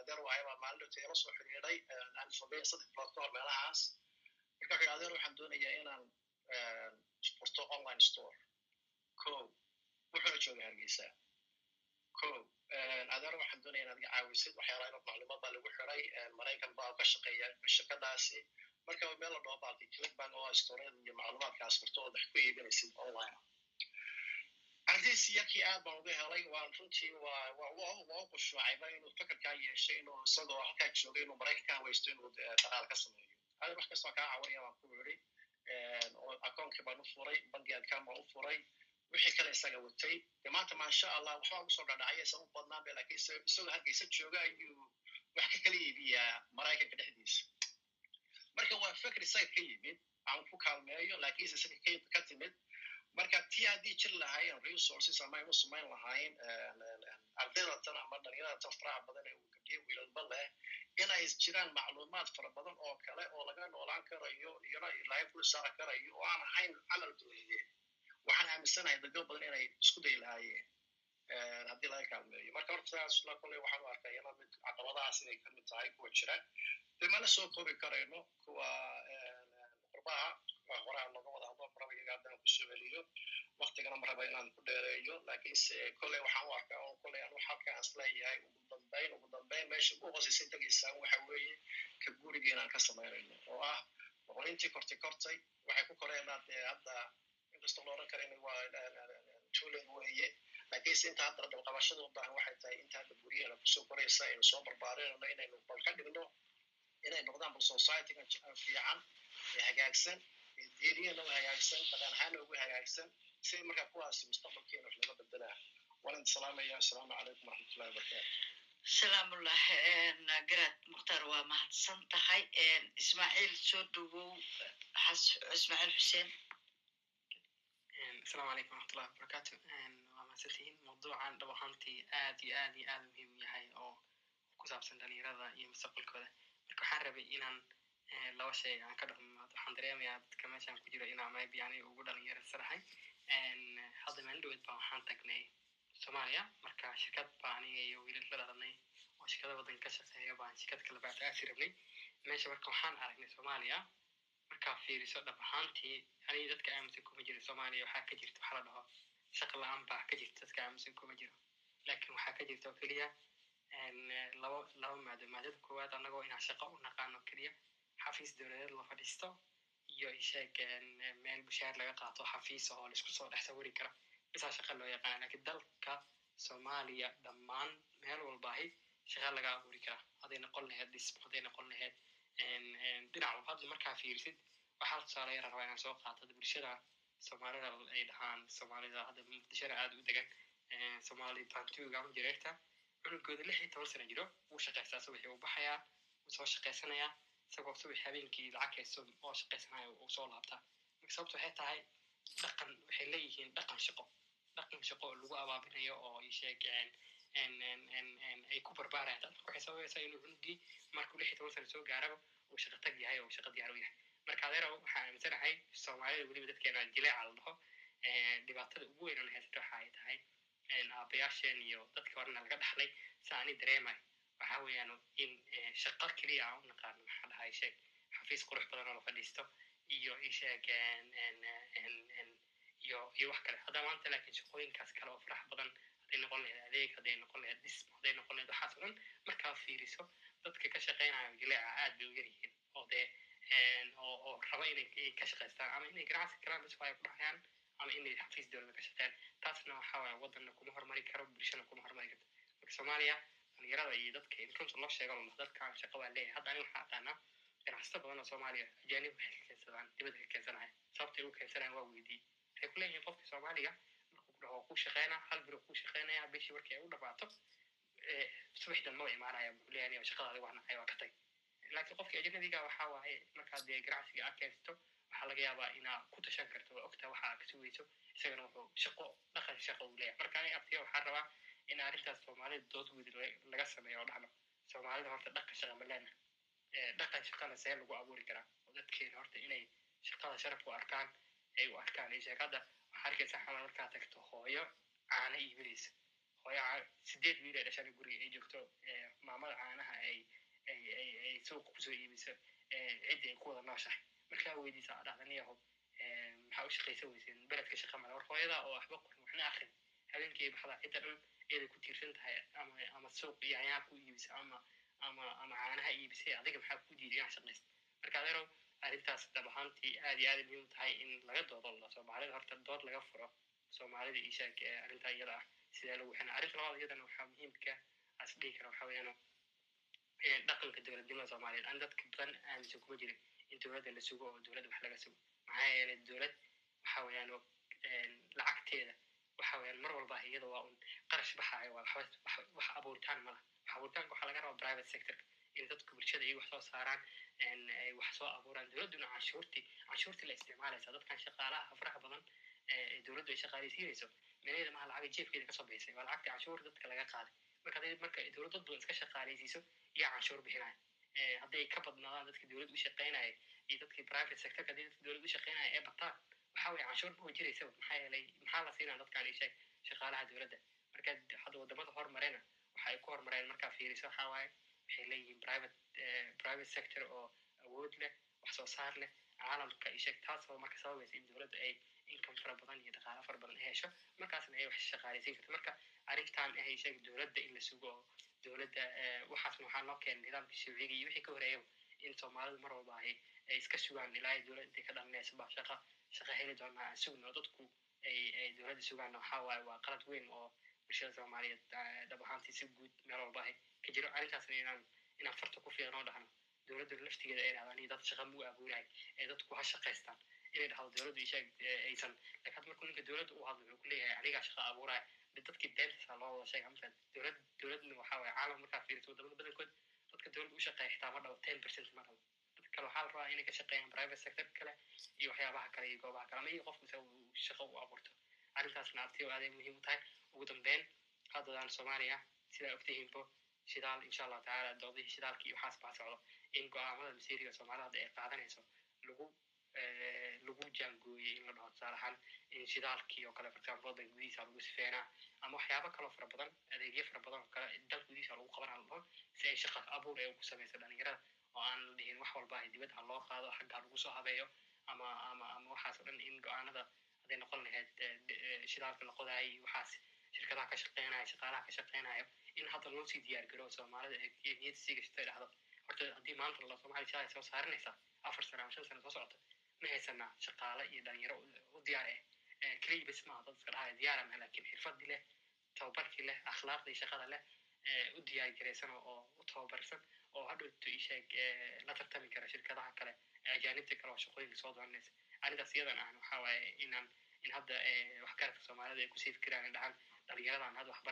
adeer waayabaa maalinta ila soo xidhiiday aan saddex bilood ka hor meelahaas. Marka wuxuu adeer waxaan doonayaa inaan furto online store. Ko wuxuuna jooga hargeysa ko adeer waxaan doonaya inaad iga caawisid waxyaalaha inad macluumaad baa lagu xiray. Maraykan baa ka shaqeeya shirkadaasi marka meel la dhaho baalki clickbank oo storada iyo macluumaadkaas furto ood wax ku iibinaysid online. Ardaysi yarkii aad baan uga helay waan runtii waa u qushuucayba inuu fakarkaa yeeshay inuu isagoo halkaa joogay inuu maraykan ka hawaysto inuu dhaqaal ka sameeyo. Adi wax kastoo kaa caawinaya baan ku yidhi. Akoonkii baan u furay bangi adkaan baan u furay wixii kale isaga watay de maanta maasha allah waxbaa ugu soo dhadhacay aysan u badnaan ba lakiin isagoo hargeysa jooga ayuu wax ka kala iibiyaa maraykanka dhexdiisa marka waa fikri sayid ka yimid aan ku kaalmeeyo lakiinse isaga ka timid marka tii haddii jir lahaayeen resources ama aynu samayn lahayn ardaydatan ama dhalinyaratan faraha badan ee gabdiye wiilalba leh inay jiraan macluumaad fara badan oo kale oo laga noolaan karayo iyona laga fulsaari karayo oo aan ahayn camal dowladeed waxaan aaminsanahay dadyo badan inay isku day lahaayeen haddii laga kaalmeeyo marka horta saas la kuley waxaan u arkaya ina mid caqabadahaas inay ka mid tahay kuwa jira de mana soo koobi karayno kuwa qurbaha horaa looga wada hadlo maraba iyaga haddaan ku soo celiyo waktigana maraba inaan ku dheereeyo laakiinse kolley waxaan u arkaa oo kolley aan wax halka aan ugu dambayn ugu dambayn meesha ugu hooseysa tegaysaan waxa weeye ka guriga inaan ka samaynayno oo ah boqolintii kortay kortay waxay ku koreenaa dee hadda inkastoo looran karin waa tuulen weeye laakiinse inta hadda dalqabashada u baahan waxay tahay inta hadda ku soo koraysa aynu soo barbaarinayno inaynu bal ka dhigno inay noqdaan bal societyga fiican ee hagaagsan ee diiniyana u hagaagsan dhaqan ahaana ugu hagaagsan si markaa kuwaasi mustaqbalkeena wax laga bedelaa idin salaamaya asalaamu calaykum waraxmatullahi wabarakaatu salaamullah garaad mukhtaar waa mahadsan tahay. Ismaaciil soo dhowow ismaaciil xuseen asalaamu calaykum waraxmatullahi wabarakaatu waa mahadsantihiin mawduucan dhab ahaantii aad iyo aad iyo aad muhiim yahay oo ku saabsan dhalinyarada iyo mustaqbalkooda marka waxaan rabay inaan laba shay aan ka dhaqmaado waxaan dareemayaa dadka meeshaan ku jiro inaa maybe aniga ugu dhalinyarasanahay hadda maalin dhaweed baa waxaan tagnay soomaaliya marka shirkad baa aniga iyo wiilal la dhalanay oo shirkada waddan ka shaqeeya baan shirkad kale baa taasi rabnay meesha marka waxaan aragnay soomaaliya markaa fiiriso dhab ahaantii aniga dadka aaminsan kuma jiro soomaaliya waxaa ka jirta waxaa la dhaho shaqa la'aan baa ka jirta dadka aaminsan kuma jiro laakiin waxaa ka jirta oo keliya laba laba maado maadada koowaad annagoo inaan shaqo u naqaano keliya xafiis dowladeed la fadhiisto iyo isheeg meel bushaar laga qaato xafiis oo la isku soo dhex sawiri kara bisaa shaqa loo yaqaana laakiin dalka soomaaliya dhammaan meel walbaahi shaqa laga abuuri kara hadday noqon laheyd dhismo hadday noqon laheyd dhinac hadda markaa fiirisid waxaa tusaale yara rabaa inaan soo qaato bulshada soomaalida ay dhahaan soomaalida hadda muqdishona aad u degan soomaali bantuga ama jireerta cunugooda lix iyo toban sana jiro wuu shaqaystaa subaxii uu baxayaa wuu soo shaqaysanayaa isagoo subax habeenkii lacag oo shaqaysanaya uu soo laabtaa marka sababta waxay tahay dhaqan waxay leeyihiin dhaqan shaqo dhaqan shaqo lagu abaabinayo oo isheeg ay ku barbaarayaan taas waxay sababaysaa inuu cunugii markuu lix toban sana soo gaaraba uu shaqa tag yahay oo shaqa diyaar u yahay marka adeero waxaan aaminsanahay soomaalida weliba dadkeena jileeca la dhaho dhibaatada ugu weyn aan haysata waxa ay tahay aabayaasheen iyo dadkii horena laga dhaxlay sa ani dareemay waxa weeyaan in shaqo keliya aan u naqaano maxaa dhahay sheeg xafiis qurux badan oo la fadhiisto iyo isheeg iyo iyo wax kale haddaa maanta laakiin shaqooyinkaas kale oo farax badan hadday noqon lahayd adeeg hadday noqon lahayd dhismo hadday noqon lahayd waxaas o dhan markaa fiiriso dadka ka shaqaynayo jileeca aad bay u yar yihiin oo dee oo raba inay ka shaqaystaan ama inay ganacsi karaan bis ay ku dhahayaan ama inay xafiis dowladda ka shaqeeyaan taasna waxa waaya waddanna kuma horumari karo bulshana kuma horumari karto marka soomaaliya dhalinyarada iyo dadka in runta loo sheego lala dadkaan shaqo baa leeyahay hadda aniga waxaa aqaanaa ganacsato badan oo soomaaliya ajaanib waxay ka keensadaan dibadda ka keensanaya sababtay ugu keensanayaan waa weydiiyey waxay ku leeyihiin qofka soomaaliga markuu ku shaqeynaa hal biro kuu shaqeynaya bishii markii ay u dhamaato subaxdan maba imaanaya wuxuu leeyahay shaqadaadi waa nacay waa ka tag laakiin qofka ajnabiga waxa waaye markaad dee ganacsiga aad waxaa laga yaabaa inaa ku tashan karto waa ogtaa waxa ka sugayso isagana wuxuu shaqo dhaqan shaqo uu leeyahay marka aniga abtiga waxaan rabaa in arrintaas soomaalida dood weyd laga sameeyo oo dhahno soomaalida horta dhaqan shaqa ma leena dhaqan shaqana see lagu abuuri karaa oo dadkeena horta inay shaqada sharaf u arkaan ay u arkaan isheeg hadda waxaa arkaysa markaa tagto hooyo caano iibinaysa hooyo sideed wiil ay dhashaan guriga ay joogto maamada caanaha ay ay suuqa ku soo iibiso ciddii ay ku wada nooshahay markaa weydiisa aa dhahda niyahow maxaa u shaqaysan weyseen beledka shaqa male war hooyada oo waxba qorin waxna akrin habeenkii baxda cidda dhan eeday ku tiirsan tahay ama ama suuq yaanyaa ku iibisa ama ama ama caanaha iibisay adiga maxaa ku diiday inaa shaqaysta marka adeerow arrintaas dhab ahaantii aad iyo aad muhiim tahay in laga doodo la soomaalida horta dood laga furo soomaalida iyo sheeg arrintaa iyada ah. Sidee lagu xina? Arrinta labaad iyadana waxaa muhiimka as dhihi kara waxaa weeyaan dhaqanka dowladnimada soomaaliyeed. Aan dadka badan aaminsan kuma jirin in dowladda la sugo oo dowladda wax laga sugo. Maxaa yeelay dowlad waxa weeyaan lacagteeda waxa weeyaan mar walba iyada waa un qarash baxaayo waa wax abuuritaan ma wax abuuritaanka waxaa laga rabaa private sector in dadka bulshada ay wax soo saaraan wax soo abuuraan dowladduna canshuurtii canshuurtii la isticmaalaysa dadkan shaqaalaha faraha badan ee dowladdu ay shaqaalaysiinayso meelaheeda maha lacagay jeefkeeda ka soo bixisay waa lacagtii canshuur dadka laga qaaday marka hadday marka dowlad dad badan iska shaqaalaysiiso yaa canshuur bixinaya hadday ka badnaadaan dadkii dowladda u shaqaynaya iyo dadkii private sectorka haddii dadkii dowladda u ee bataan waxa weye canshuur ma jireysaba maxaa yeelay maxaa la siinaa dadkaan isheeg shaqaalaha dowladda marka hadda waddamada hormarena waxa ay ku hormareen markaa fiiriso waxa waaye waxay leeyihiin private private sector oo awood leh wax soo saar leh caalamka isheeg taasoo marka sababaysa in dowladda ay income fara badan iyo dhaqaalo fara badan hesho markaasna ay wax shaqaalaysiin karto marka arrintan ah isheeg dowladda in la sugo oo dowladda waxaasna waxaa loo keenay nidaamkii shuuciga iyo wixii ka horeeyaba in soomaalidu mar walba ahy ay iska sugaan ilaa dowladda intay ka dhalinayso ba shaqa shaqa heli doonaa aan sugno dadku ay ay dowladda sugaanna waxaa waaye waa qalad weyn oo bulshada soomaaliyeed dhab ahaantii si guud meel walba ahy ka jiro arrintaasna inaan inaan farta ku fiiqan oo dhahno dowladda laftigeeda ay dhahdaan iyo dad shaqa muu abuurahay ee dadku ha shaqaystaan inay dhahdo dowladdu aysan. Laakiin hadda markuu ninka dowladda u hadlo wuxuu ku anigaa shaqa abuuraya dadkii beentasa loo wada sheega mafad dowlad dowladna waxa waye caalam markaa fiiriso waddamada badankood dadka dowladda u shaqeeya xitaa ma dhabo ten percent ma dhabo. Dadka kale waxaa la rabaa inay ka shaqeeyaan private sector kale iyo waxyaabaha kale iyo goobaha kale ama iyo qofku isa uu shaqo u abuurto. Arrintaasna abtiyo aaday muhiim u tahay. Ugu dambeyn haddadaan soomaaliya sidaa ogtihiinbo shidaal insha allahu tacaala doodihii shidaalka iyo waxaas baa socdo in go'aamada masiiriga soomaalida hadda ay qaadanayso lagu lagu jaangooyey in la dhaho tusaale ahaan in shidaalkii oo kale for example waddanka gudihiisa lagu sifeynaa ama waxyaabo kaloo fara badan adeegyo fara badan oo kale dalka gudihiisa lagu qabanaa la dhaho si ay shaqa abuur ee ugu samayso dhalinyarada oo aan la dhihin wax walba dibadda ha loo qaado xagga lagu soo habeeyo ama ama ama waxaas oo dhan in go'aanada hadday noqon lahayd shidaalka iyo waxaas shirkadaha ka shaqeynaya shaqaalaha ka shaqeynayo in hadda loo sii diyaar garo soomaalida ee niyadda dhahdo horta haddii maanta la soomaaliya shidaal ay soo saaranaysaa afar sano ama shan sano soo socota ma haysanaa shaqaale iyo dhalinyaro u diyaar eh keliya bes maaha dad dhahaya diyaara maha laakiin xirfadii leh tababarkii leh akhlaaqdii shaqada leh u diyaar garaysan oo u tababarsan oo hadhowto isheeg la tartami kara shirkadaha kale ajaanibta kale oo shaqooyinka soo doonanaysa arrintaas iyadan ahna waxa waaye inaan in hadda waxgaradka soomaalida ay ku sii fikiraan dhahaan dhalinyaradan hadda wax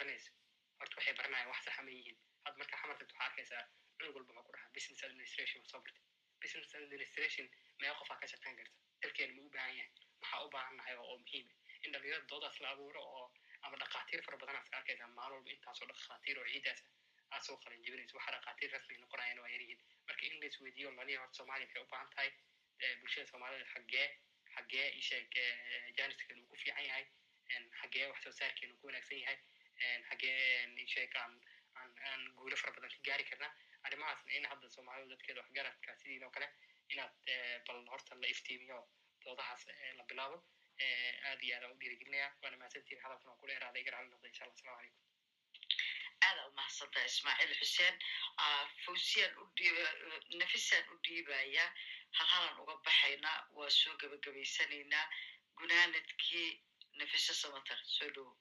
horta waxay baranayaan wax saxa ma yihiin hadda marka xamarka waxaa arkaysaa cunug walba wuxuu ku dhahaa business administration soo bartay business administration meel qofaa ka shaqeyn karta dalkeena ma u baahan yahay maxaa u baahan nahay oo muhiim in dhalinyarada doodaas la abuuro oo ama dhakhaatiir fara badan aad arkaysaa maalin walba intaasoo dhakhaatiir oo ciidaas aad soo qalin jebinayso waxa dhakhaatiir rasmi noqonayana waa yaryihiin marka in la isweydiiyo laniya horta soomaaliya maxay u baahan tahay bulshada soomaalida xaggee xaggee isheeg jaaniskan uu ku fiican yahay xaggee wax soo saarkeenu ku wanaagsan yahay xaggee isheeg aan aan guulo fara badan ka gaari karnaa. Arrimahaasna in hadda soomaalidu dadkeeda waxgaradka sidiin oo kale inaad bal horta la iftiimiyo doodahaas la bilaabo. Aad iyo aad aan u dhiirigelinaya waana mahadsantiin hadalkan oo ku dheeraada iga raalli noqda insha allah asalamu calaykum. Aada u mahadsantaha ismaaciil xuseen. Fawsiyaan u nafisaan u dhiibaya hal halan uga baxaynaa waa soo gebagabaysanaynaa gunaanadkii nafisa samatar soo dhowo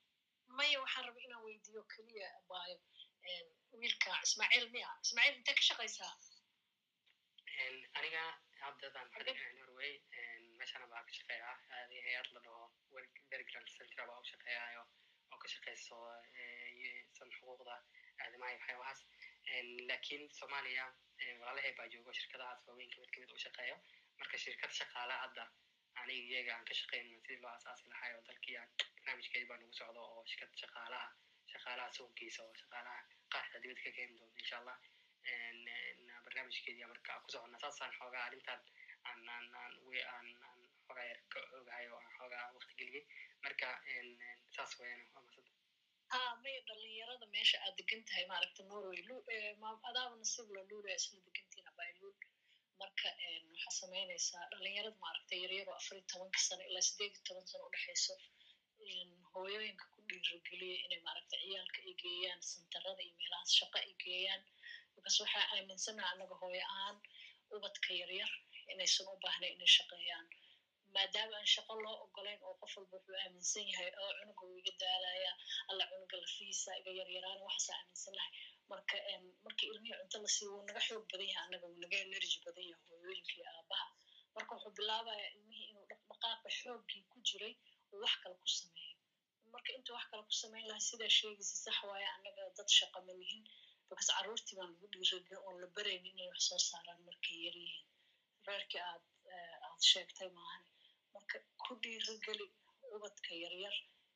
maya waxaan raba inaan weydiiyo keliya baayo wiilka ismaaciil miya. Ismaaciil intee ka shaqaysaa aniga haddadan norway meeshana baa ka shaqeeyaa. Hay'ad la dhaho bergland centra baa u shaqeeyaayo oo ka shaqeyso san xuquuqda aadamaha iyo waxyaabahaas laakiin soomaaliya walaalahay baa joogo shirkadahaas waaweyn ka mid ka mid u shaqeeyo. Marka shirkad shaqaala hadda aniga iyaga aan ka shaqeyno sidii loo asaasi lahay oo dalkii aan barnaamijkeedi baa nagu socdo oo shaqaalaha shaqaalaha suunkiisa oo shaqaalaha qaarka dibadda ka keeni doonto insha allah barnaamijkeedii marka ku soconna saasaan xoogaa arrintan aan aan aan aan aan xoogaa yar ka ogahay oo aan xoogaa waqti geliyey marka saas wayaan waa masanta ha may dhalinyarada meesha aad degan tahay maaragta norway adaaba nasiib la luulaya degantiin abayluul marka waxaa samaynaysaa dhalinyarada maaragta yaryaro afar iyo tobanka sano ilaa sideed iyo toban sano udhexayso hooyooyinka ku dhiirigeliya inay maaragta ciyaalka ay geeyaan santarada iyo meelahaas shaqo ay geeyaan. Because waxaa aaminsanaha annaga hooyo ahaan ubadka yaryar inaysan u baahnayn inay shaqeeyaan. Maadaama aan shaqo loo ogolayn oo qof walba wuxuu aaminsan yahay oo cunuga uu iga daalaya alla cunuga lafiisa iga yaryaraan waxaasaa aaminsanahay marka marka ilmihii cunto la siiyo wuu naga xoog badan yahay annaga wuu naga energy badan yahay hooyooyinka iyo aabaha. Marka wuxuu bilaabaya ilmihii inuu dhaqdhaqaaqa xooggii ku jiray uu wax kale ku sameeyo marka intuu wax kale ku samayn lahaa sidaa sheegaysa sax waaye annaga dad shaqa ma lihin because carruurtii baan lagu dhiirigin oon la barayn inay wax soo saaraan markay yar yihiin. Reerkii aad aad sheegtay maahan marka ku dhiirigeli ubadka yaryar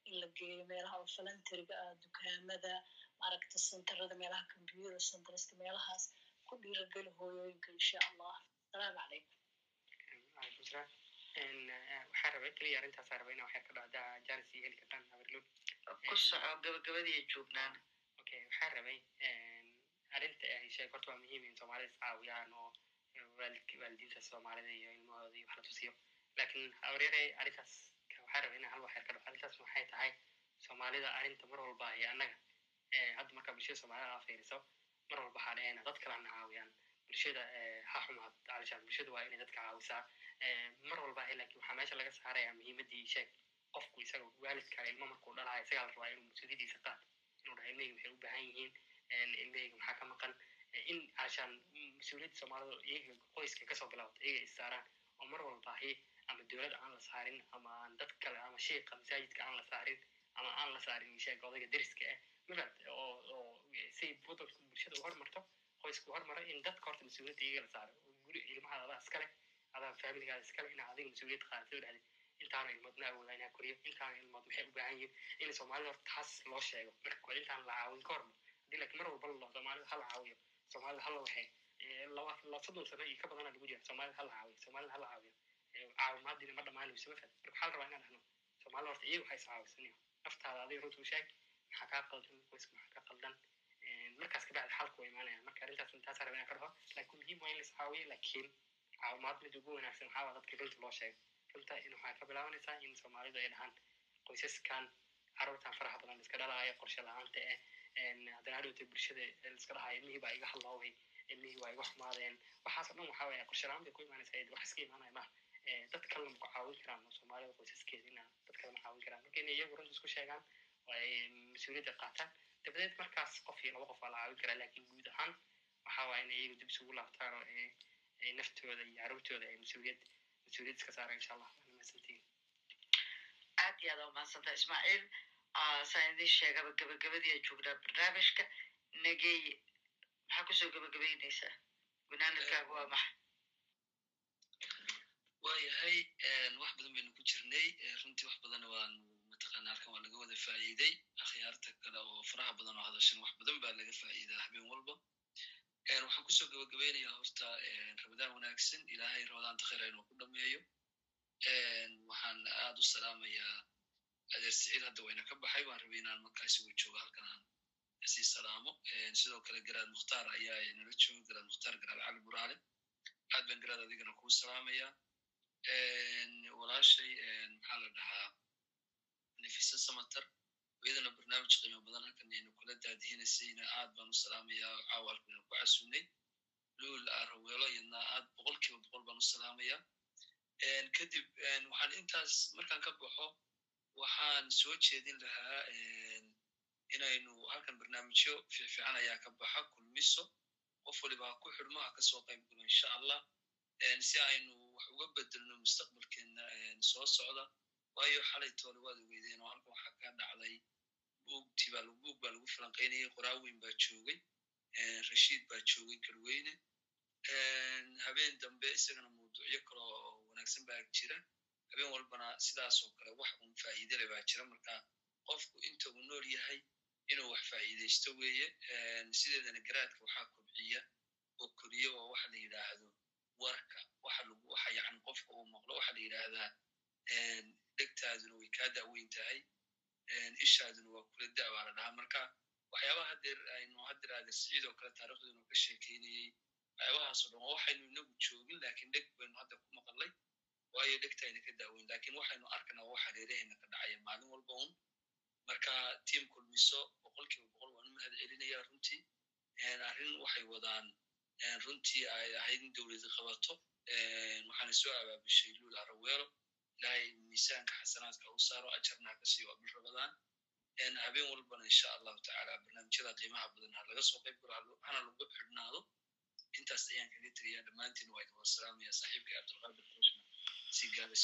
in la geeyo meelaha oo falanteriga ah dukaamada maaragta senterada meelaha computer centerska meelahaas ku dhiirageli hooyooyinka insha allah asalaamu calaykum waxaa rabay keliya arrintaasaa rabay inaa waxyar ka dhacdaa janis iyo heli kartaan habarlood ku soco gabagabadii joognaan okay waxaa rabay arrinta ay sheeg horta waa muhiim in soomaalida is caawiyaan oo waalidka waalidiinta soomaalida iyo ilmahooda iyo wax la tusiyo laakiin habaryare arrintaas waxaa rabay inaa hal waxyar ka dhaco arrintaas waxay tahay soomaalida arrinta mar walba iyo annaga hadda markaa bulshada soomaalida aa fiiriso mar walba waxaa dhahayna dad kalena caawiyaan bulshada ha xumaad bulshada waa inay dadka caawisaa mar walba laakiin waxaa meesha laga saaraya muhiimadii sheeg qofku isaga waalidka ilmo markuu dhalaaya isagaa la rabaa inuu mas'uuliyadiisa qaad inuu dhaha ilmahayga waxay u baahan yihiin ilmahayga maxaa ka maqan in alishaan mas'uuliyadda soomaalida iyaga qoyska ka soo bilaabato iyaga is saaraan oo mar walba ahi ama dowladda aan la saarin ama dad kale ama sheika masaajidka aan la saarin ama aan la saarin sheeg odayga deriska ah mafad oo wadanka bulshada u hormarto qoysku hormara in dadka horta mas'uuliyadda iyaga la saaro guri ilmahaada adaa iskale adaa familigaada iskale inaa adiga mas'uuliyad qaadato dhahdi intaana ilmoodna awooda inaa koriyo intaana ilmood maxay u baahan yihiin in soomaalida horta taas loo sheego marka koowaad intaan la caawin ka horma haddii laakiin mar walba la soomaalida ha la caawiyo soomaalida ha la waxee laba soddon sano iyo ka badana lagu jira soomaalida ha la caawiyo soomaalida ha la caawiyo caawimaadiina ma dhamaanayso mafad marka waxaa la rabaa inaan dhahno soomaalida horta iyaga waxay is naftaada adiga runta sheeg kaa qaldan qoyska maxaa markaas kabacdi xalku waa imaanaya marka arrintaas intaasaa raba inaan ka dhaho laakiin mid ugu wanaagsan waxaa waa dadka loo sheego runta in ka bilaabanaysaa in soomaalidu ay dhahaan qoysaskan carruurtan faraha badan iska dhalaayo qorshe la'aanta eh haddana hadhowta baa iga hadlooway ilmihii waa iga xumaadeen ku imaanaysaa wax iska imaanaya maha dad kalena ma ku caawin karaan soomaalida qoysaskeeda ina dad kale ma caawin karaan marka inay iyagu runta isku sheegaan mas'uuliyadda qaataan dabadeed markaas qof iyo laba qof waa la caawin karaa laakiin guud ahaan waxa waa inay iyagu dib isugu laabtaan oo ay naftooda iyo carruurtooda ay mas'uuliyad mas'uuliyad iska saaraan insha allah waana mahadsantihin aad iyo aad aa umahadsanta ismaaciil. Saan idin sheegaba gabagabadii joognaa barnaamijka nagey. Maxaa ku soo gabagabaynaysaa gunaanadkaaga waa maxa waayahay wax badan baynu ku jirnay. Runtii wax badanna waanu mataqaana halkan waa laga wada faa'iiday akhyaarta kale oo faraha badan oo hadashan wax badan baa laga faa'iidaa habeen walba waxaan ku soo gabagabaynayaa horta ramadaan wanaagsan ilaahay ramadaanta khayr inuu ku dhameeyo waxaan aad u salaamayaa adeer siciid hadda wayna ka baxay waan rabay inaan markaa isigu joogo halkan aan ka sii salaamo sidoo kale garaad mukhtaar ayaa nala jooga garaad mukhtaar garaad cali buraale aad baan garaad adigana kuu salaamayaa walaashay maxaa la dhahaa nefisa samatar iyadana barnaamij qiimo badan halkan aynu kula daadihinaysayna aad baan u salaamayaa caawa ku casuunay luul araweelo iyadna aad boqol kiiba boqol baan u salaamayaa kadib waxaan intaas markaan ka baxo waxaan soo jeedin lahaa inaynu halkan barnaamijyo fiifiican ayaa ka baxa kulmiso qof waliba ha ku xidhmo ha ka soo qayb galo insha allah si aynu wax uga bedelno mustaqbalkeena soo socda waayo xalay toole waad ogeydeen oo halkan waxaa ka dhacday buugtii baa lagu falanqaynayay qoraaweyn baa joogay rashiid baa joogay galweyne. Habeen dambe isagana mawduucyo kale oo wanaagsan baa jira. Habeen walbana sidaasoo kale wax un faa'iidele baa jira. Marka qofku inta uu nool yahay inuu wax faa'iidaysto weeye sideedana garaadka waxaa kobciya oo koriya oo waxa la yidhaahdo warka. Waxa yani qofka uu maqlo waxa la yidhaahdaa dhegtaaduna way kaa da'weyn tahay ishaaduna waa kula da' baa la dhahaa marka waxyaabaha hadeer aynu hadeer adeer siciid oo kale taariikhduna ka sheekeynayey waxyaabahaasoo dhan waxaynu inagu joogin laakiin dheg baynu hadda ku maqalnay waayo dhegtayna ka daaweyn. Lakin waxaynu arkanaa wax hareerahayna ka dhacaya maalin walba un marka tiam kulmiso boqol kiiba boqol waan u mahad celinaya runtii. Arrin waxay wadaan runtii ay ahayd in dowladi qabato. Waxaana soo abaabishay luul araweelo ilaahay miisaanka xasanaadka u saaro ajarna ha ka sii waa bilrabadaan habeen walbana insha allahu tacaala barnaamijyada qiimaha badan ha laga soo qayb galo hana lagu xidhnaado. Intaas ayaan kaga tegaya dhammaantiin waa idin wasalaamaya saaxiibkay cabdulqaadir kushna si gaara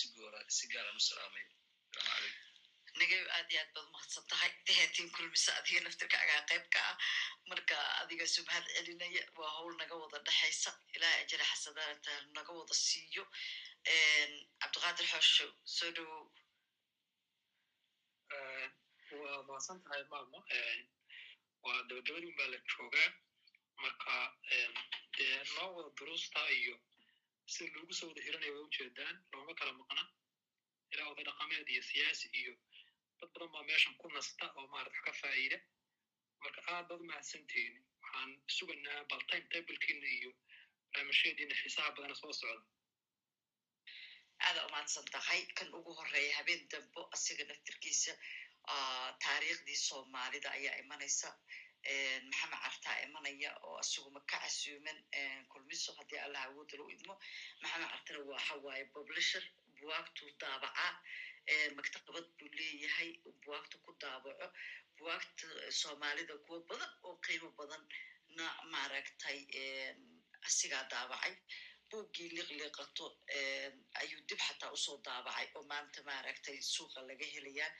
si gaaraan u salaamaya asalaamu calaykum. Nagayo aad iyo aad baad mahadsan tahay dehetiin kulmisa adiga naftirkaagaa qayb ka ah. Marka adiga subhad celinaya waa howl naga wada dhexaysa ilaah ajara xasanaata naga wada siiyo cabdiqaadir xoosho soo dhowow waa mahadsan tahay maamo waa dabadabadin baa la joogaa marka dee noo wada duruusta iyo sida loogu soo wada hiranaya waa ujeedaan looma kala maqna ilaa oday dhaqameed iyo siyaasi iyo dad badan baa meeshan ku nasta oo maarata ka faa'iida marka aad baad umahadsantihiin waxaan sugaynaa bal tablekiina iyo barnaamijyadiina xiisaha badana soo socda aada umahadsan tahay kan ugu horreeya habeen dambo asiga naftirkiisa taariikhdii soomaalida ayaa imanaysa maxamed cartaa imanaya oo asiguma ka casuuman kulmiso haddii allah awooda lagu idmo maxamed cartana waxa waaye publisher buwaagtuu daabacaa maktabad buu leeyahay buwaagta ku daabaco buwaagta soomaalida kuwo badan oo qiimo badan na maaragtay asigaa daabacay buuggii liqliqato ayuu dib xataa u soo daabacay oo maanta maaragtay suuqa laga helayaa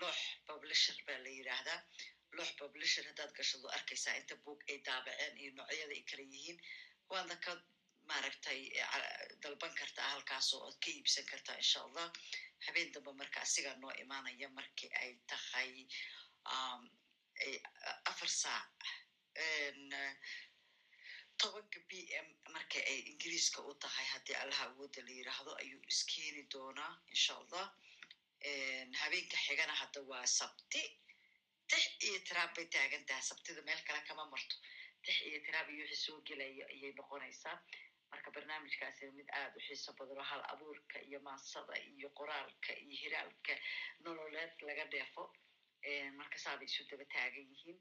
loox publisher baa la yidhaahdaa loox publisher haddaad gashado arkaysaa inta buug ay daabaceen iyo noocyada ay kala yihiin. Waadna ka maaragtay dalban kartaa halkaasoo oad ka iibsan kartaa insha allah. Habeen dambe marka asigaa noo imaanaya markii ay tahay afar saac tobanka b m marka ay ingiriiska u tahay haddii allaha awooda la yiraahdo ayuu iskeeni doonaa insha allah habeenka xigana hadda waa sabti tix iyo tiraab bay taagan tahay. Sabtida meel kale kama marto. Tix iyo tiraab iyo wixii soo gelaya ayay noqonaysaa. Marka barnaamijkaasi mid aad u xiiso badan oo hal abuurka iyo maasada iyo qoraalka iyo hiraalka nololeed laga dheefo marka saabay isu daba taagan yihiin.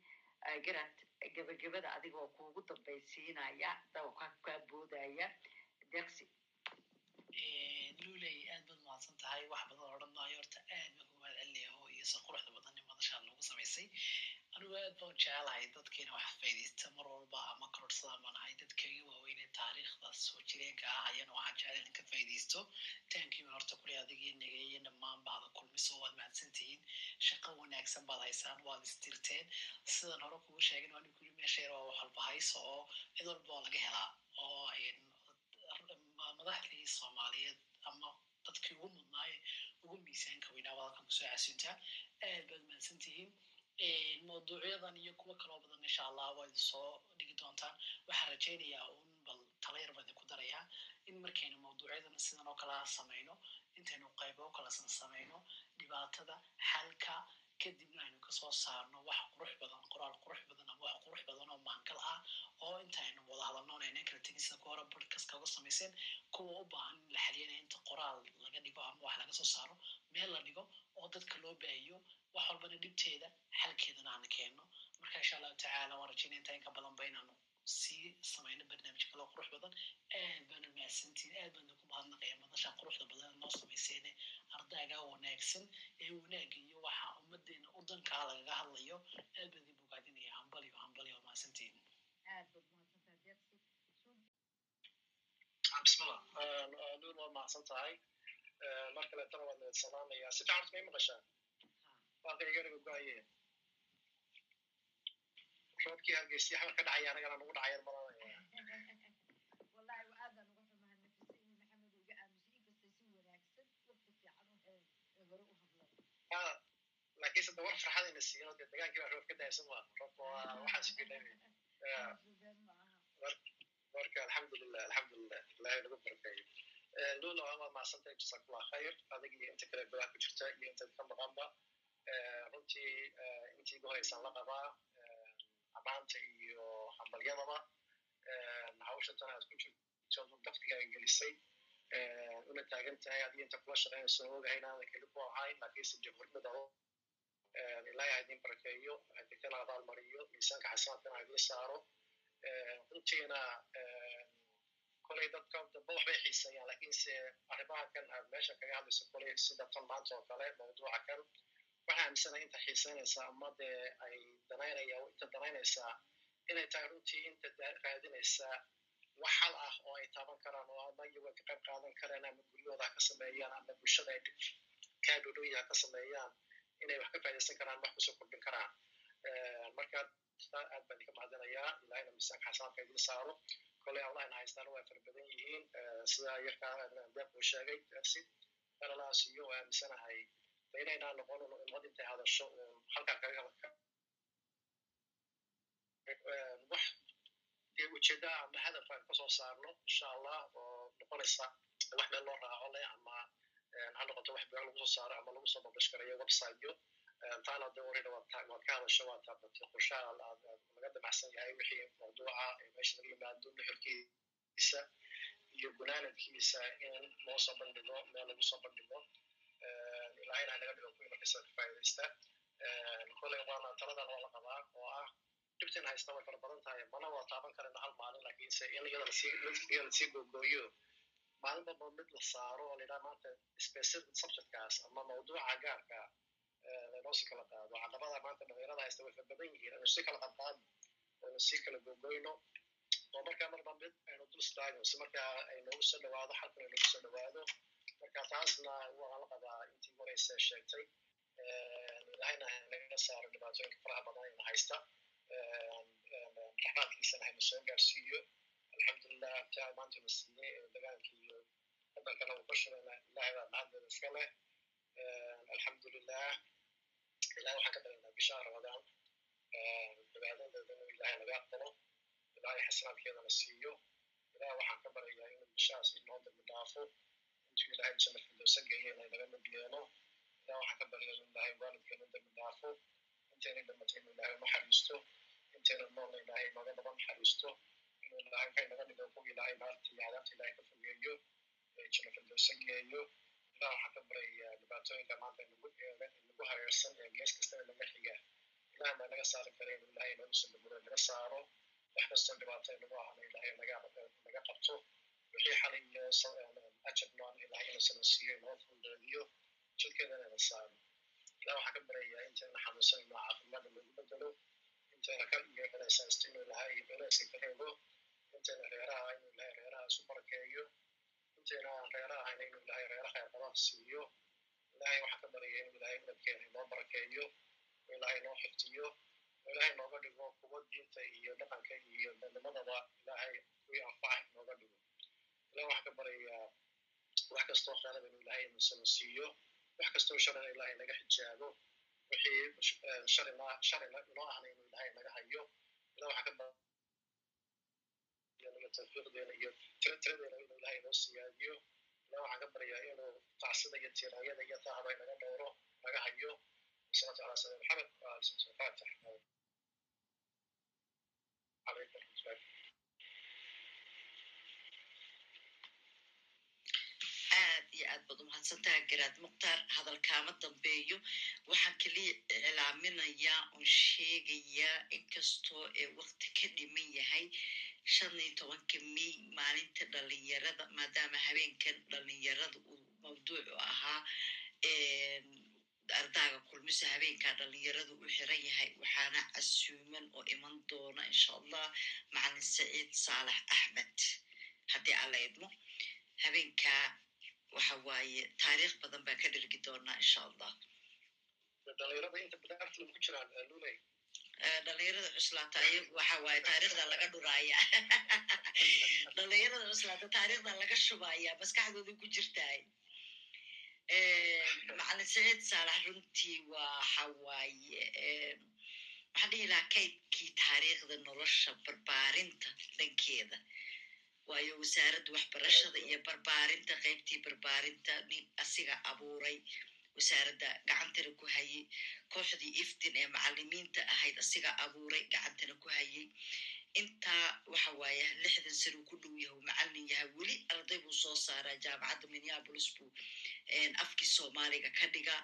Garad gebagabada adigoo kuugu dambaysiinaya dawka kaa boodaya deqsi luley aad baad mahadsan tahay wax badan odhan maayo horta aad si quruxda badan in madashaan loogu samaysay anigu aad baan jecelahay dadkiina wax faa'iidaysta mar walba ama kororsadaan baan ahay dadkayga waaweyne taariikhdaas soo jireenka ah ayana waxaan jecel in ka faa'iidaysto taankiiba horta kule adigii nageeye dhammaan bahda kulmiso waad mahadsantihiin shaqo wanaagsan baad haysaan waad istirteen sidan hore kugu sheegin nin kuli meesha yar waa wax walba hayso oo cid walba oo laga helaa oo madaxdii soomaaliyeed ama dadkii ugu mudnaaye ugu miisaanka weynaa waad halkan ku soo casuntaa aad baad mahadsan tihiin mawduucyadan iyo kuwo kaloo badan insha allah waa idin soo dhigi doontaan waxaan rajaynayaa un bal talayar baan idinku darayaa in markaynu mawduucyadan sidan oo kala samayno intaynu qaybo kalasan samayno dhibaatada xalka kadibna aynu ka soo saarno wax qurux badan qoraal qurux badan ama wax qurux badan oo maangal ah oo intaynu wada hadalno aynan kala tegin sida kuwa hore podcast kaga samayseen kuwa u baahan in la xaliyanaya inta qoraal laga dhigo ama wax laga soo saaro meel la dhigo oo dadka loo baahiyo wax walbana dhibteeda xalkeedana aan keenno. Marka insha allahu tacaala waan rajaynaya inta inka badan ba inaanu sii samayno barnaamij kaloo qurux badan aad baana mahadsantiin aad baana ku mahadnaqaya madasha quruxda badan noo samayseene ardayga wanaagsan ee wanaagga iyo waxa ummadeena udankaa lagaga hadlayo aad baan idin bogaadinaya hambaliyo hambaliyo mahadsantiin bismillah nuur waad mahadsan tahay mar kaleetana waad nabad salaamaya si fiican may maqashaa waaka iganaga go'aye roobkii hargeysa xamar ka dhacaya anagana nagu dhacayan malanaya laakiinse de war farxadayna siino dee dagaankii baa roob ka daysan waa roobka waa waxaas marka alxamdulilah alxamdulilah ilahay nagu barkeeyo lula waad mahadsantahay jasakullah khayr. Adig iyo inta kale gudaha ku jirta iyo inta ka maqanba. Runtii intii igu horeysaan la qabaa amaanta iyo hambalyadaba hawsha tan aad ku jirto daftigaaga gelisay una taagan tahay adiga inta kula shaqaynayso ogahay inaadan keli ku ahayn laakiinse jamhuuriyadda ilaahay idin barakeeyo idinkan abaalmariyo miisaanka xasanaadkana idin saaro runtiina kolay dadka damba waxbay xiiseeyaan lakiinse arrimaha kan aad meesha kaga hadlayso kolay sida tan maanta oo kale mawduuca kan waxaa aaminsanaya inta xiiseynaysa ama dee ay danaynaya inta danaynaysaa inay tahay runtii inta raadinaysa wax hal ah oo ay taaban karaan oo ama iyago ay ka qayb qaadan karaan ama guryahooda ka sameeyaan ama bulshada ay kaa dhodhoyi ha ka sameeyaan inay wax ka faa'idaysan karaan wax ku soo kordhin karaan. Marka aad baan idinka mahadinayaa ilahayna miisaanka xasanaadka idin saaro. Koley allahna haystaan waa fara badan yihiin. Sida yarkaa deeq uu sheegay dersi eralaas iyo waa aaminsanahay inaynaa noqon ummad intay hadasho halkaa kaga wax dee ujeeda ama hadaf aan ka soo saarno insha allah oo noqonaysa wax meel loo raaco leh ama ha noqoto wax been lagu soo saaro ama lagu soo babashgarayo websiteyo taana de already waad ka hadasho waad taabatay qorshaha laga damacsan yahay wixii mawduuca meesha laga yimaado nuxurkiisa iyo gunaanadkiisa in loo soo bandhigo meel lagu soo bandhigo ilaahayna naga dhigo kuwii markasta ka faa'iidaysta koley waana taladan waa la qabaa oo ah dhibtan haysta way fara badan tahay mana waa taaban karayna hal maalin laakiinse in iyada la sii iyada la sii googooyo maalin walba mid la saaro oo layidhaha maanta specific subjectkaas ama mawduuca gaarka laynoo si kala qaado caqabada maanta dhalinyarada haysta way fara badan yihiin aynu si kala qadqaadno aynu sii kala googooyno oo markaa marba mid aynu dul istaagno si markaa ay soo dhawaado xalkan ay soo dhawaado marka taasna waan la qabaa intii horeysa sheegtay ilahayna naga saaro dhibaatooyinka faraha badan ayna haysta raxmaadkiisana hayna soo gaarsiiyo alxamdulilah maanta na siiyey dagaalkii iyo wadankana uu ka shugayna ilahay baa mahaddeeda iska leh alxamdulilah ilahay waxaan ka baryaynaa bisha ramadaan cibaadadeeda inuu ilahay naga aqbalo ilahay xasanaadkeedana siiyo ilahay waxaan ka baryayaa inuu bishaas inoo dambi dhaafo intuu ilahay janna firdowsa geeyo inay naga mid yeelo ilahay waxaan ka baryaa inuu ilahay waalidkeena dambi dhaafo intayna dhamatay inuu ilahay naxariisto intayna noolna ilahay naga daba naxariisto inuu ilahay kay naga dhigo kuwa ilahay naarta iyo cadaabta ilahay ka fogeeyo janna firdowsa geeyo ilahay waxaan ka baryayaa dhibaatooyinka maanta nagu hareersan ee gees kastana naga xiga ilahay baa naga saari kara inuu ilahay nagu soo dhamudo naga saaro wax kastoo dhibaato nagu ahna ilahay naga qabto wixii xalay iyo ajab noon ilahay inuu sana siiyo inoo fududeediyo jidkeedana ina saaro ilahay waxaan ka baryayaa intayna xanuunsanayno caafimaadna lagu bedelo intayna ka iyo culaysaysto inuu ilahay culayska ka reebo reeraha inuu ilahay reeraha isu barakeeyo intayna reeraha ahayna inuu ilahay reera khayr qaban siiyo ilahay waxaan ka baryaya inuu ilahay midabkeena inoo barakeeyo oo ilahay inoo xiftiyo ilahay nooga dhigo kuwa diinta iyo dhaqanka iyo dadnimadaba ilahay kuwii anfaca inooga dhigo ilahay waxaan ka baryayaa wax kastoo khalaba inu ilahay nasano siiyo wax kastoo sharina ilaahay naga xijaabo wixii eh, sharina noo ahna inuu ilahay naga hayo ila waxa ka baiyo tawfiiqdeena iyo tiratiradena inuu ilahay noo siyaadiyo ila waxaan ka baryaa inuu tacsida iyo tiraayada iyo tahabay naga dhowro naga hayo. Wasalatu ala sabi maxamed iyo aad baad umahadsantaha garaad mukhtaar hadalkaama dambeeyo. Waxaan keliya iclaaminayaa oon sheegayaa inkastoo ee wakti ka dhiman yahay shan iyo tobanka may maalinta dhalinyarada maadaama habeenkan dhalinyarada uu mawduucu ahaa ardaaga kulmisa habeenkaa dhalinyaradu u xiran yahay waxaana casuuman oo iman doona insha allah macalin saciid saalax axmed. Haddii alla idmo habeenkaa waxa waaye taariikh badan baan ka dhergi doonaa insha allah dhalinyarada cuslaata ayagu waxa waaye taariikhda laga dhuraaya dhalinyarada cuslaata taariikhda laga shubaya maskaxdooda ku jirtaay macalin saciid saalax runtii waxa waaye waxaan dhihi lahaa kaydkii taariikhda nolosha barbaarinta dhankeeda waayo wasaaradda waxbarashada iyo barbaarinta qaybtii barbaarinta nin asiga abuuray. Wasaaradda gacantana ku hayay. Kooxdii iftin ee macalimiinta ahayd asiga abuuray gacantana ku hayay. Intaa waxa waaye lixdan sano ku dhow yahay macalin yahay. Weli arday buu soo saaraa jaamacadda minneapolis buu afkii soomaaliga ka dhiga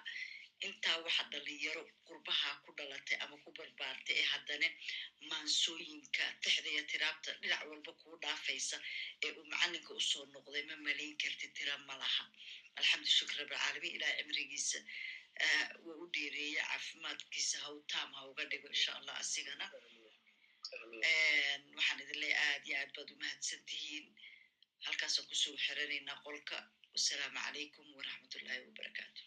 intaa waxa dhalinyaro qurbaha ku dhalatay ama ku barbaartay ee haddana maansooyinka tixda iyo tiraabta dhinac walba kuu dhaafaysa ee uu macalinka u soo noqday ma malayn karti tira ma laha. Alxamdu shukr rabbilcaalamiin ilaah cimrigiisa waa u dheereeya caafimaadkiisa hawtaam ha uga dhigo insha allah asigana. Waxaan idin leeya aad iyo aad baad umahadsan tihiin halkaasaan ku soo xiranaynaa qolka. Wasalaamu calaykum waraxmatullaahi wabarakaatu